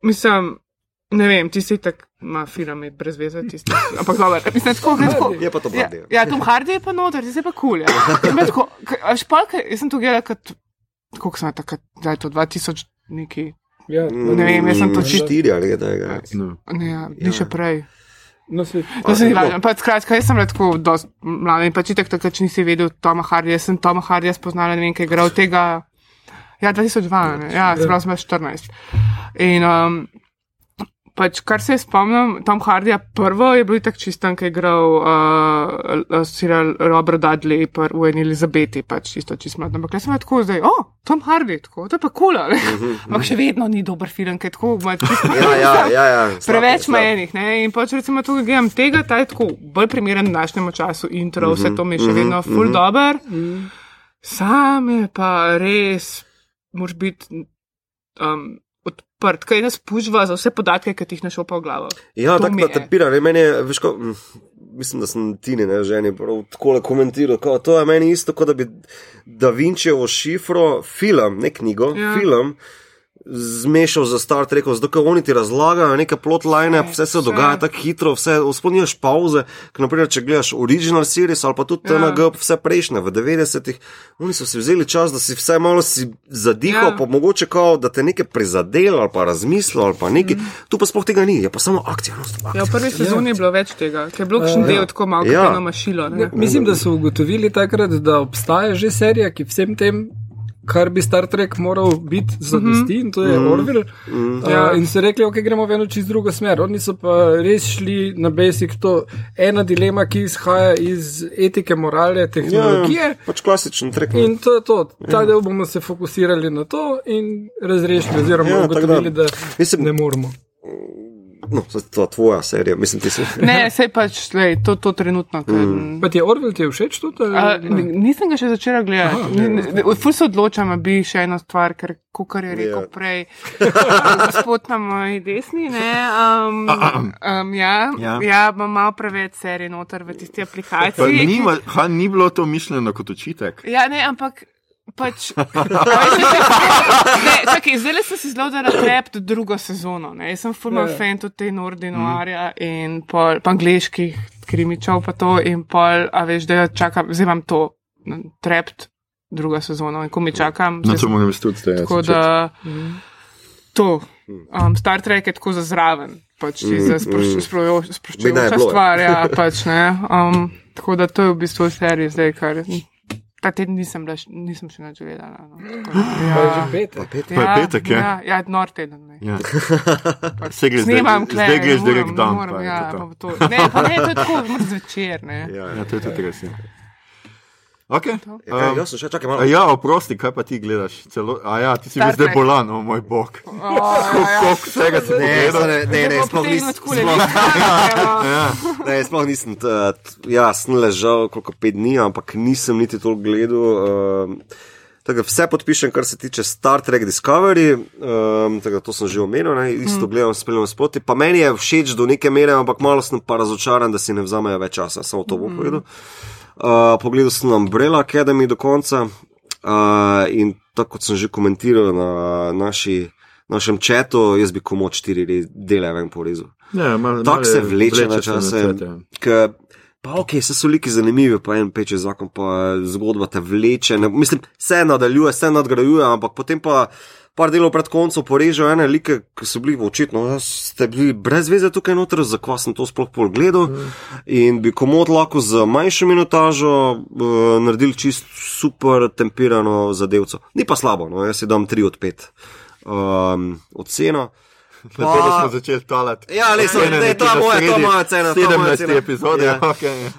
mislim, ne vem, tisti tak ima film, je brez veze, tisti. Ampak dobro, mislim, tako, ne, tako. Je pa to Ja, bardijo. ja, Tom Hardy je pa noter, zdaj pa kul. Cool, ja. Tako, k- a špalke, jaz sem to gledala, kot, koliko sem takrat, da je to 2000 neki, Ja, Ne vem, jaz sem to čisto- Štiri ali kaj takega. No. ne, ja, ni še prej. no, se ni no. važno. Pa skratka, jaz sem bila tako mlada in pač itak takrat, če nisi vedel Toma Hardija, jaz sem Toma Hardija spoznala, ne vem, kaj je igral tega. Ja, 2002, ne? ja, se pravi, sem bila 14. In um, pač, kar se spomnim, Tom Hardija prvo je bil tak čistan, ki je igral uh, serial Robert Dudley v eni Elizabeti, pač čisto čist mlad. Ampak jaz sem tako zdaj, o, oh, Tom Hardy, tako, to je pa kul, cool, ampak še vedno ni dober film, ker je tako, ima čisto. Ja, ja, ja. ja. Preveč slab. menih, ne? In pač recimo tukaj gledam tega, ta je tako bolj primeren današnjemu času, intro, vse to mi je še vedno full dober. Sam je pa res, moraš biti um, odprt, kaj nas pužva za vse podatke, ki ti jih našel pa v glavo. Ja, To tako da te pira, ne, meni je, veš, ko, mm, mislim, da sem Tini, ne ženi, prav tako komentiral. Kao, to je meni isto, kot da bi Da Vinčevo šifro, film, ne knjigo, ja. film. Zmešal za Star Trek, zato ker oni ti razlagajo neke plotline, Vse, vse se dogaja tako hitro, vse spomniš pauze. ker Naprimer, če gledaš original series ali pa tudi Ja. TNG, vse prejšnje v 90-ih, oni so si vzeli čas, da si vse malo si zadihal, Ja. ja. pa mogoče kao, da te nekaj prizadel ali pa razmislil ali pa nekaj. Mm. Tu pa sploh tega ni, je pa samo akcija. non stop Ja, v akcija. prvi sezoni je bilo več tega, ker je bilo kakšen del tako malo kot Ja. eno mašilo. ne. Mislim, da so ugotovili takrat, da obstaja že serija, ki vsem tem, kar bi Star Trek moral biti zadosti, in to je mm -hmm. Orville. Mm -hmm. Ja. uh, in so rekli, ok, gremo v eno čist drugo smer. Oni so pa res šli na basic to. Ena dilema, ki izhaja iz etike, morale, tehnologije. Ja, pač klasičen trek. In to je to. Ta del bomo se fokusirali na to in razrešili, oziroma Ja, ja, ugotovili, da- da, Mislim- ne moramo. No, to je tvoja serija, mislim, ti si. Ne, sej pač, lej, to, to trenutno. Ker, mm. Pa ti je Orwell, ti je všeč tudi? ali A, nisem ga še začela gledati. Ful se odločam, a bi še eno stvar, ker, kot je rekel Ja. prej, gospod na moji desni, ne, um, um, ja, Ja. ja. ja, imam malo preveč serij noter v tisti Pa aplikaciji. ni, ma- ha, ni bilo to mišljeno kot očitek. Ja, ne, ampak. Pač, ne, čakaj, zdaj sem si zelo dala trept drugo sezono. Ne. Jaz sem fulman Ja. fan tudi te Nordinoarja in pol, pa angliških krimičev pa to in pol, a veš, da jo čakam, zdaj imam to trept drugo sezono in ko mi čakam. No, zdaj to moram res tudi zdaj. Tako da to, um, Star Trek je tako za zraven, pač ti za sproš- sprojo- Bi naj sproščujoča bilo, ja. stvar, ja, pač ne. Um, tako da to je v bistvu serija zdaj, kar ta teden nisem, bila, nisem še nič gledala. No. Da, Pa je že petek. Pa je petek, ja. Ja, ja nor teden. Ne. Ja. Se gre zdaj, Snemam kle, zdaj greš ne direkt dan. ne morem, pa je Ja, to to. pa bo to. Ne, pa ne, to je tako, zvečer, ne. Ja, Ja, to je tudi res. Ja. Okay. Ja, kaj, Um, jaz sem še, čakaj malo. ja, oprosti, kaj pa ti gledaš? Celo, a ja, ti si Star bil zdaj Trek. bolan, o moj bog. Oh, ja, ja. Koliko vsega si Ne, pogledal? ne, ne, sploh nisem. sploh- listove, Ja. Ne, sploh nisem, ja, sem ležal koliko pet dni, ampak nisem niti toliko gledal. Um, tako da vse podpišem, kar se tiče Star Trek Discovery, um, tako da to sem že omenil, ne, isto mm. gledam, spremljam sproti. Pa meni je všeč do neke mere, ampak malo sem pa razočaran, da si ne vzamejo več časa, samo to bom mm. povedal. Uh, pogledal sem Umbrella Academy do konca uh, in tako kot sem že komentiral na naši, našem četu, jaz bi komod štiri re- dele ven porezal. Ja, Tako se vleče na se čase. ja. Pa ok, vse so liki zanimivi, pa en peče zakon, pa zgodba te vleče. Ne, mislim, vse nadaljuje, vse nadgrajuje, ampak potem pa par delov pred koncem porežejo ene like, ki so bili očitno, ja, ste bili brez veze tukaj noter, zakaj sem to sploh pol gledal. In bi komod lahko z manjšo minutažo uh, naredili čist super temperano zadevco. Ni pa slabo, no, jaz si dam 3 od 5 um, oceno. Zato, da smo začeli talati. Ja, le, so- Cene ne, to je nekje na moja- to je sredi moja cena, to je moja 17. cena. epizode. Ja. Okay, ja.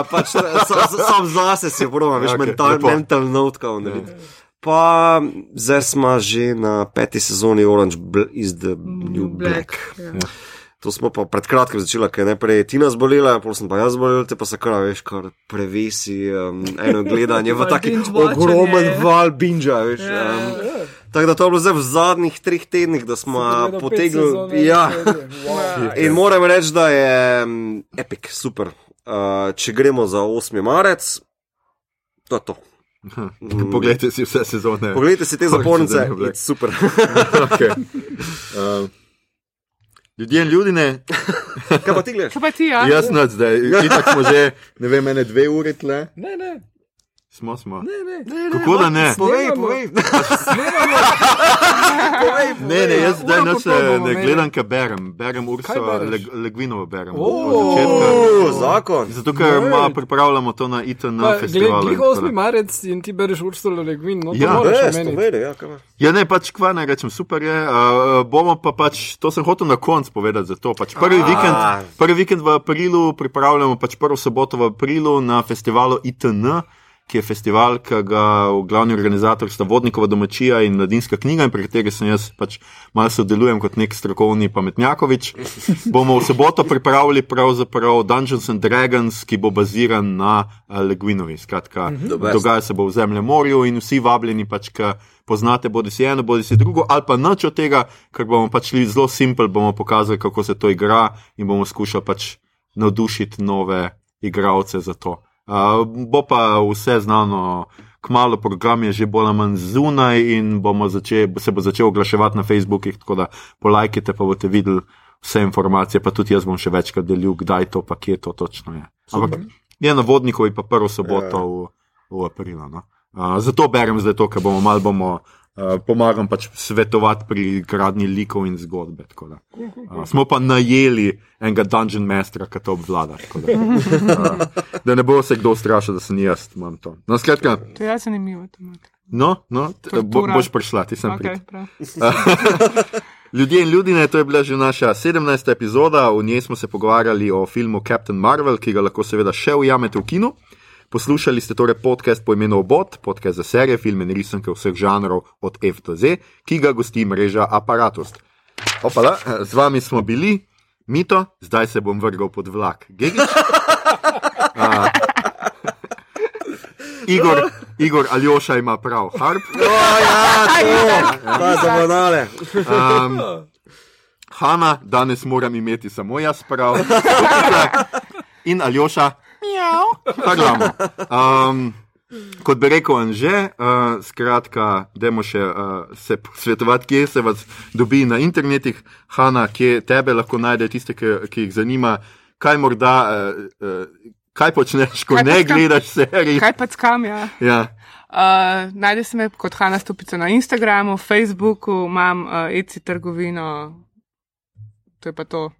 Uh, pač, sam, sam zase si probam, veš, Ok, okay, mental, lepo. mental note, kao narediti. Pa zdaj smo že na peti sezoni Orange Bl is the New Black. Ja. To smo pa pred kratkim začeli, ker je najprej Tina zbolela, potem sem pa jaz zbolel, te pa se kar, veš, kar prevesi um, eno gledanje v taki ogromen val binža, veš. Ja, Um, ja. tako da to je bilo zdaj v zadnjih treh tednih, da smo potegnili. Ja. Wow. In moram reči, da je um, epic, super. Uh, če gremo za 8. marec, to je to. Mm. Poglejte si vse sezone. Poglejte si te zapornice, it's super. okay. uh, ljudje in ljudine, Kaj pa ti gledaš? Kaj pa ti, ja? jaz noč zdaj, itak smo že, ne vem, ene dve uri tle. Ne, ne, Smo, smo. ne, ne. Kako da ne? Povej, Snemamo. povej. Ne, ne, jaz zdaj noč ne, ne gledam, kaj berem. Berem Urso? Leg, Legvinovo berem. O, od začetka. O, zakon. Zato, ker ma, pripravljamo to na ITN Pa, festivalu. glej, in glih tako 8. naprej. marec in ti bereš Ursula Le Guin, no to Ja, Res, omeniti. povej, ja, kaj pa. Ja, ne, pač kva naj rečem, super je. Uh, bomo pa pač, to sem hotel na koncu povedati, zato pač prvi, vikend, prvi vikend v aprilu pripravljamo, pač prvo soboto v aprilu na festivalu ITN, ki je festival, ki ga v glavni organizator sta Vodnikova domačija in Mladinska knjiga, in pri kateri sem jaz pač malo sodelujem kot nek strokovni pametnjakovič. Bomo v soboto pripravili pravzaprav Dungeons and Dragons, ki bo baziran na uh, Leguinovi. Skratka, The best. dogaja se bo v zemljem morju in vsi vabljeni pač, ki poznate bodi si eno, bodi si drugo, ali pa nič od tega, ker bomo pač šli zelo simpel, bomo pokazali, kako se to igra in bomo skušali pač navdušiti nove igralce za to. Uh, bo pa vse znano, kmalo program je že bolj ali manj zunaj in začel, se bo začel oglaševati na Facebookih, tako da polajkite, pa boste videli vse informacije, pa tudi jaz bom še večkrat delil, kdaj to paketo točno je. Ampak je na vodniku pa prvo soboto ja. v, v aprilu. No? Uh, zato berem zdaj to, ker bomo malo bomo. Uh, pomagam pač svetovati pri gradni likov in zgodbe. Uh, smo pa najeli enega dungeon mastera, ki to obvlada. Da. Uh, da ne bo se kdo strašil, da se ni jaz, imam to. No, skratka, to je zanimivo. No, no bo, boš prišla, ti sem okay. Ljudje in ljudje, to je bila že naša 17. epizoda, v njej smo se pogovarjali o filmu Captain Marvel, ki ga lahko seveda še ujamete v kinu. Poslušali ste torej podcast po imenu Obot, podcast za serije, filme in risanke vseh žanrov od F do Z, ki ga gosti mreža Apparatus. Opala, z vami smo bili, Mito, zdaj se bom vrgal pod vlak. Igor, Igor Aljoša ima prav, harp. Oh, ja, to je za banale. Um, Hanna, danes moram imeti samo jaz prav. In Aljoša. Um, kot bi rekel, Anže, uh, skratka, dajmo še uh, se posvetovati, kje se vas dobi na internetih. Hanna, kje tebe lahko najde tiste, ki, ki jih zanima, kaj morda. Uh, uh, kaj počneš, ko kaj ne gledaš serije? Kaj pa skam, ja. ja. Uh, Najde se me kot Hanna Stupica na Instagramu, Facebooku, imam uh, ECI trgovino, to je pa to.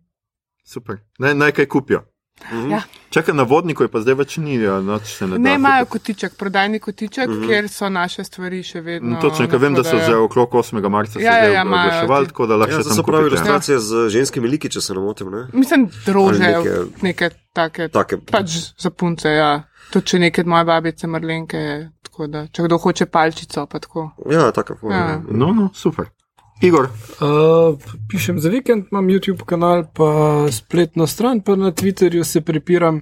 Super, naj, naj kaj kupijo. Mhm. Ja. Čakaj na vodniku, pa zdaj več ni, ja, no, se ne da. Ne imajo kotiček, prodajni kotiček, mhm. kjer so naše stvari še vedno. Točno, ker vem, da so že okrog 8. marca ja, ja, ja, oglaševali, tako da lahko ja, še tam. Pravi ilustracije ja. z ženskimi liki, če se ne motim. Ne? Mislim, drože, neke, neke take, take. Pač za punce, ja. To, če neke moje babice, mrlinke, tako da, če kdo hoče palčico, pa tako. Ja, tako. Ja. No, no, super. Igor. Uh, pišem za vikend, imam YouTube kanal, pa spletno stran, pa na Twitterju se prepiram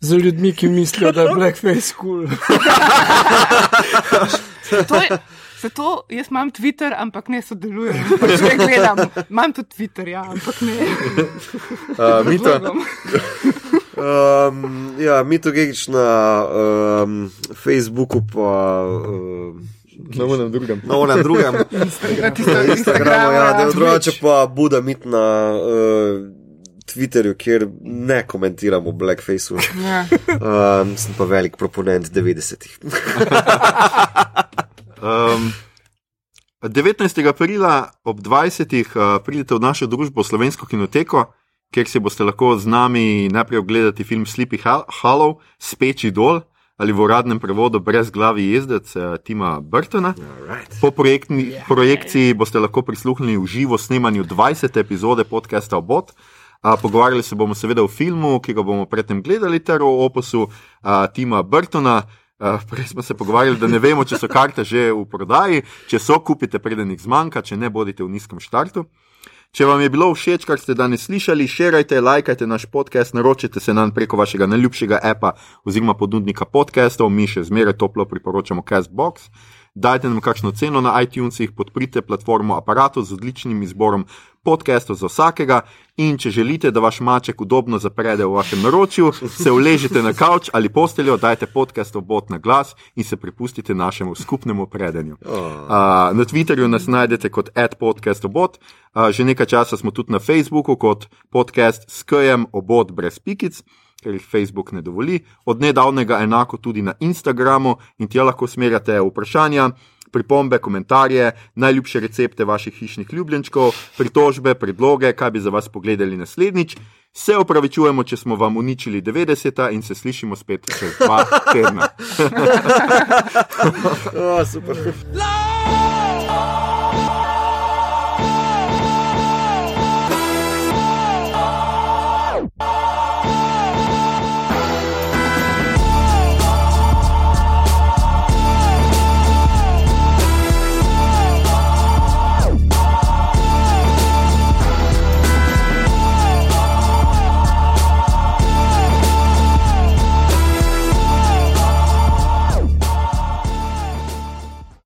z ljudmi, ki mislijo, da je blackface. Cool. Zato jaz imam Twitter, ampak ne sodelujem. Pač ne gledam. Imam tudi Twitter, ja, ampak ne. Uh, mi to. Um, ja, mi to gegiš na um, Facebooku, pa. Um, Na unem drugem. Na unem drugem. Na Instagramu, ja, da je drugače pa Buda mit na uh, Twitterju, kjer ne komentiramo Blackfaceu. Ja. Um, sem pa velik proponent 90-ih. um, 19. aprila ob 20. Uh, pridete v našo družbo Slovensko kinoteko, kjer si boste lahko z nami najprej ogledati film Sleepy Hollow, Speči dol ali v uradnem prevodu brez glavi jezdec uh, Tima Burtona. Right. Po projektni, yeah. projekciji boste lahko prisluhnili v živo snemanju 20. epizode podcasta Obot. Uh, pogovarjali se bomo seveda o filmu, ki ga bomo predtem gledali, ter o opusu uh, Tima Burtona. Uh, prej smo se pogovarjali, da ne vemo, če so karte že v prodaji, če so, kupite, preden jih zmanjka, če ne bodite v nizkem štartu. Če vam je bilo všeč, kar ste danes slišali, širite, lajkajte naš podcast, naročite se nam preko vašega najljubšega apa oziroma ponudnika podcastov, mi še zmeraj toplo priporočamo Castbox. Dajte nam kakšno ceno na iTunesih, podprite platformo aparatu z odličnim izborom podcastov za vsakega. In če želite, da vaš maček udobno zaprede v vašem naročju, se uležite na kavč ali posteljo, dajte podcast obot na glas in se prepustite našemu skupnemu predanju. Uh, na Twitterju nas najdete kot adpodcast obot, uh, že nekaj časa smo tudi na Facebooku kot podcast skjem obot brez pikic ker jih Facebook ne dovoli, od nedavnega enako tudi na Instagramu in ti lahko smerjate vprašanja. Pripombe, komentarje, najljubše recepte vaših hišnih ljubljenčkov, pritožbe, predloge, kaj bi za vas pogledali naslednjič. Se opravičujemo, če smo vam uničili 90 in se slišimo spet čez dva tedna. oh, super.